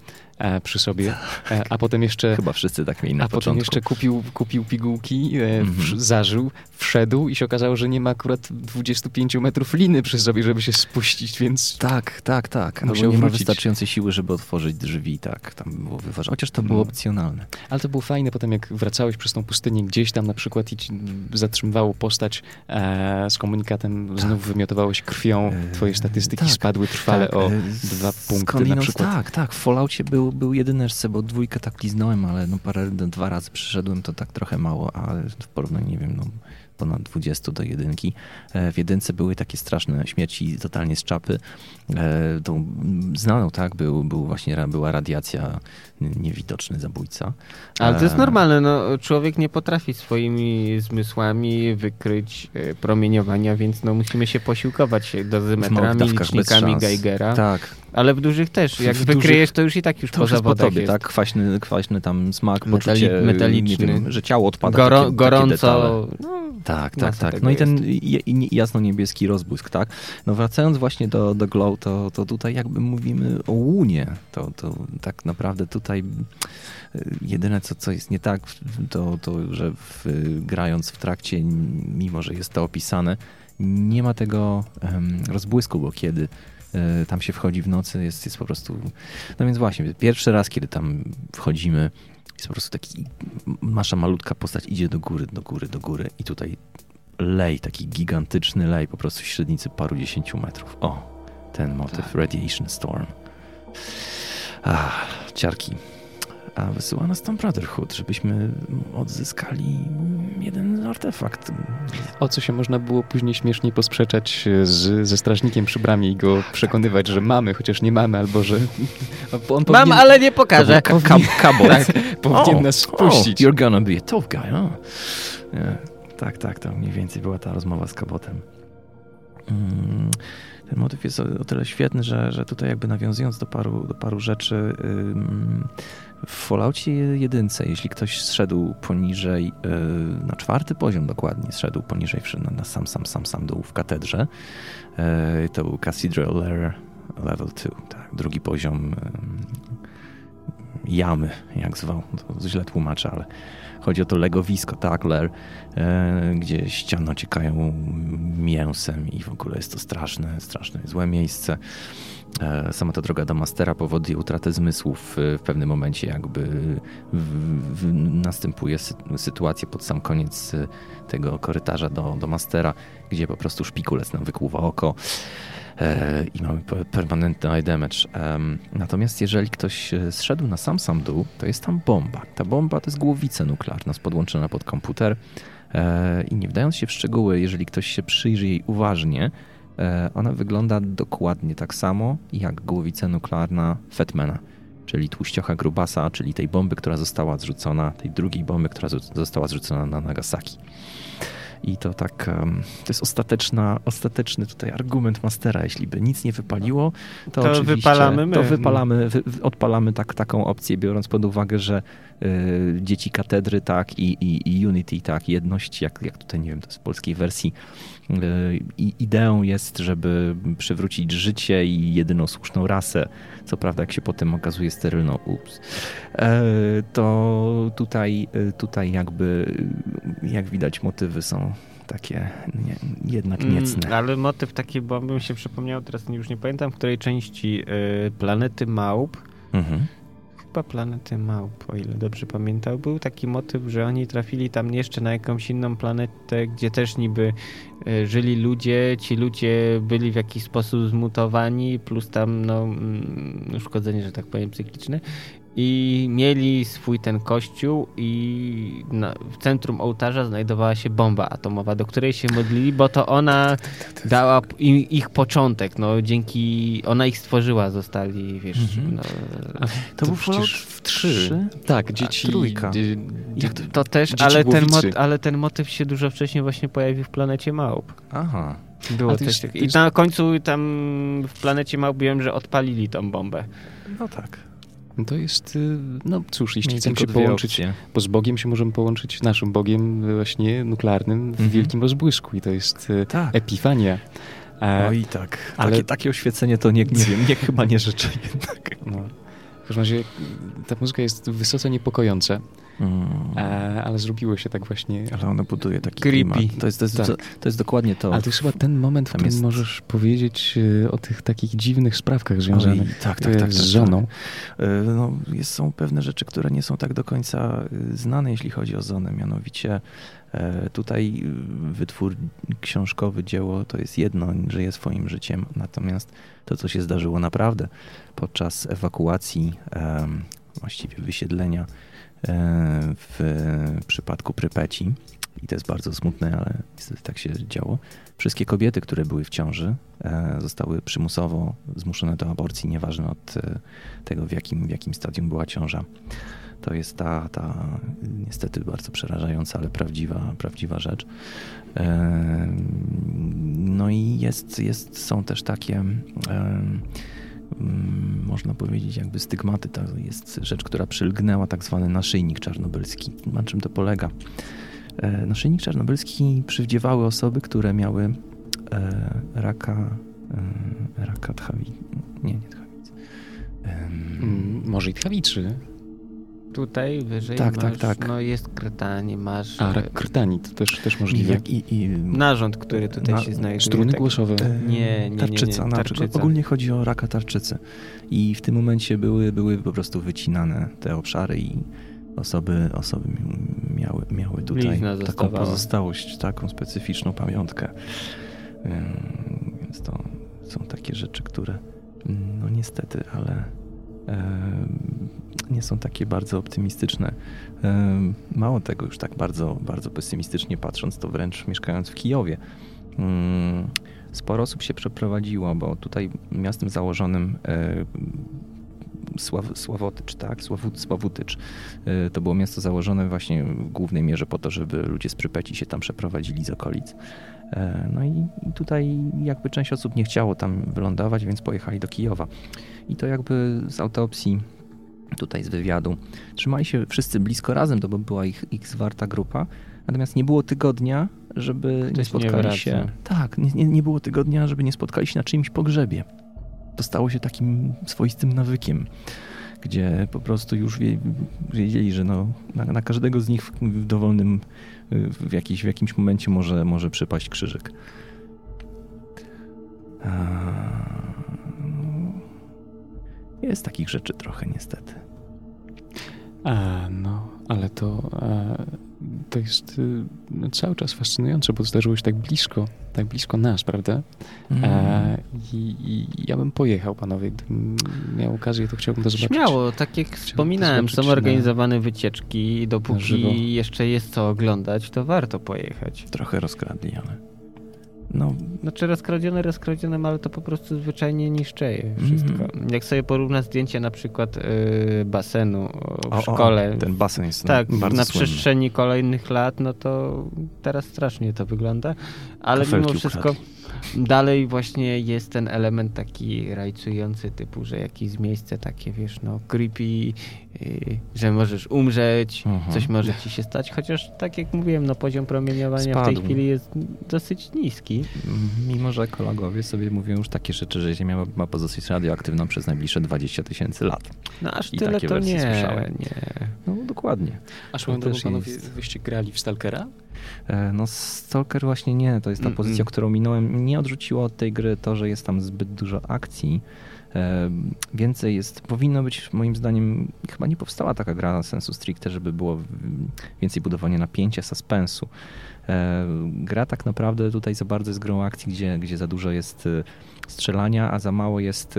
Speaker 1: przy sobie, e, a potem jeszcze
Speaker 2: Chyba wszyscy tak mieli na
Speaker 1: a potem
Speaker 2: początku.
Speaker 1: jeszcze kupił, kupił pigułki, e, wsz- zażył, wszedł i się okazało, że nie ma akurat 25 metrów liny przy sobie, żeby się spuścić, więc
Speaker 2: Tak, tak, tak.
Speaker 1: Musiał
Speaker 2: Albo nie ma
Speaker 1: wrócić.
Speaker 2: wystarczającej siły, żeby otworzyć drzwi, tak. Tam było wyważone. Chociaż to było
Speaker 1: No.
Speaker 2: opcjonalne.
Speaker 1: Ale to było fajne potem, jak wracałeś przez tą pustynię gdzieś tam na przykład i ci zatrzymywało postać e, z komunikatem, znów wymiotowałeś krwią,
Speaker 2: E,
Speaker 1: twoje statystyki
Speaker 2: tak,
Speaker 1: spadły trwale
Speaker 2: tak,
Speaker 1: o
Speaker 2: e,
Speaker 1: dwa punkty na przykład.
Speaker 2: Tak, tak. W Falloutie był, był jedyneczce, bo dwójkę tak liznąłem, ale no parę, dwa razy przyszedłem, to tak trochę mało, ale w porównaniu, nie wiem, no ponad 20 do jedynki. E, W jedynce były takie straszne śmierci totalnie z czapy. E, Tą znaną, tak, był, był właśnie, była radiacja, niewidoczny zabójca.
Speaker 3: Ale to jest
Speaker 2: E,
Speaker 3: normalne, no, człowiek nie potrafi swoimi zmysłami wykryć e, promieniowania, więc no, musimy się posiłkować dozymetrami, licznikami. Geigera,
Speaker 2: Tak,
Speaker 3: ale w dużych też. Jak
Speaker 2: w
Speaker 3: wykryjesz, to już i tak już
Speaker 2: To
Speaker 3: po
Speaker 2: już po
Speaker 3: zawodach
Speaker 2: tobie,
Speaker 3: jest.
Speaker 2: tak? Kwaśny, kwaśny tam smak,
Speaker 3: Metali-
Speaker 2: poczucie,
Speaker 3: metaliczny.
Speaker 2: wiem, że ciało odpada.
Speaker 3: Goro,
Speaker 2: takie, takie
Speaker 3: gorąco, no,
Speaker 2: Tak, tak, tak. No i ten jasno-niebieski rozbłysk, tak? No wracając właśnie do, do Glow, to, to tutaj jakby mówimy o łunie. To, to tak naprawdę tutaj y, jedyne, co, co jest nie tak, to, to że w, grając w trakcie, mimo że jest to opisane, nie ma tego em, rozbłysku, bo kiedy e, tam się wchodzi w nocy, jest, jest po prostu... No więc właśnie, pierwszy raz, kiedy tam wchodzimy, jest po prostu taki, nasza malutka postać idzie do góry, do góry, do góry i tutaj lej, taki gigantyczny lej, po prostu w średnicy paru dziesięciu metrów. O, ten motyw, Radiation Storm. Ah, ciarki. A wysyła nas tam Brotherhood, żebyśmy odzyskali jeden artefakt.
Speaker 1: O co się można było później śmiesznie posprzeczać z, ze strażnikiem przy bramie i go przekonywać, że mamy, chociaż nie mamy, albo że
Speaker 3: on powinien, Mam, ale nie pokażę.
Speaker 2: Powinien, kabot. Tak,
Speaker 1: powinien oh, nas spuścić.
Speaker 2: Oh, you're gonna be a tough guy, oh. Yeah, tak, tak, to mniej więcej była ta rozmowa z kabotem. Mm, ten motyw jest o, o, tyle świetny, że, że tutaj jakby nawiązując do paru, do paru rzeczy, w Falloutie jedynce, jeśli ktoś zszedł poniżej, y, na czwarty poziom dokładnie, zszedł poniżej na sam, sam, sam, sam dół w katedrze, y, to był Cathedral Layer Level 2, tak, drugi poziom jamy, jak zwał, to źle tłumaczę, ale chodzi o to legowisko, lair, e, gdzie ściany ociekają mięsem i w ogóle jest to straszne, straszne, złe miejsce. E, sama ta droga do mastera powoduje utratę zmysłów. W pewnym momencie jakby w, w, następuje sytuacja pod sam koniec tego korytarza do, do mastera, gdzie po prostu szpikulec nam wykłuwa oko e, i mamy permanentny eye damage. Natomiast jeżeli ktoś e, zszedł na sam sam dół, to jest tam bomba. Ta bomba to jest głowica nuklearna podłączona pod komputer i nie wdając się w szczegóły, jeżeli ktoś się przyjrzy jej uważnie, E, ona wygląda dokładnie tak samo jak głowica nuklearna Fetmana, czyli tłuściocha grubasa, czyli tej bomby, która została zrzucona, tej drugiej bomby, która została zrzucona na Nagasaki. I to tak, to jest ostateczna, ostateczny tutaj argument mastera. Jeśli by nic nie wypaliło, to,
Speaker 3: to wypalamy my.
Speaker 2: To wypalamy, wy, odpalamy tak, taką opcję, biorąc pod uwagę, że y, dzieci katedry, tak, i, i, i Unity, tak, jedność, jak, jak tutaj, nie wiem, to jest w polskiej wersji, i ideą jest, żeby przywrócić życie i jedyną słuszną rasę, co prawda jak się potem okazuje sterylną, ups, e, to tutaj, e, tutaj jakby jak widać motywy są takie nie, jednak mm, niecne.
Speaker 3: Mm, ale motyw taki, bo bym się przypomniał, teraz już nie pamiętam, w której części y, Planety Małp mhm chyba Planety Małp, o ile dobrze pamiętam. Był taki motyw, że oni trafili tam jeszcze na jakąś inną planetę, gdzie też niby e, żyli ludzie, ci ludzie byli w jakiś sposób zmutowani, plus tam no, mm, uszkodzenie, że tak powiem, psychiczne i mieli swój ten kościół i na, w centrum ołtarza znajdowała się bomba atomowa, do której się modlili, bo to ona dała im, ich początek, no dzięki, ona ich stworzyła, zostali, wiesz, mhm. no,
Speaker 2: to, to był Fallout w 3.
Speaker 1: Tak, dzieci,
Speaker 2: trójka.
Speaker 3: to, to też, ale ten, ale ten motyw się dużo wcześniej właśnie pojawił w Planecie Małp.
Speaker 2: Aha.
Speaker 3: Było coś takiego. I na końcu tam w Planecie Małp wiem, że odpalili tą bombę.
Speaker 2: No tak.
Speaker 1: To jest, y, no cóż, jeśli chcemy się połączyć, opcje. bo z Bogiem się możemy połączyć, naszym Bogiem właśnie nuklearnym w mhm. wielkim rozbłysku i to jest y, tak. epifania.
Speaker 2: No i tak, ale takie, takie oświecenie to nie, nie wiem, nie, chyba nie życzę jednak. No.
Speaker 1: W każdym razie ta muzyka jest wysoce niepokojąca. Mm. E, ale zrobiło się tak właśnie.
Speaker 2: Ale ono buduje taki creepy. Klimat. To jest, to, jest, tak. to jest dokładnie to.
Speaker 1: Ale to jest chyba ten moment, w którym jest... możesz powiedzieć e, o tych takich dziwnych sprawkach związanych Oj, tak, tak, tak, z tak, żoną.
Speaker 2: Tak. No, jest, są pewne rzeczy, które nie są tak do końca znane, jeśli chodzi o zonę. Mianowicie tutaj wytwór książkowy, dzieło to jest jedno, żyje swoim życiem. Natomiast to, co się zdarzyło naprawdę podczas ewakuacji, właściwie wysiedlenia E, w przypadku Prypeci. I to jest bardzo smutne, ale niestety tak się działo. Wszystkie kobiety, które były w ciąży, e, zostały przymusowo zmuszone do aborcji, nieważne od e, tego, w jakim, w jakim stadium była ciąża. To jest ta, ta niestety bardzo przerażająca, ale prawdziwa, prawdziwa rzecz. No i jest, jest, są też takie Mm, można powiedzieć, jakby stygmaty. To jest rzecz, która przylgnęła tak zwany naszyjnik czarnobylski. Na czym to polega? E, naszyjnik czarnobylski przywdziewały osoby, które miały e, raka, raka tchawi... Nie, nie tchawicy.
Speaker 1: Mm, może i tchawiczy
Speaker 3: tutaj wyżej
Speaker 2: tak,
Speaker 3: masz,
Speaker 2: tak, tak.
Speaker 3: no jest krtani, masz...
Speaker 1: A, krtani, to też, też możliwe.
Speaker 3: I, i, i narząd, który tutaj na, się znajduje.
Speaker 1: Struny tak, głosowe.
Speaker 3: Nie, nie,
Speaker 2: tarczyca, nie, nie, tarczyca. Ogólnie chodzi o raka tarczycy. I w tym momencie były, były po prostu wycinane te obszary i osoby, osoby miały, miały tutaj taką pozostałość, taką specyficzną pamiątkę. Więc to są takie rzeczy, które no niestety, ale nie są takie bardzo optymistyczne. Mało tego, już tak bardzo, bardzo pesymistycznie patrząc, to wręcz mieszkając w Kijowie. Mm, sporo osób się przeprowadziło, bo tutaj miastem założonym e, Sław, Sławotycz, tak? Sławut, Sławutycz. E, to było miasto założone właśnie w głównej mierze po to, żeby ludzie z Przypeci się tam przeprowadzili z okolic. E, no i tutaj jakby część osób nie chciało tam wylądować, więc pojechali do Kijowa. I to jakby z autopsji tutaj z wywiadu. Trzymali się wszyscy blisko razem, to by była ich, ich zwarta grupa, natomiast nie było tygodnia, żeby nie spotkali nie się. Tak, nie, nie było tygodnia, żeby nie spotkali się na czyimś pogrzebie. To stało się takim swoistym nawykiem, gdzie po prostu już wie, wiedzieli, że no, na, na, każdego z nich w, w dowolnym, w, jakiś, w jakimś momencie może, może przypaść krzyżyk. Jest takich rzeczy trochę niestety.
Speaker 1: A, no, ale to, a, to jest y, cały czas fascynujące, bo zdarzyło się tak blisko, tak blisko nas, prawda? Mm. A, i, i, ja bym pojechał, panowie, gdybym miał okazję, to chciałbym to zobaczyć.
Speaker 3: Śmiało, tak jak chciałbym wspominałem, są organizowane na, wycieczki, dopóki jeszcze jest co oglądać, to warto pojechać.
Speaker 2: Trochę rozkradli, ale...
Speaker 3: No, znaczy rozkradzione rozkradzionym, ale to po prostu zwyczajnie niszczeje wszystko. Mm. Jak sobie porówna zdjęcie na przykład y, basenu w o, szkole.
Speaker 2: O, ten basen jest
Speaker 3: tak,
Speaker 2: bardzo
Speaker 3: na
Speaker 2: słynny.
Speaker 3: przestrzeni kolejnych lat, no to teraz strasznie to wygląda. Ale Kafelki mimo wszystko ukradli dalej właśnie jest ten element taki rajcujący typu, że jakieś miejsce takie, wiesz, no creepy, yy, że możesz umrzeć, uh-huh. coś może ci się stać, chociaż tak jak mówiłem, no poziom promieniowania Spadł. w tej chwili jest dosyć niski.
Speaker 2: Mimo, że ekologowie sobie mówią już takie rzeczy, że Ziemia ma pozostać radioaktywną przez najbliższe 20 tysięcy lat.
Speaker 3: No aż I tyle to nie, słyszałem. nie.
Speaker 2: No dokładnie.
Speaker 1: A swoją drogą panowie, jest... wyście grali w Stalkera?
Speaker 2: E, no Stalker właśnie nie, to jest ta mm, pozycja, mm. którą minąłem. Nie odrzuciło od tej gry to, że jest tam zbyt dużo akcji. E, więcej jest, powinno być moim zdaniem, chyba nie powstała taka gra sensu stricte, żeby było więcej budowania napięcia, suspensu. E, gra tak naprawdę tutaj za bardzo jest grą akcji, gdzie, gdzie za dużo jest strzelania, a za mało jest.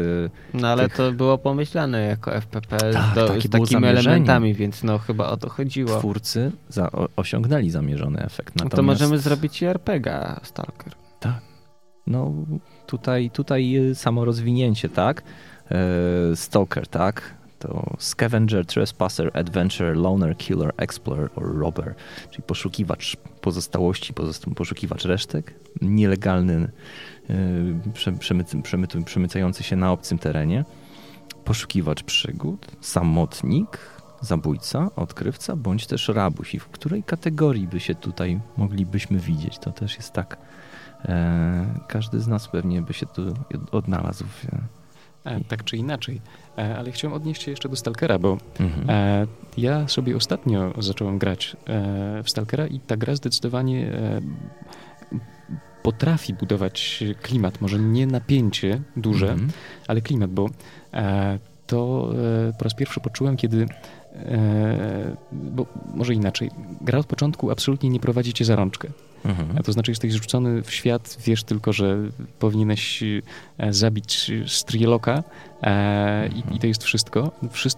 Speaker 3: No ale tych... to było pomyślane jako FPP tak, do, z takimi elementami, więc no chyba o to chodziło.
Speaker 2: Twórcy za, osiągnęli zamierzony efekt.
Speaker 3: Natomiast... No to możemy zrobić i RPG Stalker.
Speaker 2: Tak. No tutaj, tutaj y, samo rozwinięcie, tak? E, Stalker, tak? to scavenger, trespasser, adventure, loner, killer, explorer or robber, czyli poszukiwacz pozostałości, poszukiwacz resztek, nielegalny przemycy, przemycy, przemycający się na obcym terenie, poszukiwacz przygód, samotnik, zabójca, odkrywca, bądź też rabuś. I w której kategorii by się tutaj moglibyśmy widzieć? To też jest tak. E, każdy z nas pewnie by się tu odnalazł.
Speaker 1: E, tak czy inaczej. E, ale chciałem odnieść się jeszcze do Stalkera, bo mhm. ja sobie ostatnio zacząłem grać w Stalkera i ta gra zdecydowanie potrafi budować klimat, może nie napięcie duże, -hmm. ale klimat, bo to po raz pierwszy poczułem, kiedy bo może inaczej, gra od początku absolutnie nie prowadzi cię za rączkę. Mhm. A to znaczy, jesteś rzucony w świat, wiesz tylko, że powinieneś e, zabić Strieloka e, mhm. i, i, to jest wszystko.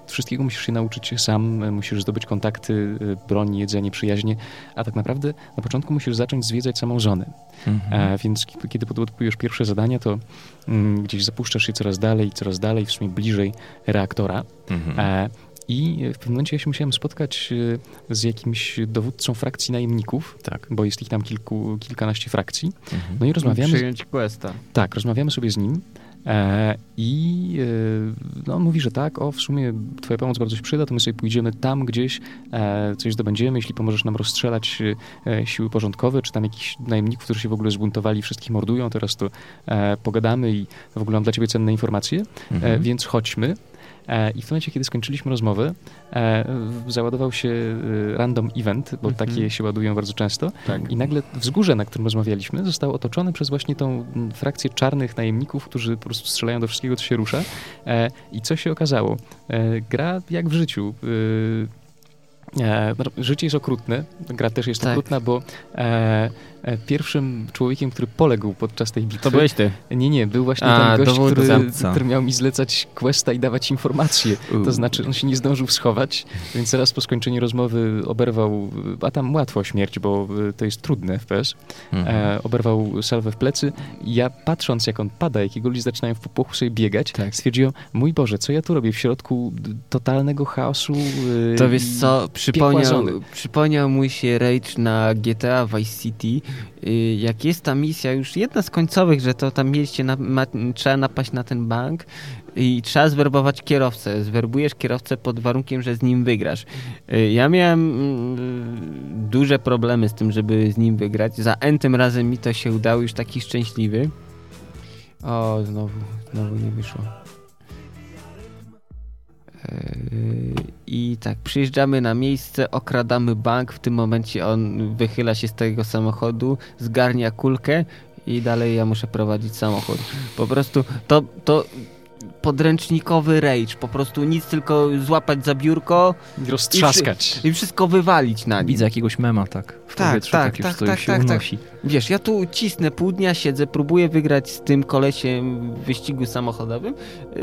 Speaker 1: wszystkiego musisz się nauczyć sam, musisz zdobyć kontakty, e, broń, jedzenie, przyjaźnie, a tak naprawdę na początku musisz zacząć zwiedzać samą żonę. Mhm. E, więc kiedy podłapujesz pierwsze zadania, to mm, gdzieś zapuszczasz się coraz dalej, coraz dalej, w sumie bliżej reaktora. Mhm. E, i w pewnym momencie ja się musiałem spotkać e, z jakimś dowódcą frakcji najemników, tak, bo jest ich tam kilku, kilkanaście frakcji. Mhm. No i rozmawiamy.
Speaker 3: Przyjąć questa.
Speaker 1: Tak, rozmawiamy sobie z nim. E, I e, no, on mówi, że tak, o, w sumie twoja pomoc bardzo się przyda, to my sobie pójdziemy tam gdzieś, e, coś zdobędziemy, jeśli pomożesz nam rozstrzelać e, siły porządkowe, czy tam jakichś najemników, którzy się w ogóle zbuntowali, wszystkich mordują, teraz to e, pogadamy i w ogóle mam dla ciebie cenne informacje, mhm. więc chodźmy. E, I w momencie, kiedy skończyliśmy rozmowę, e, załadował się e, random event, bo mhm. takie się ładują bardzo często. Tak. I nagle wzgórze, na którym rozmawialiśmy, zostało otoczone przez właśnie tą frakcję czarnych najemników, którzy po prostu strzelają do wszystkiego, co się rusza. I co się okazało? Gra jak w życiu E, życie jest okrutne, gra też jest
Speaker 3: Tak.
Speaker 1: okrutna, bo e, e, pierwszym człowiekiem, który poległ podczas tej bitwy...
Speaker 3: To byłeś ty.
Speaker 1: Nie, nie, był właśnie
Speaker 3: A,
Speaker 1: ten gość, który, który miał mi zlecać questa i dawać informacje. To znaczy, on się nie zdążył schować, więc zaraz po skończeniu rozmowy oberwał, a tam łatwo śmierć, bo y, to jest trudne FPS,
Speaker 2: Mhm.
Speaker 1: e, oberwał salwę w plecy ja patrząc, jak on pada, jak jego ludzie zaczynają w popłochu sobie biegać,
Speaker 3: Tak.
Speaker 1: stwierdziłem, mój Boże, co ja tu robię w środku totalnego chaosu y,
Speaker 3: To wiesz co, przypomniał, przypomniał mu się Rage na GTA Vice City. Y, Jak jest ta misja, już jedna z końcowych, że to tam mieliście, na, ma, trzeba napaść na ten bank i trzeba zwerbować kierowcę. Zwerbujesz kierowcę pod warunkiem, że z nim wygrasz. Y, Ja miałem mm, duże problemy z tym, żeby z nim wygrać. Za N tym razem mi to się udało, już taki szczęśliwy. O, znowu, znowu nie wyszło. I tak, przyjeżdżamy na miejsce, okradamy bank. W tym momencie on wychyla się z tego samochodu, zgarnia kulkę i dalej ja muszę prowadzić samochód. Po prostu to, to podręcznikowy rage. Po prostu nic, tylko złapać za biurko
Speaker 1: roztrzaskać.
Speaker 3: i wszystko wywalić na nim.
Speaker 2: Widzę jakiegoś mema, tak? W
Speaker 3: Tak,
Speaker 2: powietrzu
Speaker 3: tak,
Speaker 2: tak,
Speaker 3: tak, tak,
Speaker 2: się
Speaker 3: tak, tak.
Speaker 2: unosi.
Speaker 3: Wiesz, ja tu cisnę pół dnia, siedzę, próbuję wygrać z tym kolesiem w wyścigu samochodowym,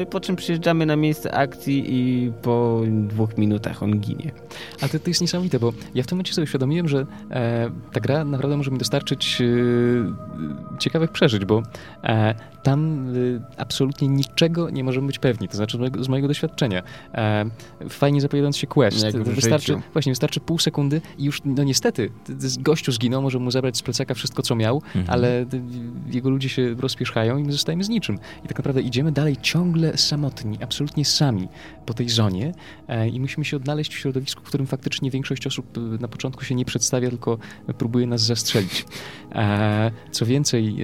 Speaker 3: y, po czym przyjeżdżamy na miejsce akcji i po dwóch minutach on ginie.
Speaker 1: Ale to, to jest niesamowite, bo ja w tym momencie sobie uświadomiłem, że e, ta gra naprawdę może mi dostarczyć e, ciekawych przeżyć, bo e, tam absolutnie niczego nie możemy być pewni, to znaczy z mojego, z mojego doświadczenia. E, fajnie zapowiadając się quest, wystarczy,
Speaker 3: życiu.
Speaker 1: właśnie wystarczy pół sekundy i już, no niestety, gościu zginął, może mu zabrać z plecaka wszystko, co miał,
Speaker 2: Mhm.
Speaker 1: ale jego ludzie się rozpieszchają i my zostajemy z niczym. I tak naprawdę idziemy dalej ciągle samotni, absolutnie sami po tej zonie e, i musimy się odnaleźć w środowisku, w którym faktycznie większość osób e, na początku się nie przedstawia, tylko próbuje nas zastrzelić. E, co więcej,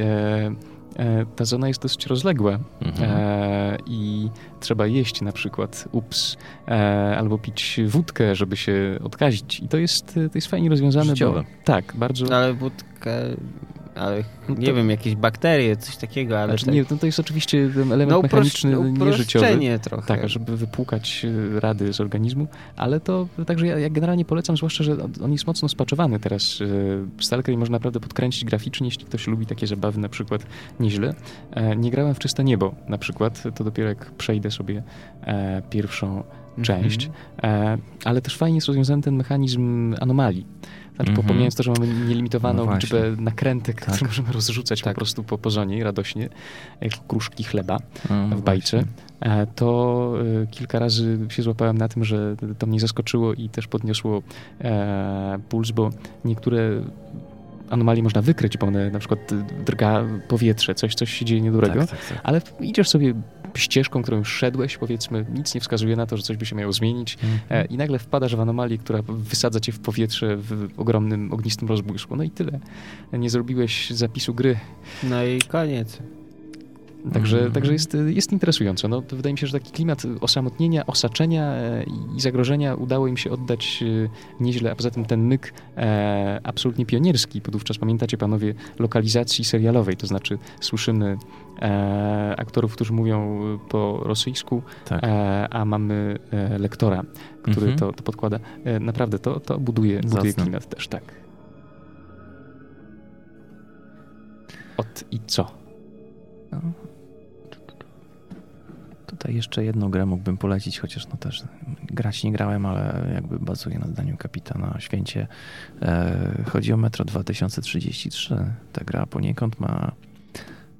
Speaker 1: ta zona jest dosyć rozległa
Speaker 2: Mhm.
Speaker 1: e, i trzeba jeść na przykład ups e, albo pić wódkę, żeby się odkazić. I to jest, to jest fajnie rozwiązane.
Speaker 2: Życiowe.
Speaker 1: Bo, tak, bardzo.
Speaker 3: Ale wódkę, ale
Speaker 1: No
Speaker 3: nie
Speaker 1: to-
Speaker 3: wiem, jakieś bakterie, coś takiego, ale
Speaker 1: Znaczy,
Speaker 3: tak,
Speaker 1: nie, no to jest oczywiście element
Speaker 3: no,
Speaker 1: mechaniczny, nieżyciowy.
Speaker 3: uproszczenie trochę.
Speaker 1: Tak, żeby wypłukać e, rady z organizmu, ale to także ja, ja generalnie polecam, zwłaszcza, że on- jest mocno spaczowany teraz. e, Stalker i można naprawdę podkręcić graficznie, jeśli ktoś lubi takie zabawy na przykład nieźle. E, Nie grałem w Czyste Niebo na przykład, to dopiero jak przejdę sobie pierwszą część, e, ale też fajnie jest rozwiązany ten mechanizm anomalii. Znaczy,
Speaker 2: Mhm.
Speaker 1: pomijając to, że mamy nielimitowaną
Speaker 2: No
Speaker 1: liczbę nakrętek,
Speaker 2: Tak.
Speaker 1: które możemy rozrzucać
Speaker 3: Tak.
Speaker 1: po prostu po, po zonie radośnie, jak kruszki chleba
Speaker 2: No,
Speaker 1: w bajce,
Speaker 2: właśnie.
Speaker 1: e, to e, kilka razy się złapałem na tym, że to mnie zaskoczyło i też podniosło e, puls, bo niektóre anomalie można wykryć, bo one na przykład drga powietrze, coś, coś się dzieje niedobrego,
Speaker 2: Tak, tak, tak.
Speaker 1: ale idziesz sobie ścieżką, którą już szedłeś, powiedzmy, nic nie wskazuje na to, że coś by się miało zmienić e, i nagle wpadasz w anomalię, która wysadza cię w powietrze w ogromnym, ognistym rozbłysku. No i tyle. Nie zrobiłeś zapisu gry.
Speaker 3: No i koniec.
Speaker 1: Także,
Speaker 2: Mhm.
Speaker 1: także jest, jest interesująco. No, wydaje mi się, że taki klimat osamotnienia, osaczenia e, i zagrożenia udało im się oddać e, nieźle, a poza tym ten myk e, absolutnie pionierski, podówczas pamiętacie panowie lokalizacji serialowej, to znaczy słyszymy e, aktorów, którzy mówią po rosyjsku,
Speaker 2: Tak.
Speaker 1: e, a mamy e, lektora, który
Speaker 2: Mhm.
Speaker 1: to, to podkłada. E, naprawdę to, to buduje, buduje klimat też, tak. Od i co?
Speaker 2: No. Tutaj jeszcze jedną grę mógłbym polecić, chociaż no też grać nie grałem, ale jakby bazuje na zdaniu kapitana Święcie. E, chodzi o Metro 2033. Ta gra poniekąd ma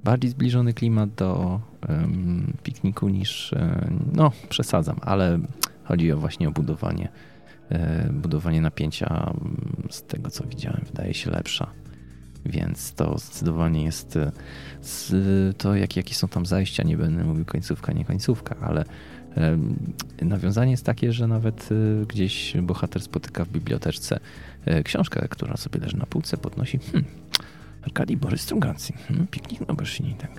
Speaker 2: bardziej zbliżony klimat do em, pikniku niż, e, no przesadzam, ale chodzi o właśnie o budowanie, e, budowanie napięcia m, z tego co widziałem wydaje się lepsza. Więc to zdecydowanie jest e, to, jak, jakie są tam zajścia, nie będę mówił końcówka, nie końcówka, ale nawiązanie jest takie, że nawet gdzieś bohater spotyka w biblioteczce książkę, która sobie leży na półce, podnosi hmm, Arkadii Borys Strugacy, hmm, piknik na Berszyni, tak.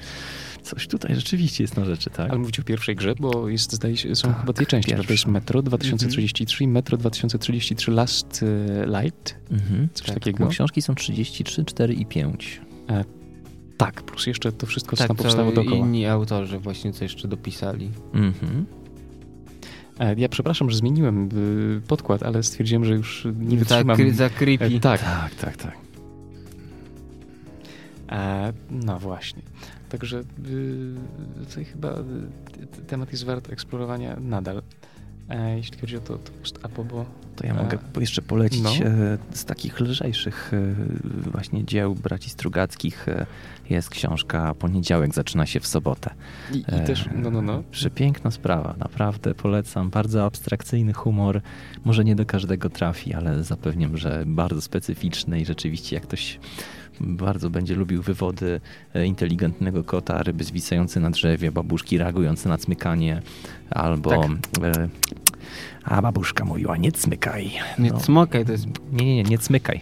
Speaker 2: Coś tutaj rzeczywiście jest na rzeczy, tak?
Speaker 1: Ale mówicie o pierwszej grze, bo jest, zdaje się, są
Speaker 2: Tak,
Speaker 1: chyba dwie części. prawda? To jest. Metro 2033 i Metro 2033 Last e, Light.
Speaker 2: Mhm.
Speaker 1: Coś
Speaker 3: Tak,
Speaker 1: takiego.
Speaker 2: Książki są 33, 4 i 5.
Speaker 1: Tak, plus jeszcze to wszystko, co
Speaker 3: Tak,
Speaker 1: tam
Speaker 3: to
Speaker 1: powstało dookoła.
Speaker 3: inni autorzy właśnie co jeszcze dopisali.
Speaker 2: Mhm.
Speaker 1: E, ja przepraszam, że zmieniłem y, podkład, ale stwierdziłem, że już nie wytrzymam.
Speaker 3: Za, za creepy.
Speaker 1: E, tak.
Speaker 2: Tak, tak, tak.
Speaker 1: E, no właśnie. Także y, tutaj chyba y, temat jest wart eksplorowania nadal. E, jeśli chodzi o to, to post-apo, bo
Speaker 2: To ja mogę po- jeszcze polecić
Speaker 1: no.
Speaker 2: e, z takich lżejszych e, właśnie dzieł braci Strugackich e, jest książka Poniedziałek zaczyna się w sobotę.
Speaker 1: i, i
Speaker 2: E,
Speaker 1: też, no, no, no.
Speaker 2: Przepiękna sprawa, naprawdę polecam. Bardzo abstrakcyjny humor. Może nie do każdego trafi, ale zapewniam, że bardzo specyficzny i rzeczywiście jak ktoś bardzo będzie lubił wywody e, inteligentnego kota, ryby zwisające na drzewie, babuszki reagujące na cmykanie, albo e, a babuszka mówiła nie cmykaj.
Speaker 3: Nie
Speaker 2: No.
Speaker 3: cmokaj, to jest
Speaker 2: Nie, nie, nie, nie cmykaj.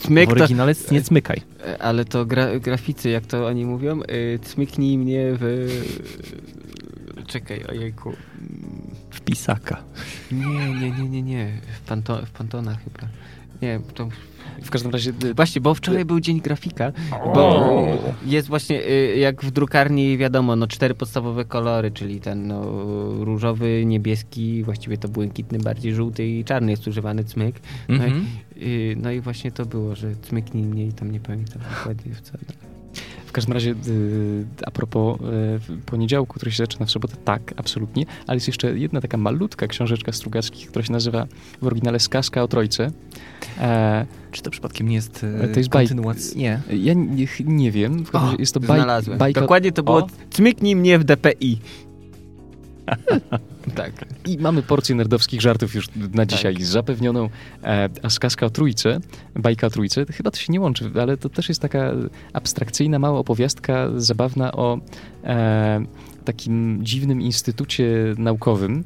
Speaker 3: cmyk,
Speaker 2: w
Speaker 3: to,
Speaker 2: oryginale jest nie cmykaj.
Speaker 3: ale to gra, graficy, jak to oni mówią, y, cmyknij mnie w... Czekaj, ojejku.
Speaker 2: W pisaka.
Speaker 3: Nie, nie, nie, nie, nie. W, panto, w Pantona chyba. Nie, to...
Speaker 1: W każdym razie y,
Speaker 3: Właśnie, bo wczoraj był dzień grafika, bo jest właśnie y, jak w drukarni wiadomo, no cztery podstawowe kolory, czyli ten no, różowy, niebieski, właściwie to błękitny, bardziej żółty i czarny jest używany cmyk. No,
Speaker 2: Mhm.
Speaker 3: i, y, no i właśnie to było, że cmyknij mnie i tam nie pamiętam dokładnie w co.
Speaker 1: W każdym razie, y, a propos y, poniedziałku, który się zaczyna w sobotę, tak, absolutnie, ale jest jeszcze jedna taka malutka książeczka Strugackich, która się nazywa w oryginale Skaska o Trojce. E,
Speaker 2: Czy to przypadkiem nie jest
Speaker 1: To jest
Speaker 2: kontynuacja? Nie.
Speaker 1: ja nie, nie wiem, razie jest to baj,
Speaker 3: Znalazłem.
Speaker 1: bajka...
Speaker 3: Dokładnie to było
Speaker 1: O.
Speaker 3: cmyknij mnie w DPI. tak.
Speaker 1: I mamy porcję nerdowskich żartów już na dzisiaj zapewnioną. E, a skaska o trójce, bajka o trójce, chyba to się nie łączy, ale to też jest taka abstrakcyjna, mała opowiastka zabawna o e, takim dziwnym instytucie naukowym,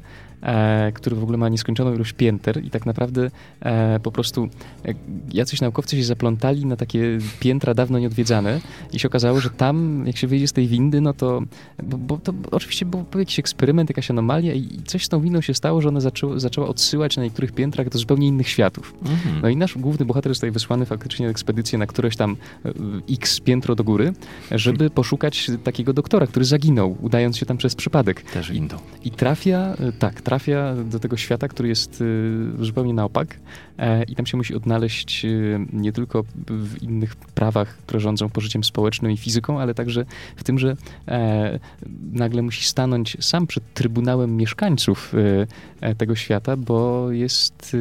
Speaker 1: który w ogóle ma nieskończoną ilość pięter i tak naprawdę e, po prostu e, jacyś naukowcy się zaplątali na takie piętra dawno nieodwiedzane i się okazało, że tam, jak się wyjdzie z tej windy, no to, bo, bo to oczywiście był, jakiś eksperyment, jakaś anomalia i coś z tą windą się stało, że ona zaczęła, zaczęła odsyłać na niektórych piętrach do zupełnie innych światów.
Speaker 2: Mhm.
Speaker 1: No i nasz główny bohater zostaje wysłany faktycznie na ekspedycję na któreś tam e, x piętro do góry, żeby poszukać takiego doktora, który zaginął, udając się tam przez przypadek.
Speaker 2: Też windą.
Speaker 1: I trafia, e, tak, trafia do tego świata, który jest e, zupełnie na opak e, i tam się musi odnaleźć e, nie tylko w innych prawach, które rządzą pożyciem społecznym i fizyką, ale także w tym, że e, nagle musi stanąć sam przed trybunałem mieszkańców e, e, tego świata, bo jest,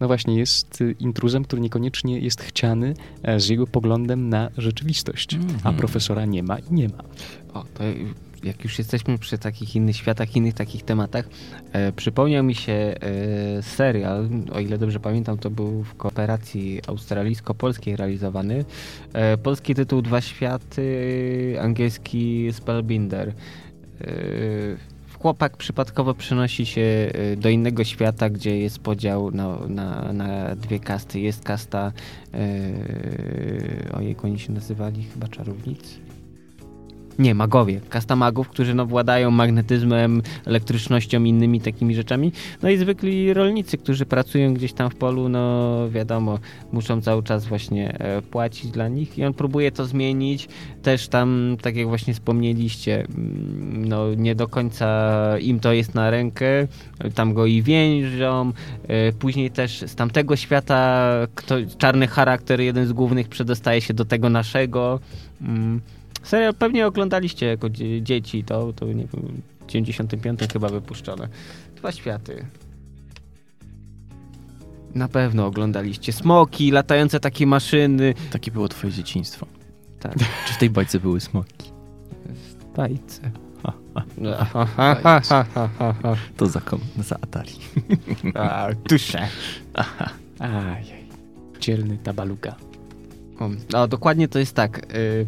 Speaker 1: no właśnie, jest intruzem, który niekoniecznie jest chciany z jego poglądem na rzeczywistość, a
Speaker 2: Mhm.
Speaker 1: profesora nie ma i nie ma.
Speaker 3: O, to jak już jesteśmy przy takich innych światach, innych takich tematach, e, przypomniał mi się e, serial, o ile dobrze pamiętam, to był w kooperacji australijsko-polskiej realizowany. E, polski tytuł Dwa Światy, angielski Spellbinder. E, chłopak przypadkowo przenosi się e, do innego świata, gdzie jest podział na, na, na dwie kasty. Jest kasta, e, ojej, oni się nazywali chyba czarownicy. Nie, magowie. Kasta magów, którzy no, władają magnetyzmem, elektrycznością innymi takimi rzeczami. No i zwykli rolnicy, którzy pracują gdzieś tam w polu, no wiadomo, muszą cały czas właśnie e, płacić dla nich i on próbuje to zmienić. Też tam, tak jak właśnie wspomnieliście, mm, no nie do końca im to jest na rękę. Tam go i więżą. E, Później też z tamtego świata kto, czarny charakter, jeden z głównych, przedostaje się do tego naszego. Serial pewnie oglądaliście jako dzie- dzieci, to, to nie wiem, w 95 chyba wypuszczone. Dwa światy. Na pewno oglądaliście. Smoki, latające takie maszyny.
Speaker 2: Takie było twoje dzieciństwo.
Speaker 3: Tak,
Speaker 2: Czy w tej bajce były smoki?
Speaker 3: w bajce.
Speaker 2: Ha, ha.
Speaker 3: Ha.
Speaker 2: To za, kom- za Atari.
Speaker 3: A, Tusze.
Speaker 1: Ajaj, dzielny tabaluka.
Speaker 3: O, No, dokładnie to jest tak. y,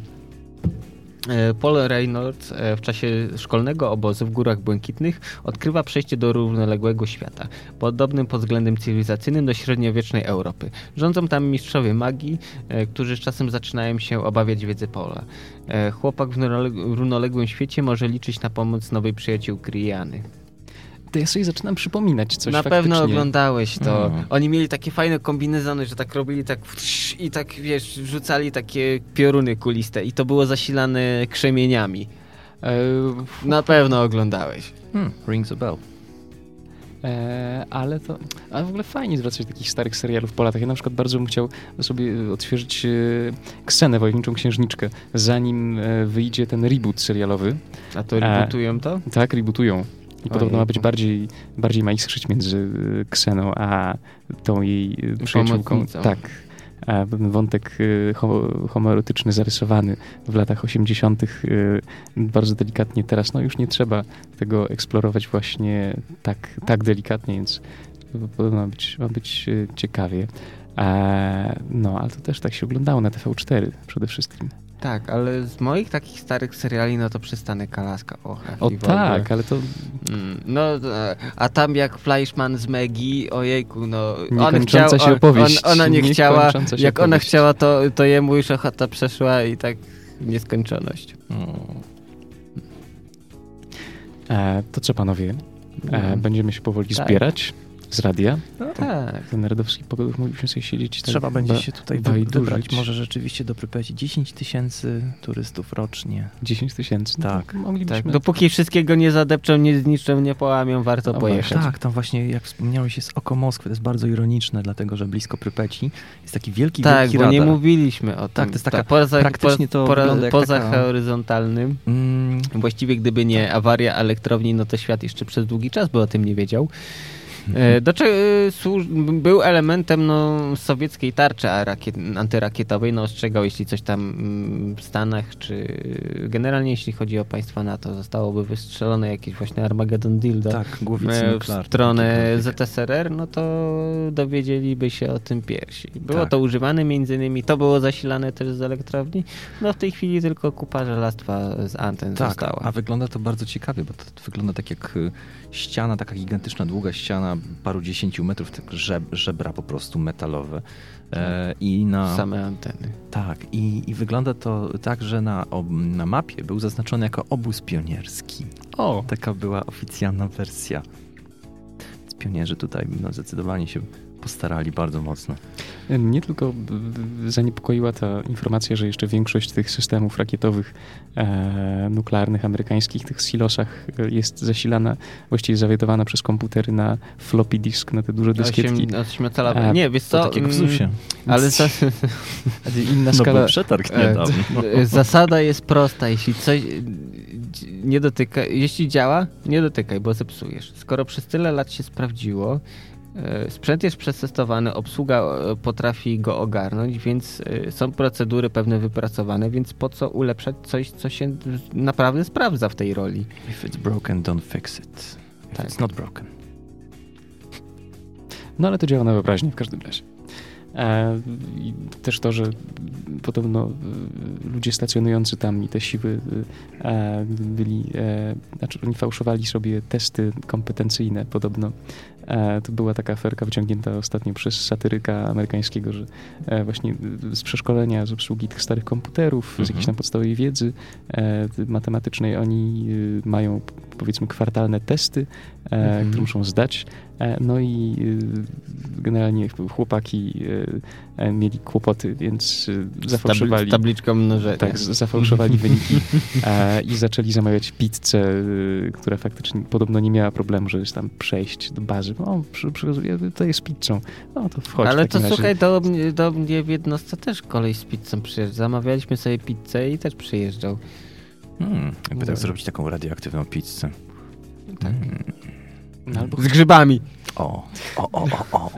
Speaker 3: Paul Reynolds y, w czasie szkolnego obozu w Górach Błękitnych odkrywa przejście do równoległego świata, podobnym pod względem cywilizacyjnym do średniowiecznej Europy. Rządzą tam mistrzowie magii, y, którzy z czasem zaczynają się obawiać wiedzy Paula. Chłopak w równoleg- równoległym świecie może liczyć na pomoc nowej przyjaciółki Riany.
Speaker 1: To ja sobie zaczynam przypominać coś
Speaker 3: Na
Speaker 1: faktycznie.
Speaker 3: pewno oglądałeś to.
Speaker 2: Mm.
Speaker 3: Oni mieli takie fajne kombinezony, że tak robili tak i tak, wiesz, rzucali takie pioruny kuliste i to było zasilane krzemieniami.
Speaker 1: E,
Speaker 3: Na pewno oglądałeś.
Speaker 2: Hmm, rings a bell.
Speaker 1: E, ale to, ale w ogóle fajnie zwracać takich starych serialów po latach. Ja na przykład bardzo bym chciał sobie odświeżyć e, Ksenę, Wojowniczą Księżniczkę, zanim e, wyjdzie ten reboot serialowy.
Speaker 3: A to rebootują to?
Speaker 1: Tak, rebootują. I podobno ma być bardziej, bardziej ma iskrzyć między e, Kseną a tą jej e, przyjaciółką. Tak. A ten wątek e, homoerotyczny zarysowany w latach 80. bardzo delikatnie teraz, no już nie trzeba tego eksplorować właśnie tak, tak delikatnie, więc podobno ma być, ma być ciekawie. No, ale to też tak się oglądało na TV4 przede wszystkim.
Speaker 3: Tak, ale z moich takich starych seriali, no to przystanę Kalaska. Och,
Speaker 1: o tak, ale to...
Speaker 3: Mm, no, a tam jak Fleischman z Megi, ojejku, no...
Speaker 1: On chciał, się opowieść.
Speaker 3: On, ona nie chciała, jak opowieść. ona chciała, to, to jemu już ochota przeszła i tak nieskończoność.
Speaker 1: E, to co panowie? E, no. będziemy się powoli tak. zbierać z radia.
Speaker 3: No tak.
Speaker 1: Ten narodowski pogodów moglibyśmy sobie siedzieć.
Speaker 2: Trzeba tak, będzie się tutaj wybrać może rzeczywiście do Prypeci 10 tysięcy turystów rocznie.
Speaker 1: 10 tysięcy?
Speaker 2: No tak.
Speaker 3: Moglibyśmy... tak. Dopóki wszystkiego nie zadepczą, nie zniszczą, nie połamią, warto no pojechać.
Speaker 2: Tak, tam właśnie jak wspomniałeś jest oko Moskwy, to jest bardzo ironiczne, dlatego że blisko Prypeci jest taki wielki,
Speaker 3: tak,
Speaker 2: wielki
Speaker 3: bo
Speaker 2: radar.
Speaker 3: nie mówiliśmy o tym.
Speaker 2: Tak, to jest taka tak, poza, praktycznie to
Speaker 3: poza, poza taka... horyzontalnym. Mm. Właściwie gdyby nie tak. awaria elektrowni, no to świat jeszcze przez długi czas by o tym nie wiedział. E, do czego e, był elementem no, sowieckiej tarczy antyrakietowej, no ostrzegał, jeśli coś tam mm, w Stanach, czy generalnie jeśli chodzi o państwa NATO, zostałoby wystrzelone jakieś właśnie Armageddon Dildo
Speaker 2: tak,
Speaker 3: e, w stronę ZSRR, no to dowiedzieliby się o tym pierwsi. Było tak. to używane między innymi, to było zasilane też z elektrowni, no w tej chwili tylko kupa żelastwa z anten
Speaker 2: tak,
Speaker 3: została.
Speaker 2: a wygląda to bardzo ciekawie, bo to wygląda tak jak ściana, taka gigantyczna, długa ściana, paru dziesięciu metrów, tak żeb, żebra po prostu metalowe.
Speaker 3: E, I na... Same anteny.
Speaker 2: Tak, i, i wygląda to tak, że na, na mapie był zaznaczony jako obóz pionierski.
Speaker 1: O!
Speaker 2: Taka była oficjalna wersja. Pionierzy tutaj no, zdecydowanie się postarali bardzo mocno.
Speaker 1: Mnie tylko zaniepokoiła ta informacja, że jeszcze większość tych systemów rakietowych e, nuklearnych amerykańskich, tych silosach e, jest zasilana, właściwie zawiadowana przez komputery na floppy disk, na te duże dyskietki.
Speaker 3: A, nie, wiesz co?
Speaker 2: To tak jak w ZUSie.
Speaker 3: Mm, ale za...
Speaker 2: inna no skala. przetarg
Speaker 3: e, niedawno. Zasada jest prosta. Jeśli coś nie dotyka, jeśli działa, nie dotykaj, bo zepsujesz. Skoro przez tyle lat się sprawdziło, sprzęt jest przetestowany, obsługa e, potrafi go ogarnąć, więc e, są procedury pewne wypracowane, więc po co ulepszać coś, co się naprawdę sprawdza w tej roli?
Speaker 2: If it's broken, don't fix it. If tak. it's not broken.
Speaker 1: No ale to działa na wyobraźnię w każdym razie. E, I też to, że podobno e, ludzie stacjonujący tam i te siły e, byli, znaczy oni fałszowali sobie testy kompetencyjne podobno. To była taka aferka wyciągnięta ostatnio przez satyryka amerykańskiego, że właśnie z przeszkolenia, z obsługi tych starych komputerów, mhm. z jakiejś tam podstawowej wiedzy matematycznej oni mają powiedzmy kwartalne testy, mhm. które muszą zdać. No i generalnie chłopaki E, mieli kłopoty, więc e, zafałszowali...
Speaker 3: Z tabliczką mnożenia.
Speaker 1: Tak, zafałszowali wyniki e, i zaczęli zamawiać pizzę, która faktycznie podobno nie miała problemu, żeby tam przejść do bazy. O, przy, przy, to jest pizzą. No to wchodź
Speaker 3: Ale to
Speaker 1: razie.
Speaker 3: słuchaj, do, do mnie w jednostce też kolej z pizzą przyjeżdżał. Zamawialiśmy sobie pizzę i też przyjeżdżał.
Speaker 2: Hmm, jakby tak zrobić taką radioaktywną pizzę.
Speaker 3: Tak. Hmm. Albo z grzybami.
Speaker 2: O, o, o, o, o.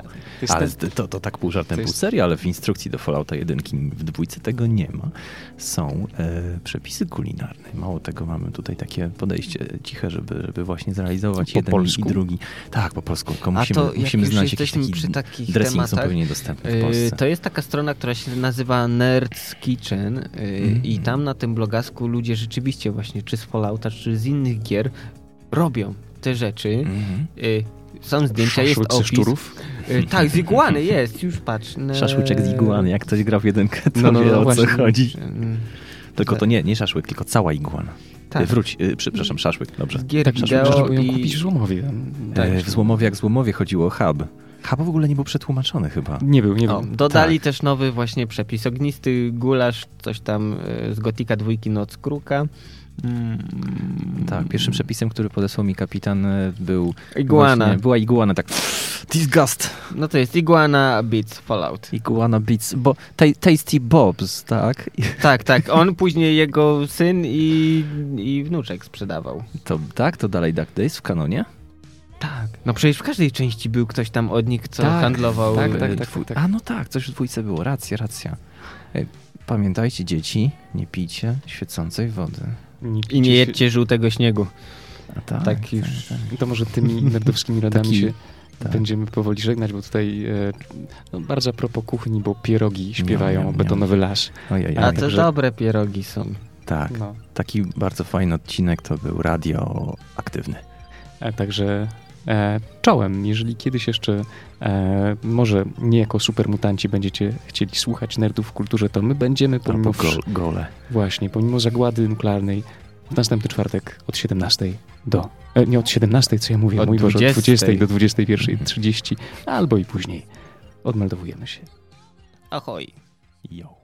Speaker 2: Ale to, to tak pół żartem, pół serio, ale w instrukcji do Fallouta 1 w dwójce tego nie ma. Są e, przepisy kulinarne. Mało tego, mamy tutaj takie podejście ciche, żeby, żeby właśnie zrealizować po jeden polsku? i drugi. Tak, po polsku. Tylko musimy, to, musimy znać jakiś taki przy takich dressing tematach, są pewnie dostępne w Polsce.
Speaker 3: To jest taka strona, która się nazywa Nerds Kitchen mm. i tam na tym blogasku ludzie rzeczywiście właśnie, czy z Fallouta, czy z innych gier robią te rzeczy. Mm -hmm są zdjęcia, jest opis.
Speaker 1: szczurów?
Speaker 3: Y, tak, z iguany jest, już patrz.
Speaker 2: Szaszłyczek z iguany, jak ktoś gra w jedynkę, to no, no, wie no, o właśnie. co chodzi. Mm. Tylko to nie, nie szaszłyk, tylko cała iguana. Tak. Wróć, yy, przepraszam, szaszłyk, dobrze.
Speaker 3: Gier tak, wideo
Speaker 1: i... kupić w Złomowie.
Speaker 2: Tak, w Złomowie, jak w Złomowie chodziło o hub. Chyba w ogóle nie był przetłumaczony chyba.
Speaker 1: Nie był, nie
Speaker 3: O,
Speaker 1: był.
Speaker 3: dodali
Speaker 2: tak.
Speaker 3: też nowy właśnie przepis. Ognisty gulasz, coś tam e, z Gotika dwójki Noc Kruka. Mm,
Speaker 2: Tak, pierwszym przepisem, który podesłał mi kapitan e, był...
Speaker 3: Iguana.
Speaker 2: Właśnie, była iguana, tak... Disgust!
Speaker 3: No to jest Iguana Beats Fallout.
Speaker 2: Iguana Beats, bo ta, Tasty Bobs, tak?
Speaker 3: Tak, tak. On później jego syn i, i wnuczek sprzedawał.
Speaker 2: To, tak? To dalej Duck Days w kanonie?
Speaker 3: Tak. No przecież w każdej części był ktoś tam od nich, co
Speaker 1: Tak,
Speaker 3: handlował.
Speaker 1: tak,
Speaker 3: e,
Speaker 1: tak, tak, tak.
Speaker 2: A no tak, coś w dwójce było, racja, racja. E, Pamiętajcie dzieci, nie pijcie świecącej wody.
Speaker 3: I nie jedźcie żółtego śniegu.
Speaker 2: A tak,
Speaker 3: Tak już.
Speaker 1: To może tymi nerdowskimi radami
Speaker 2: Taki-
Speaker 1: się
Speaker 2: tak.
Speaker 1: będziemy powoli żegnać, bo tutaj e, no, bardzo a propos kuchni, bo pierogi śpiewają
Speaker 2: Miam, miam,
Speaker 1: Betonowy Las.
Speaker 2: Ojej,
Speaker 3: A to
Speaker 1: także-
Speaker 3: dobre pierogi są.
Speaker 2: Tak,
Speaker 1: No.
Speaker 2: taki bardzo fajny odcinek to był radioaktywny.
Speaker 1: E, Także e, czołem, jeżeli kiedyś jeszcze e, może nie jako supermutanci będziecie chcieli słuchać nerdów w kulturze, to my będziemy pomimo
Speaker 2: Albo
Speaker 1: wsz-
Speaker 2: go, gole.
Speaker 1: właśnie, pomimo zagłady nuklearnej w następny czwartek od 17 do e, nie od 17, co ja mówię,
Speaker 3: Od
Speaker 1: mój Boże, od 20
Speaker 3: 20
Speaker 1: do 21.30 albo i później. Odmeldowujemy się.
Speaker 3: Ahoj.
Speaker 2: Yo.